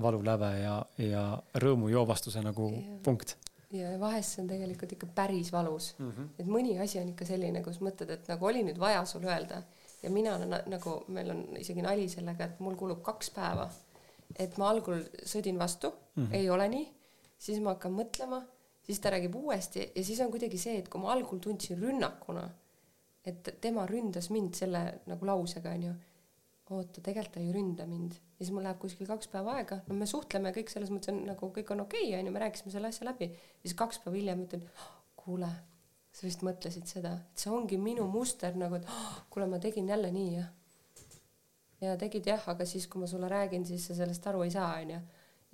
valuläve ja, ja rõõmujoovastuse nagu yeah. punkt. ja vahest see on tegelikult ikka päris valus mm. -hmm. et mõni asi on ikka selline, kus mõtled, et nagu oli nüüd vaja sul öelda ja mina olen nagu, meil on isegi nali sellega, et mul kulub kaks päeva. et ma algul sõdin vastu mm, -hmm. ei ole nii, siis ma hakkan mõtlema, siis ta räägib uuesti ja siis on kuidagi see, et kui ma algul tundsin rünnakuna, et tema ründas mind selle nagu lausega onju oota, tegelikult ta ei ründa mind ja siis mul läheb kuskil kaks päeva aega, no me suhtleme kõik selles mõttes on nagu kõik on okei okay,, onju, me rääkisime selle asja läbi. ja siis kaks päeva hiljem ütlen, kuule, sa vist mõtlesid seda, et see ongi minu muster nagu, et oh, kuule, ma tegin jälle nii jah. ja tegid jah, aga siis, kui ma sulle räägin, siis sa sellest aru ei saa, onju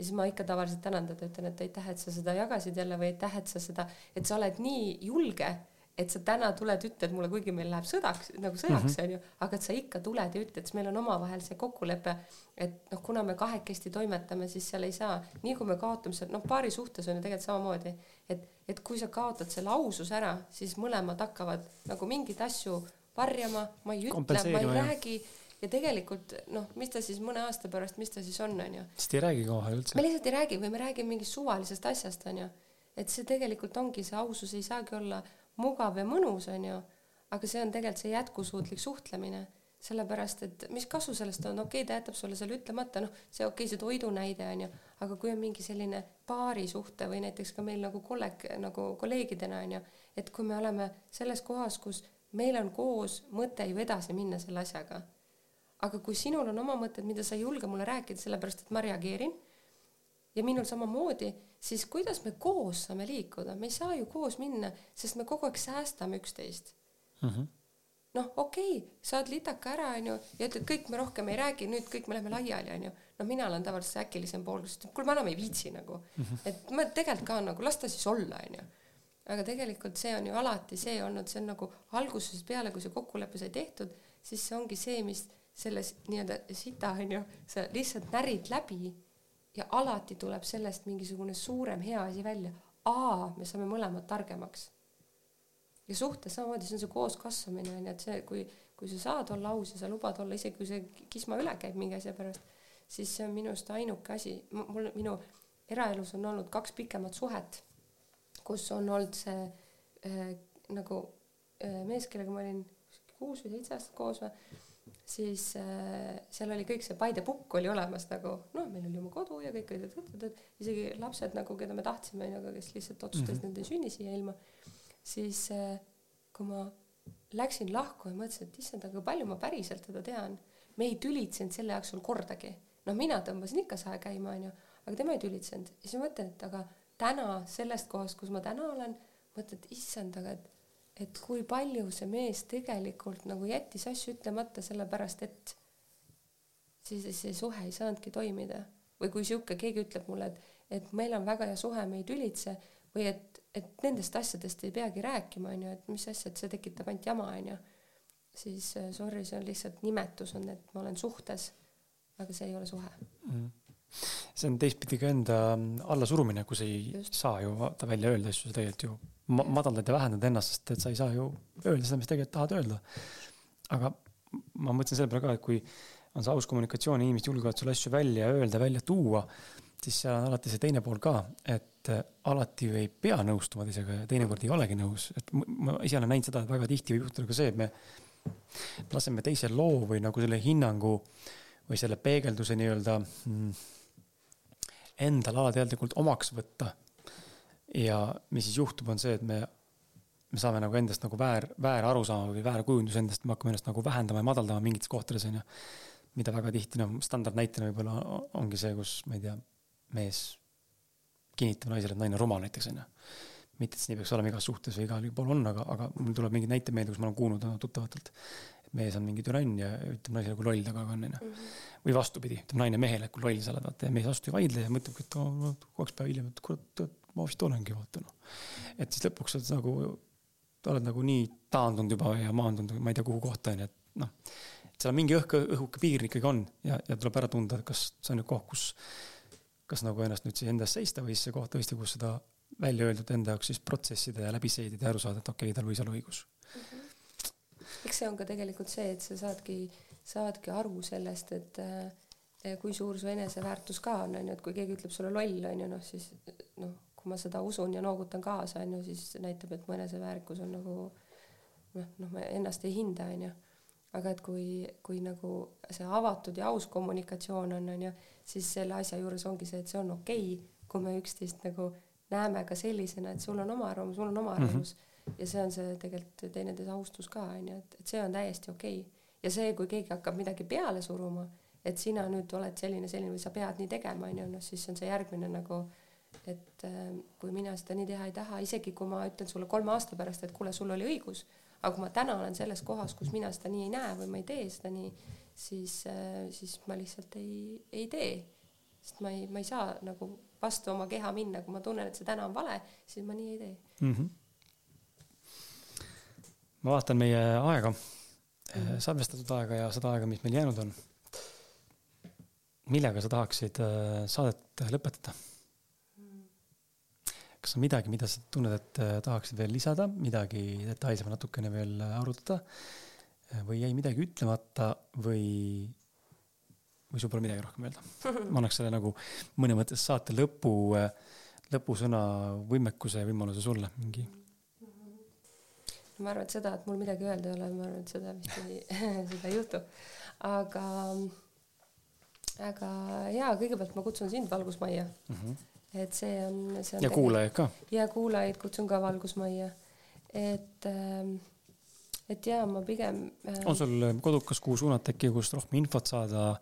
ja siis ma ikka tavaliselt tänan teda, ütlen, et aitäh, et sa seda jagasid jälle või aitäh, et sa seda, et sa oled nii julge et sa täna tuled, ütled mulle, kuigi meil läheb sõdaks nagu sõjaks mm -hmm. onju, aga et sa ikka tuled ja ütled, siis meil on omavahel see kokkulepe, et noh, kuna me kahekesti toimetame, siis seal ei saa, nii kui me kaotame seal, noh, paari suhtes on ju tegelikult samamoodi, et, et kui sa kaotad selle aususe ära, siis mõlemad hakkavad nagu mingeid asju varjama, ma ei ütle, ma ei räägi ja tegelikult noh, mis ta siis mõne aasta pärast, mis ta siis on, onju. sest ei räägi omavahel üldse. me lihtsalt ei räägi või me räägime mingist suvalisest asjast, onju. et see tegelikult ongi, see ausus ei saagi olla mugav ja mõnus, onju, aga see on tegelikult see jätkusuutlik suhtlemine, sellepärast et mis kasu sellest on, okei okay,, ta jätab sulle selle ütlemata, noh, see okei okay,, see toidu näide on ju, aga kui on mingi selline paarisuhte või näiteks ka meil nagu kolleeg, nagu kolleegidena on ju, et kui me oleme selles kohas, kus meil on koos mõte ju edasi minna selle asjaga. aga kui sinul on oma mõtted, mida sa ei julge mulle rääkida, sellepärast et ma reageerin ja minul samamoodi, siis kuidas me koos saame liikuda, me ei saa ju koos minna, sest me kogu aeg säästame üksteist mm. -hmm noh, okei okay,, saad litaka ära, onju, ja ütled, kõik me rohkem ei räägi, nüüd kõik me läheme laiali, onju. no mina olen tavaliselt see äkilisem pool, kes ütleb, kuule, ma enam ei viitsi nagu mm. -hmm. et ma tegelikult ka nagu las ta siis olla, onju. aga tegelikult see on ju alati see olnud, see on nagu algusest peale, kui see kokkulepe sai tehtud, siis see ongi see, mis selles nii-öelda sita onju, sa lihtsalt närid läbi ja alati tuleb sellest mingisugune suurem hea asi välja. A, me saame mõlemad targemaks ja suhtes samamoodi, see on see kooskasvamine on ju, et see, kui, kui sa saad olla aus ja sa lubad olla, isegi kui see kisma üle käib mingi asja pärast, siis see on minu arust ainuke asi, mul, minu eraelus on olnud kaks pikemat suhet, kus on olnud see äh, nagu äh, mees, kellega ma olin kuus või seitse aastat koos või, siis äh, seal oli kõik see by the book oli olemas nagu noh, meil oli oma kodu ja kõik olid, et, et, et isegi lapsed nagu, keda me tahtsime, aga kes lihtsalt otsustasid mm, -hmm. nad ei sünni siia ilma siis äh, kui ma läksin lahku ja mõtlesin, et issand, aga palju ma päriselt teda tean. me ei tülitsenud selle jooksul kordagi. noh, mina tõmbasin ikka sae käima, onju, aga tema ei tülitsenud. ja siis ma mõtlen, et aga täna sellest kohast, kus ma täna olen, mõtlen, et issand, aga et, et kui palju see mees tegelikult nagu jättis asju ütlemata, sellepärast et siis see suhe ei saanudki toimida. või kui sihuke keegi ütleb mulle, et, et meil on väga hea suhe, me ei tülitse või et et nendest asjadest ei peagi rääkima, on ju, et mis asja, et see tekitab ainult jama, on ju. siis äh, sorry, see on lihtsalt nimetus on, et ma olen suhtes, aga see ei ole suhe mm. see on teistpidi ka enda allasurumine, kus ei Just. saa ju vaata välja öelda asju, sa tegelikult ju madaldad ja vähendad ennast, sest et sa ei saa ju öelda seda, mis tegelikult tahad öelda. aga ma mõtlen selle peale ka, et kui on see aus kommunikatsioon, inimesed julgevad sulle asju välja öelda, välja tuua siis seal on alati see teine pool ka, et äh, alati ju ei pea nõustuma teisega ja teinekord ei olegi nõus, et ma ise olen näinud seda, et väga tihti võib juhtuda ka see, et me laseme teise loo või nagu selle hinnangu või selle peegelduse nii-öelda mm, endale alateadlikult omaks võtta. Ja mis siis juhtub, on see, et me, me saame nagu endast nagu väär, väär arusaama või väär kujundus endast, me hakkame ennast nagu vähendama ja madaldama mingites kohtades onju. mida väga tihti noh, standardnäitena võib-olla ongi see, kus ma ei tea mees kinnitab naisele, et naine on rumal näiteks onju. mitte, et see nii peaks olema igas suhtes või igal pool on, aga, aga mul tuleb mingeid näiteid meelde, kus ma olen kuulnud tuttavatelt. et mees on mingi türann ja ütleb naisele, kui loll ta aeg on onju. Mhm. või vastupidi, ütleb naine mehele, kui loll sa oled, vaata ja mees vastu ei vaidle ja mõtlebki, et oh, kaks päeva hiljem, et kurat, ma vist olengi vaata noh. et siis lõpuks oled nagu, oled nagu nii taandunud juba ja maandunud, ma ei tea, kuhu kohta onju, et noh. seal on mingi õhk, õhuke piir ikkagi on ja, ja tuleb ära tunda, kas see on nüüd koht, kus kas nagu ennast nüüd siis endas seista või siis see koht tõesti, kus seda välja öeldud enda jaoks siis protsessida ja läbi seedida ja aru saada, et okei okay,, tal võis olla õigus mm. -hmm. eks see on ka tegelikult see, et sa saadki, saadki aru sellest, et äh, kui suur su eneseväärtus ka on, on ju, et kui keegi ütleb sulle loll, on ju, noh siis noh, kui ma seda usun ja noogutan kaasa, on ju, siis näitab, et mu eneseväärikus on nagu noh, noh, ma ennast ei hinda, on ju aga et kui, kui nagu see avatud ja aus kommunikatsioon on, on ju, siis selle asja juures ongi see, et see on okei okay,, kui me üksteist nagu näeme ka sellisena, et sul on oma arvamus, mul on oma mhm. arvamus mm -hmm. ja see on see tegelikult teineteise austus ka on ju, et, et see on täiesti okei okay. ja see, kui keegi hakkab midagi peale suruma, et sina nüüd oled selline, selline või sa pead nii tegema, on ju, noh siis on see järgmine nagu et äh, kui mina seda nii teha ei taha, isegi kui ma ütlen sulle kolme aasta pärast, et kuule, sul oli õigus aga kui ma täna olen selles kohas, kus mina seda nii ei näe või ma ei tee seda nii, siis, äh, siis ma lihtsalt ei, ei tee. sest ma ei, ma ei saa nagu vastu oma keha minna, kui ma tunnen, et see täna on vale, siis ma nii ei tee mm. -hmm. ma vaatan meie aega mm, -hmm. salvestatud aega ja seda aega, mis meil jäänud on. millega sa tahaksid saadet lõpetada? Kas on midagi, mida sa tunned, et äh, tahaksid veel lisada, midagi detailsemalt natukene veel äh, arutada äh, või jäi midagi ütlemata või, või sul pole midagi rohkem öelda? ma annaks selle nagu mõne mõttes saate lõpu, lõpusõna võimekuse ja võimaluse sulle mingi. ma arvan, et seda, et mul midagi öelda ei ole, ma arvan, et seda vist ei, seda ei juhtu. aga, aga jaa, kõigepealt ma kutsun sind Valgusmajja mm. -hmm. Et see on, see on. ja kuulajaid ka. ja kuulajaid kutsun ka Valgusmajja, et äh, et jaa, ma pigem äh.... on sul kodukas, kuhu suunata äkki, kust rohkem infot saada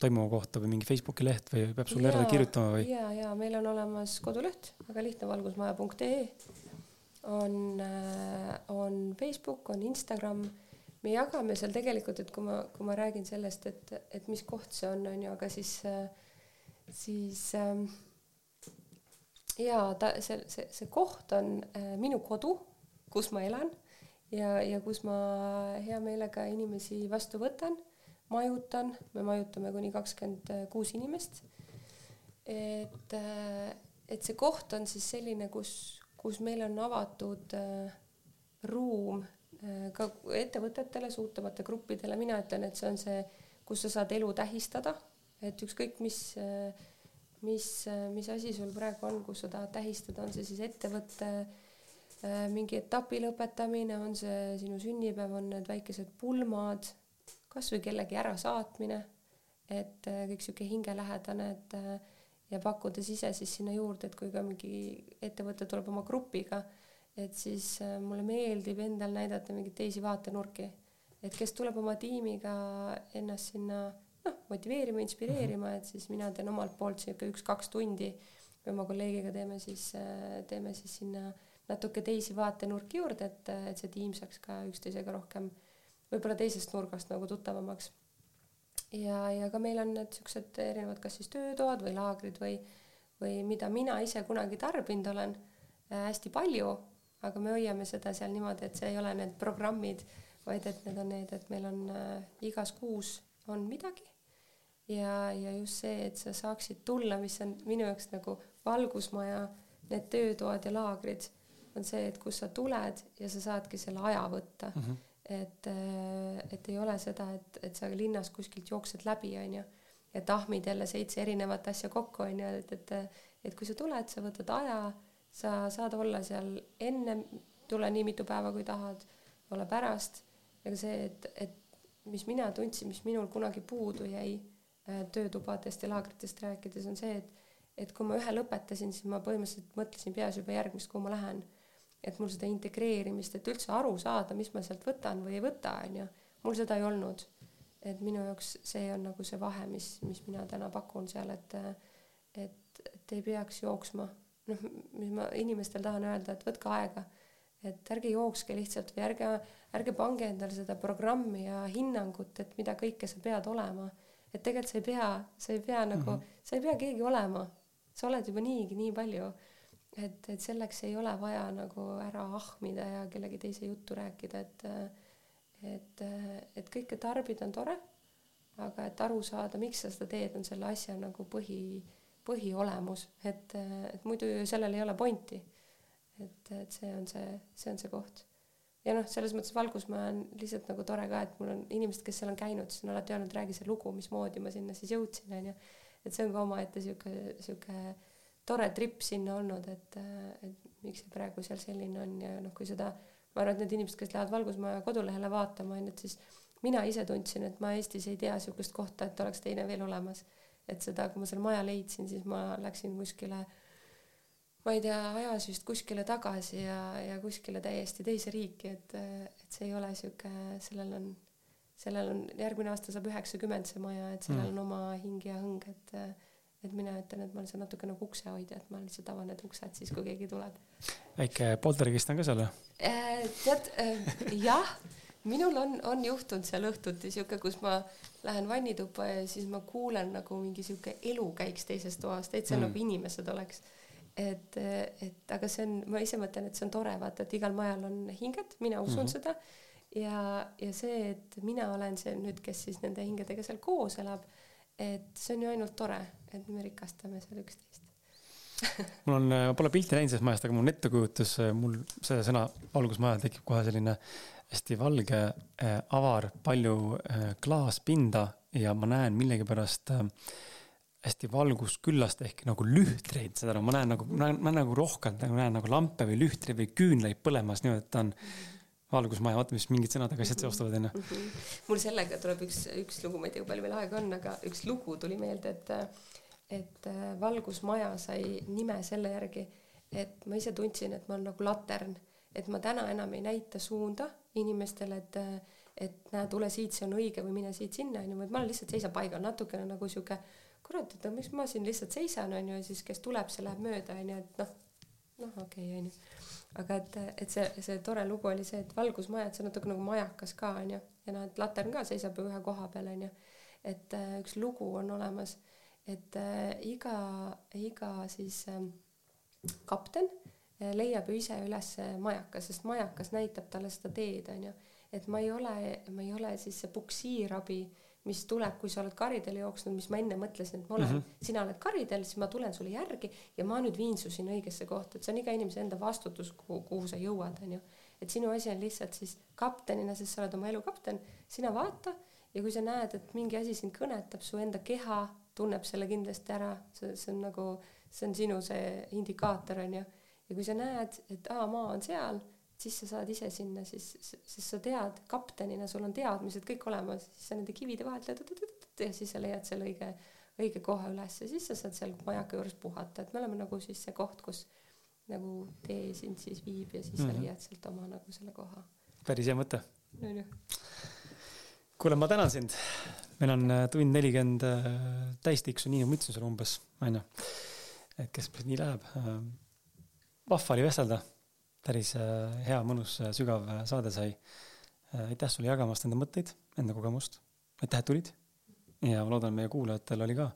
toimuva kohta või mingi Facebooki leht või peab sulle järele kirjutama või? ja, ja meil on olemas koduleht, väga lihtne, valgusmaja.ee on, äh, on Facebook, on Instagram, me jagame seal tegelikult, et kui ma, kui ma räägin sellest, et, et mis koht see on, on ju, aga siis, äh, siis ähm, jaa, ta, see, see, see koht on äh, minu kodu, kus ma elan ja, ja kus ma hea meelega inimesi vastu võtan, majutan, me majutame kuni kakskümmend kuus inimest. et, et see koht on siis selline, kus, kus meil on avatud äh, ruum äh, ka ettevõtetele, suhtlemata gruppidele, mina ütlen, et see on see, kus sa saad elu tähistada, et ükskõik, mis äh, mis, mis asi sul praegu on, kus sa tahad tähistada, on see siis ettevõtte mingi etapi lõpetamine, on see sinu sünnipäev, on need väikesed pulmad, kas või kellegi ärasaatmine, et kõik sihuke hingelähedane, et ja pakkudes ise siis sinna juurde, et kui ka mingi ettevõte tuleb oma grupiga, et siis äh, mulle meeldib endal näidata mingeid teisi vaatenurki. et kes tuleb oma tiimiga ennast sinna noh, motiveerima, inspireerima, et siis mina teen omalt poolt sihuke üks-kaks tundi või oma kolleegiga teeme siis, äh, teeme siis sinna natuke teisi vaatenurki juurde, et, et see tiim saaks ka üksteisega rohkem võib-olla teisest nurgast nagu tuttavamaks ja, ja ka meil on need siuksed erinevad, kas siis töötoad või laagrid või, või mida mina ise kunagi tarbinud olen äh, hästi palju, aga me hoiame seda seal niimoodi, et see ei ole need programmid, vaid et need on need, et meil on äh, igas kuus on midagi. Ja, ja just see, et sa saaksid tulla, mis on minu jaoks nagu valgusmaja, need töötoad ja laagrid, on see, et kus sa tuled ja sa saadki selle aja võtta mm. -hmm et, äh, et ei ole seda, et, et sa linnas kuskilt jooksed läbi, onju, ja tahmid jälle seitse erinevat asja kokku, onju, et, et, et kui sa tuled, sa võtad aja, sa saad olla seal enne, tule nii mitu päeva, kui tahad, ole pärast, ja ka see, et, et mis mina tundsin, mis minul kunagi puudu jäi töötubadest ja laagritest rääkides, on see, et, et kui ma ühe lõpetasin, siis ma põhimõtteliselt mõtlesin peas juba järgmist, kuhu ma lähen et mul seda integreerimist, et üldse aru saada, mis ma sealt võtan või ei võta, onju, mul seda ei olnud. et minu jaoks see on nagu see vahe, mis, mis mina täna pakun seal, et et, et ei peaks jooksma. noh, mis ma inimestel tahan öelda, et võtke aega, et ärge jookske lihtsalt või ärge, ärge pange endale seda programmi ja hinnangut, et mida kõike sa pead olema. Et tegelikult sa ei pea, sa ei pea nagu mm, -hmm. sa ei pea keegi olema, sa oled juba niigi nii palju et, et selleks ei ole vaja nagu ära ahmida ja kellegi teise juttu rääkida, et et, et kõike tarbida on tore, aga et aru saada, miks sa seda teed, on selle asja nagu põhi, põhiolemus, et, et muidu ju sellel ei ole pointi. et, et see on see, see on see koht. Ja noh, selles mõttes Valgusmaa on lihtsalt nagu tore ka, et mul on inimesed, kes seal on käinud, siis on alati öelnud, räägi see lugu, mismoodi ma sinna siis jõudsin, onju. et see on ka omaette sihuke, sihuke tore trip sinna olnud, et, et miks see praegu seal selline on ja noh, kui seda, ma arvan, et need inimesed, kes lähevad Valgusmaja kodulehele vaatama, on ju, et siis mina ise tundsin, et ma Eestis ei tea niisugust kohta, et oleks teine veel olemas. et seda, kui ma selle maja leidsin, siis ma läksin kuskile, ma ei tea, ajas vist kuskile tagasi ja, ja kuskile täiesti teise riiki, et, et see ei ole niisugune, sellel on, sellel on, järgmine aasta saab üheksakümmend see maja, et sellel mm. on oma hing ja hõng, et et mina ütlen, et ma olen seal natuke nagu uksehoidja, et ma lihtsalt avan need uksed siis, kui keegi tuleb. väike poltergeist on ka seal või äh,? tead äh,, jah, minul on, on juhtunud seal õhtuti sihuke, kus ma lähen vannituppa ja siis ma kuulen nagu mingi sihuke elu käiks teises toas, täitsa mm. nagu inimesed oleks. Et, et aga see on, ma ise mõtlen, et see on tore, vaata, et igal majal on hinged, mina usun mm -hmm. seda ja, ja see, et mina olen see nüüd, kes siis nende hingedega seal koos elab et see on ju ainult tore, et me rikastame seal üksteist mul on, ma pole pilti näinud sellest majast, aga mul on ettekujutus, mul selle sõna valgusmaja tekib kohe selline hästi valge, äh, avar, palju äh, klaaspinda ja ma näen millegipärast äh, hästi valgusküllast ehk nagu lühtreid, saad aru, ma näen nagu, ma näen, nagu rohkem, nagu näen nagu lampe või lühtreid või küünlaid põlemas niimoodi, et ta on valgusmaja, vaata, mis mingid sõnad aga asjad seostavad, onju. Mhm. mul sellega tuleb üks, üks lugu, ma ei tea, kui palju meil aega on, aga üks lugu tuli meelde, et et äh, valgusmaja sai nime selle järgi, et ma ise tundsin, et ma olen nagu latern, et ma täna enam ei näita suunda inimestele, et et näe, tule siit, see on õige või mine siit sinna, onju, vaid ma lihtsalt seisan paigal, natukene nagu sihuke kurat, et miks ma siin lihtsalt seisan, onju, ja siis kes tuleb, see läheb mööda, onju, et noh, noh, okei okay,, onju aga et, et see, see tore lugu oli see, et valgusmaja, et see on natuke nagu majakas ka onju ja noh, et latern ka seisab ju ühe koha peal onju. et äh, üks lugu on olemas, et äh, iga, iga siis äh, kapten äh, leiab ju ise üles majaka, sest majakas näitab talle seda teed onju. et ma ei ole, ma ei ole siis see puksiirabi mis tuleb, kui sa oled karidel jooksnud, mis ma enne mõtlesin, et ma olen mm, -hmm. sina oled karidel, siis ma tulen sulle järgi ja ma nüüd viin su sinna õigesse kohta, et see on iga inimese enda vastutus, kuhu, kuhu sa jõuad, onju. et sinu asi on lihtsalt siis kaptenina, sest sa oled oma elu kapten, sina vaata ja kui sa näed, et mingi asi sind kõnetab, su enda keha tunneb selle kindlasti ära, see, see on nagu, see on sinu see indikaator onju. ja kui sa näed, et aa, maa on seal siis sa saad ise sinna, siis, siis sa tead, kaptenina sul on teadmised kõik olemas, siis sa nende kivide vahelt ja siis sa leiad selle õige, õige koha üles ja siis sa saad seal majaka juures puhata, et me oleme nagu siis see koht, kus nagu tee sind siis viib ja siis mm -hmm. sa mhm. leiad sealt oma nagu selle koha. päris hea mõte. kuule, ma tänan sind. meil on äh, tund nelikümmend äh, täistiksu, nii nagu ma ütlesin sulle umbes, onju. et kes nii läheb. Äh, vahva oli vestelda päris äh, hea, mõnus, äh, sügav äh, saade sai. aitäh sulle jagamast enda mõtteid, enda kogemust. aitäh, et tulid. ja ma loodan, meie kuulajatel oli ka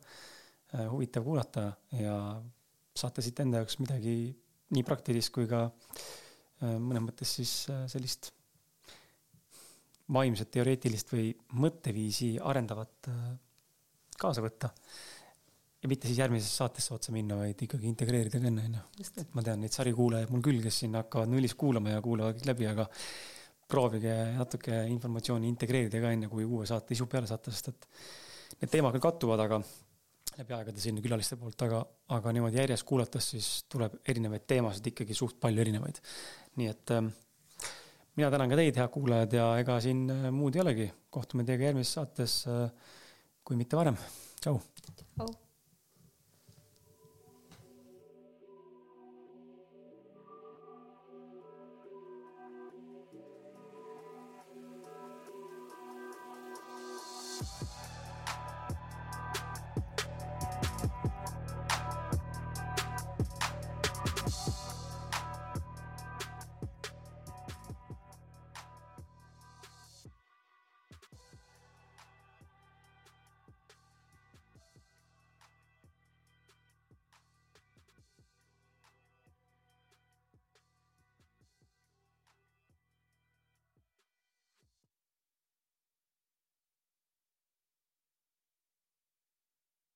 huvitav kuulata ja saate siit enda jaoks midagi nii praktilist kui ka mõnes mõttes siis sellist vaimset, teoreetilist või mõtteviisi arendavat kaasa võtta ja mitte siis järgmisesse saatesse otsa minna, vaid ikkagi integreerida ka enne, onju. et ma tean neid sarikuulajaid mul küll, kes siin hakkavad nullist kuulama ja kuulavad läbi, aga proovige natuke informatsiooni integreerida ka enne, kui uue saate isu peale saate, sest et need teemad küll kattuvad, aga läbi aegade siin külaliste poolt, aga, aga niimoodi järjest kuulates siis tuleb erinevaid teemasid ikkagi suht palju erinevaid. nii et äh, mina tänan ka teid, head kuulajad, ja ega siin äh, muud ei olegi. kohtume teiega järgmises saates äh,, kui mitte varem. tšau.